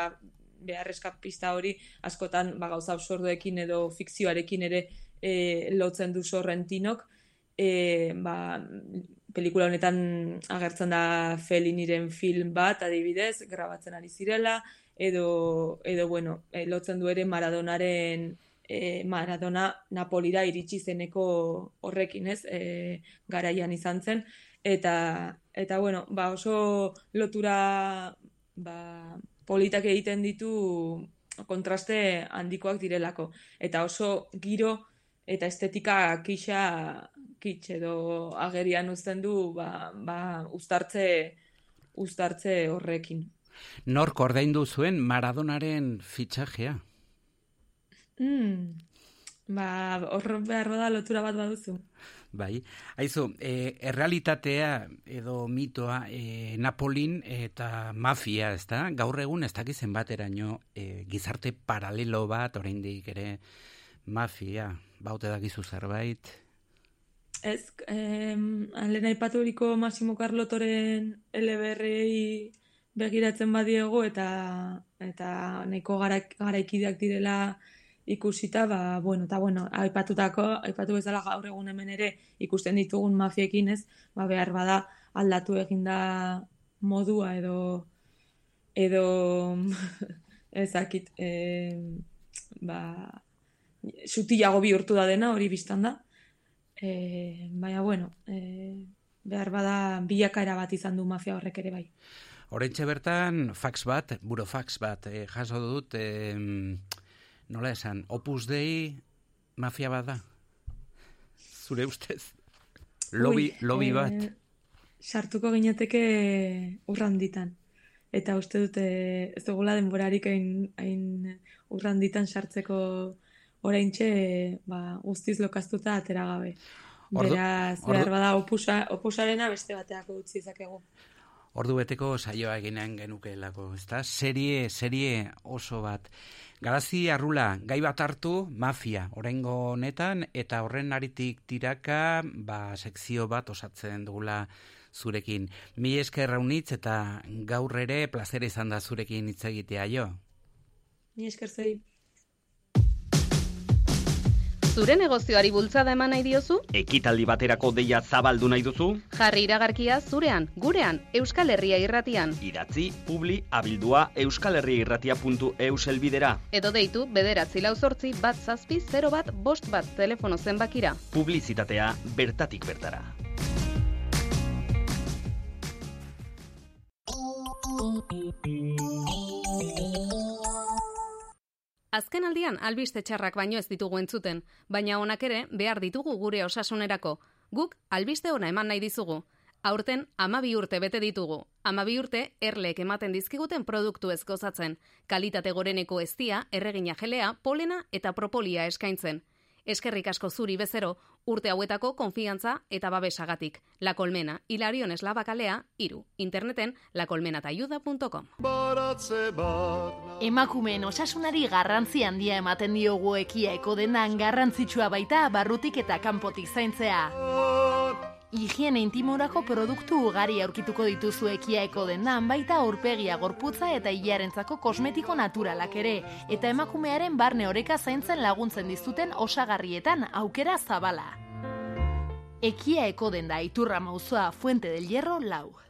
behar eskapista hori askotan ba, gauza absurdoekin edo fikzioarekin ere e, lotzen du sorrentinok. E, ba, pelikula honetan agertzen da Feliniren film bat adibidez, grabatzen ari zirela edo, edo bueno, lotzen du ere Maradonaren e, Maradona Napolira iritsi zeneko horrekin, ez? E, garaian izan zen eta eta bueno, ba oso lotura ba, politak egiten ditu kontraste handikoak direlako eta oso giro eta estetika kixa kitx edo agerian uzten du ba, ba uztartze uztartze horrekin. Nork ordaindu zuen Maradonaren fitxajea? Mm. Ba, hor behar da lotura bat baduzu. Bai, haizu, e, errealitatea edo mitoa e, Napolin eta mafia, ez da? Gaur egun ez dakizen bateraino e, gizarte paralelo bat, oraindik ere mafia, baute dakizu zerbait? Ez, eh, lehen aipaturiko Massimo Carlotoren LBRI begiratzen badiego eta eta nahiko garaik, garaikideak direla ikusita, ba, bueno, eta bueno, aipatutako, aipatu bezala gaur egun hemen ere ikusten ditugun mafiekin, ez? Ba, behar bada aldatu eginda modua edo edo *laughs* ezakit, e, ba, sutilago bihurtu da dena, hori biztan da. E, baina, bueno, e, behar bada bilakaera bat izan du mafia horrek ere bai. Horentxe bertan, fax bat, burofax bat, e, jaso dut, e, nola esan, opus dei mafia bat da? Zure ustez? Lobi, Ui, lobi eh, bat? sartuko gineteke urranditan. Eta uste dute ez dugula denborarik hain, hain urranditan sartzeko oraintxe ba, guztiz lokaztuta atera gabe. Ordu- Beraz, ordu- behar bada opusa, opusarena beste bateako utzi dezakegu. Ordu beteko saioa eginen genukeelako, ezta? Serie, serie oso bat. Garazi arrula, gai bat hartu, mafia, orengo honetan, eta horren aritik tiraka, ba, sekzio bat osatzen dugula zurekin. Mi esker raunitz eta gaur ere plazera izan da zurekin hitz egitea jo. Ni esker zei. Zure negozioari bultzada eman nahi diozu? Ekitaldi baterako deia zabaldu nahi duzu? Jarri iragarkia zurean, gurean, Euskal Herria irratian. Idatzi, publi, abildua, euskalherriairratia.eus elbidera. Edo deitu bederatzi lau zortzi bat zazpi 0 bat bost bat telefono zenbakira. Publizitatea bertatik bertara. Azken aldian albiste txarrak baino ez ditugu entzuten, baina honak ere behar ditugu gure osasunerako. Guk albiste ona eman nahi dizugu. Aurten amabi urte bete ditugu. Amabi urte erleek ematen dizkiguten produktu ez gozatzen. Kalitate goreneko eztia, erregina jelea, polena eta propolia eskaintzen. Eskerrik asko zuri bezero, urte hauetako konfiantza eta babesagatik. La Colmena, Hilarion Eslabakalea, iru. Interneten lacolmenatayuda.com. Emakumeen osasunari garrantzi handia ematen diogu ekiaeko dendan garrantzitsua baita barrutik eta kanpotik zaintzea. Higiene intimorako produktu ugari aurkituko dituzu ekiaeko dendan baita aurpegia gorputza eta hilarentzako kosmetiko naturalak ere, eta emakumearen barne oreka zaintzen laguntzen dizuten osagarrietan aukera zabala. Ekia eko denda iturra mauzoa Fuente del Hierro lau.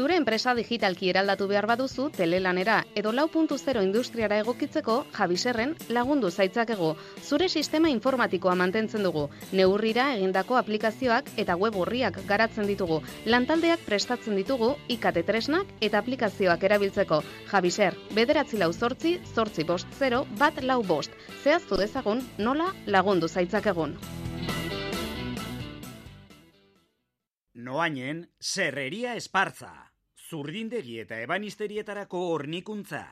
Zure enpresa digitalki eraldatu behar baduzu telelanera edo lau puntu zero industriara egokitzeko Javiserren lagundu zaitzakegu. Zure sistema informatikoa mantentzen dugu. Neurrira egindako aplikazioak eta web horriak garatzen ditugu. Lantaldeak prestatzen ditugu ikate tresnak eta aplikazioak erabiltzeko. Javiser, bederatzi lau zortzi, zortzi bost zero, bat lau bost. Zehaztu dezagun nola lagundu zaitzakegun. Noainen, serreria espartza. Zurdindegi eta ebanisterietarako hornikuntza.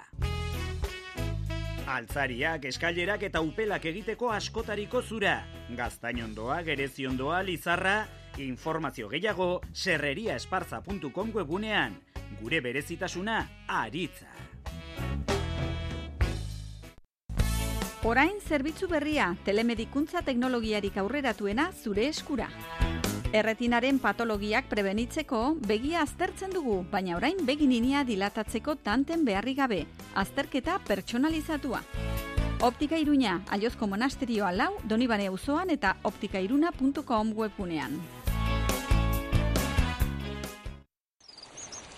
Altzariak, eskailerak eta upelak egiteko askotariko zura. Gaztainondoa, gereziondoa, lizarra, informazio gehiago serreriaespartza.com webunean. Gure berezitasuna, aritza. Orain zerbitzu berria, telemedikuntza teknologiarik aurreratuena zure eskura. Erretinaren patologiak prebenitzeko begia aztertzen dugu, baina orain begininia dilatatzeko tanten beharri gabe, azterketa pertsonalizatua. Optika Iruña, Aiozko Monasterioa lau, Donibane auzoan eta optikairuna.com webunean.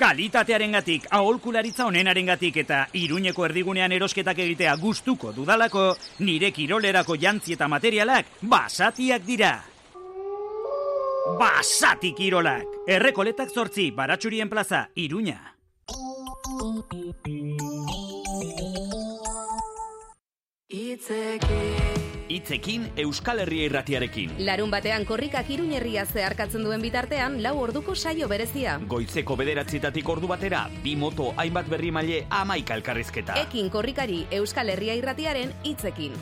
Kalitatearengatik, aholkularitza onenarengatik eta Iruñeko erdigunean erosketak egitea gustuko dudalako, nire kirolerako jantzi eta materialak basatiak dira. Basati kirolak! Errekoletak zortzi, baratxurien plaza, Iruña. Itzekin Euskal Herria irratiarekin. Larun batean korrikak iruñerria zeharkatzen duen bitartean, lau orduko saio berezia. Goizeko bederatzitatik ordu batera, bi moto hainbat berri maile amaika elkarrizketa. Ekin korrikari Euskal Herria irratiaren hitzekin.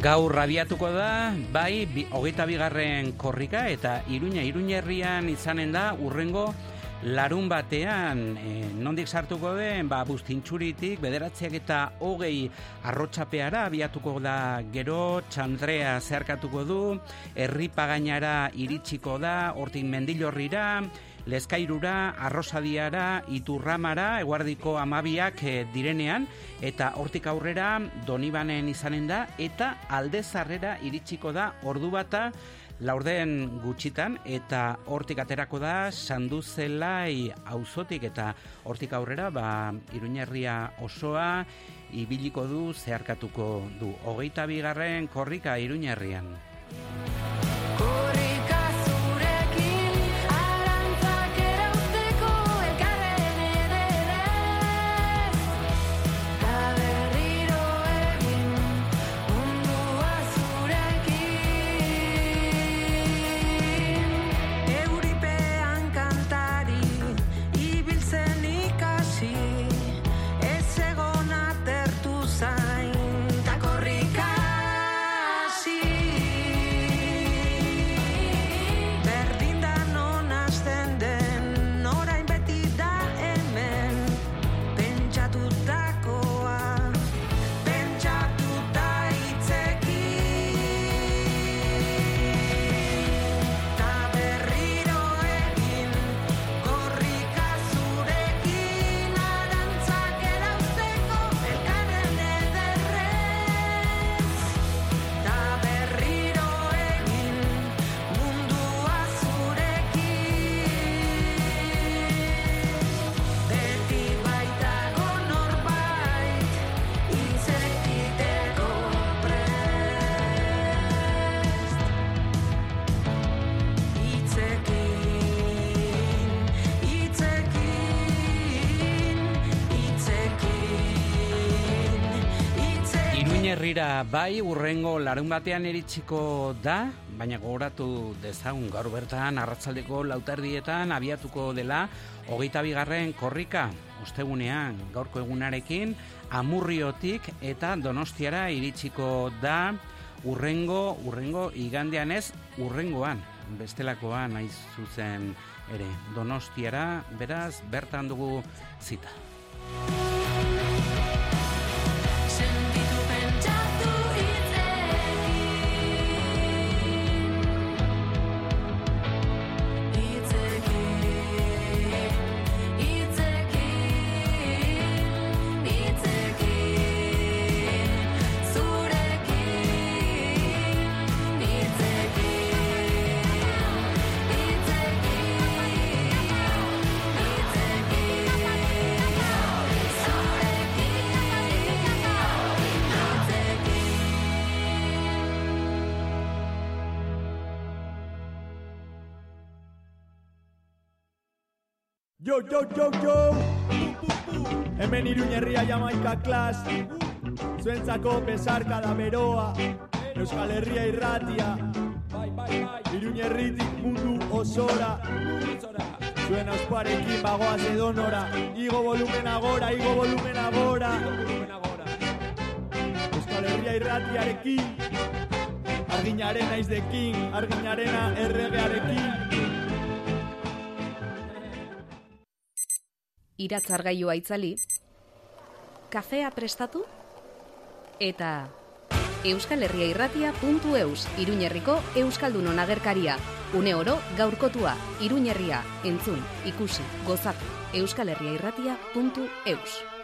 Gaur rabiatuko da, bai, bi, hogeita bigarren korrika eta iruña, iruñerrian izanen da urrengo larun batean, e, nondik sartuko den, ba, bustintxuritik, bederatziak eta hogei arrotxapeara abiatuko da gero, txandrea zeharkatuko du, herripagainara iritsiko da, hortik mendilorrira, Lezkairura, Arrosadiara, Iturramara, Eguardiko amabiak e, direnean, eta hortik aurrera Donibanen izanen da, eta aldezarrera iritsiko da ordu bata laurden gutxitan, eta hortik aterako da Sanduzelai auzotik eta hortik aurrera, ba, Iruñerria osoa, ibiliko du, zeharkatuko du. Hogeita bigarren korrika Iruñerrian. Euripean Iruñerrira bai urrengo larun batean iritsiko da, baina gogoratu dezagun gaur bertan arratzaldeko lautardietan abiatuko dela hogeita bigarren korrika ostegunean gaurko egunarekin amurriotik eta donostiara iritsiko da urrengo, urrengo igandean ez urrengoan bestelakoan naiz zuzen ere donostiara beraz bertan dugu zita. Klas Zuentzako besarka da beroa Euskal Herria irratia Iruñerritik mundu osora. Zuen ausparekin bagoaz edonora. Igo volumen agora, igo volumen agora. Euskal Herria irratiarekin Arginaren naizdekin, arginarena erregearekin. Iratzargailua itzali, kafea prestatu, eta Euskal Herria Irratia.eus Iruñerriko Euskaldunon agerkaria. Une oro gaurkotua, Iruñerria, entzun, ikusi, gozatu, Euskal Herria Irratia.eus.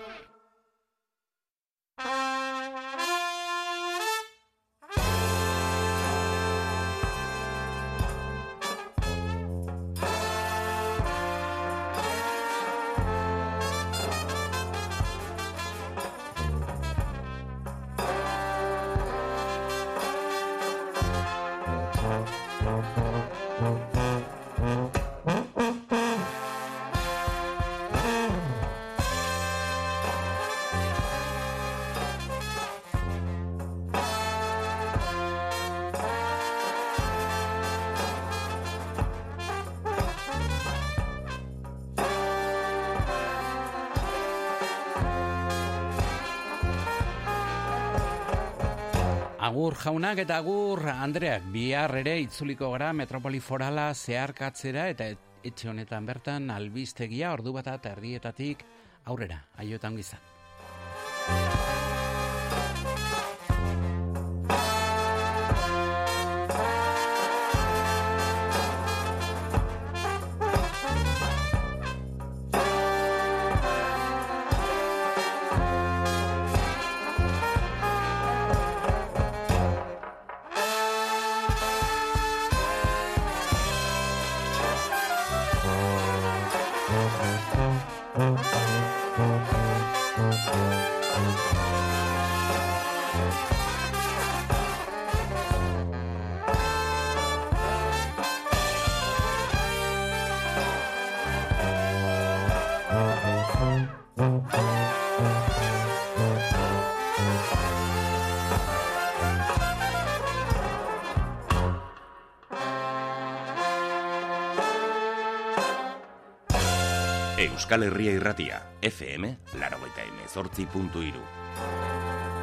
Agur jaunak eta agur Andreak bihar ere itzuliko gara metropoli forala zeharkatzera eta etxe honetan bertan albistegia ordu bat eta erdietatik aurrera, aiotan gizan. Euskal Herria Irratia, FM, laragoita emezortzi puntu iru.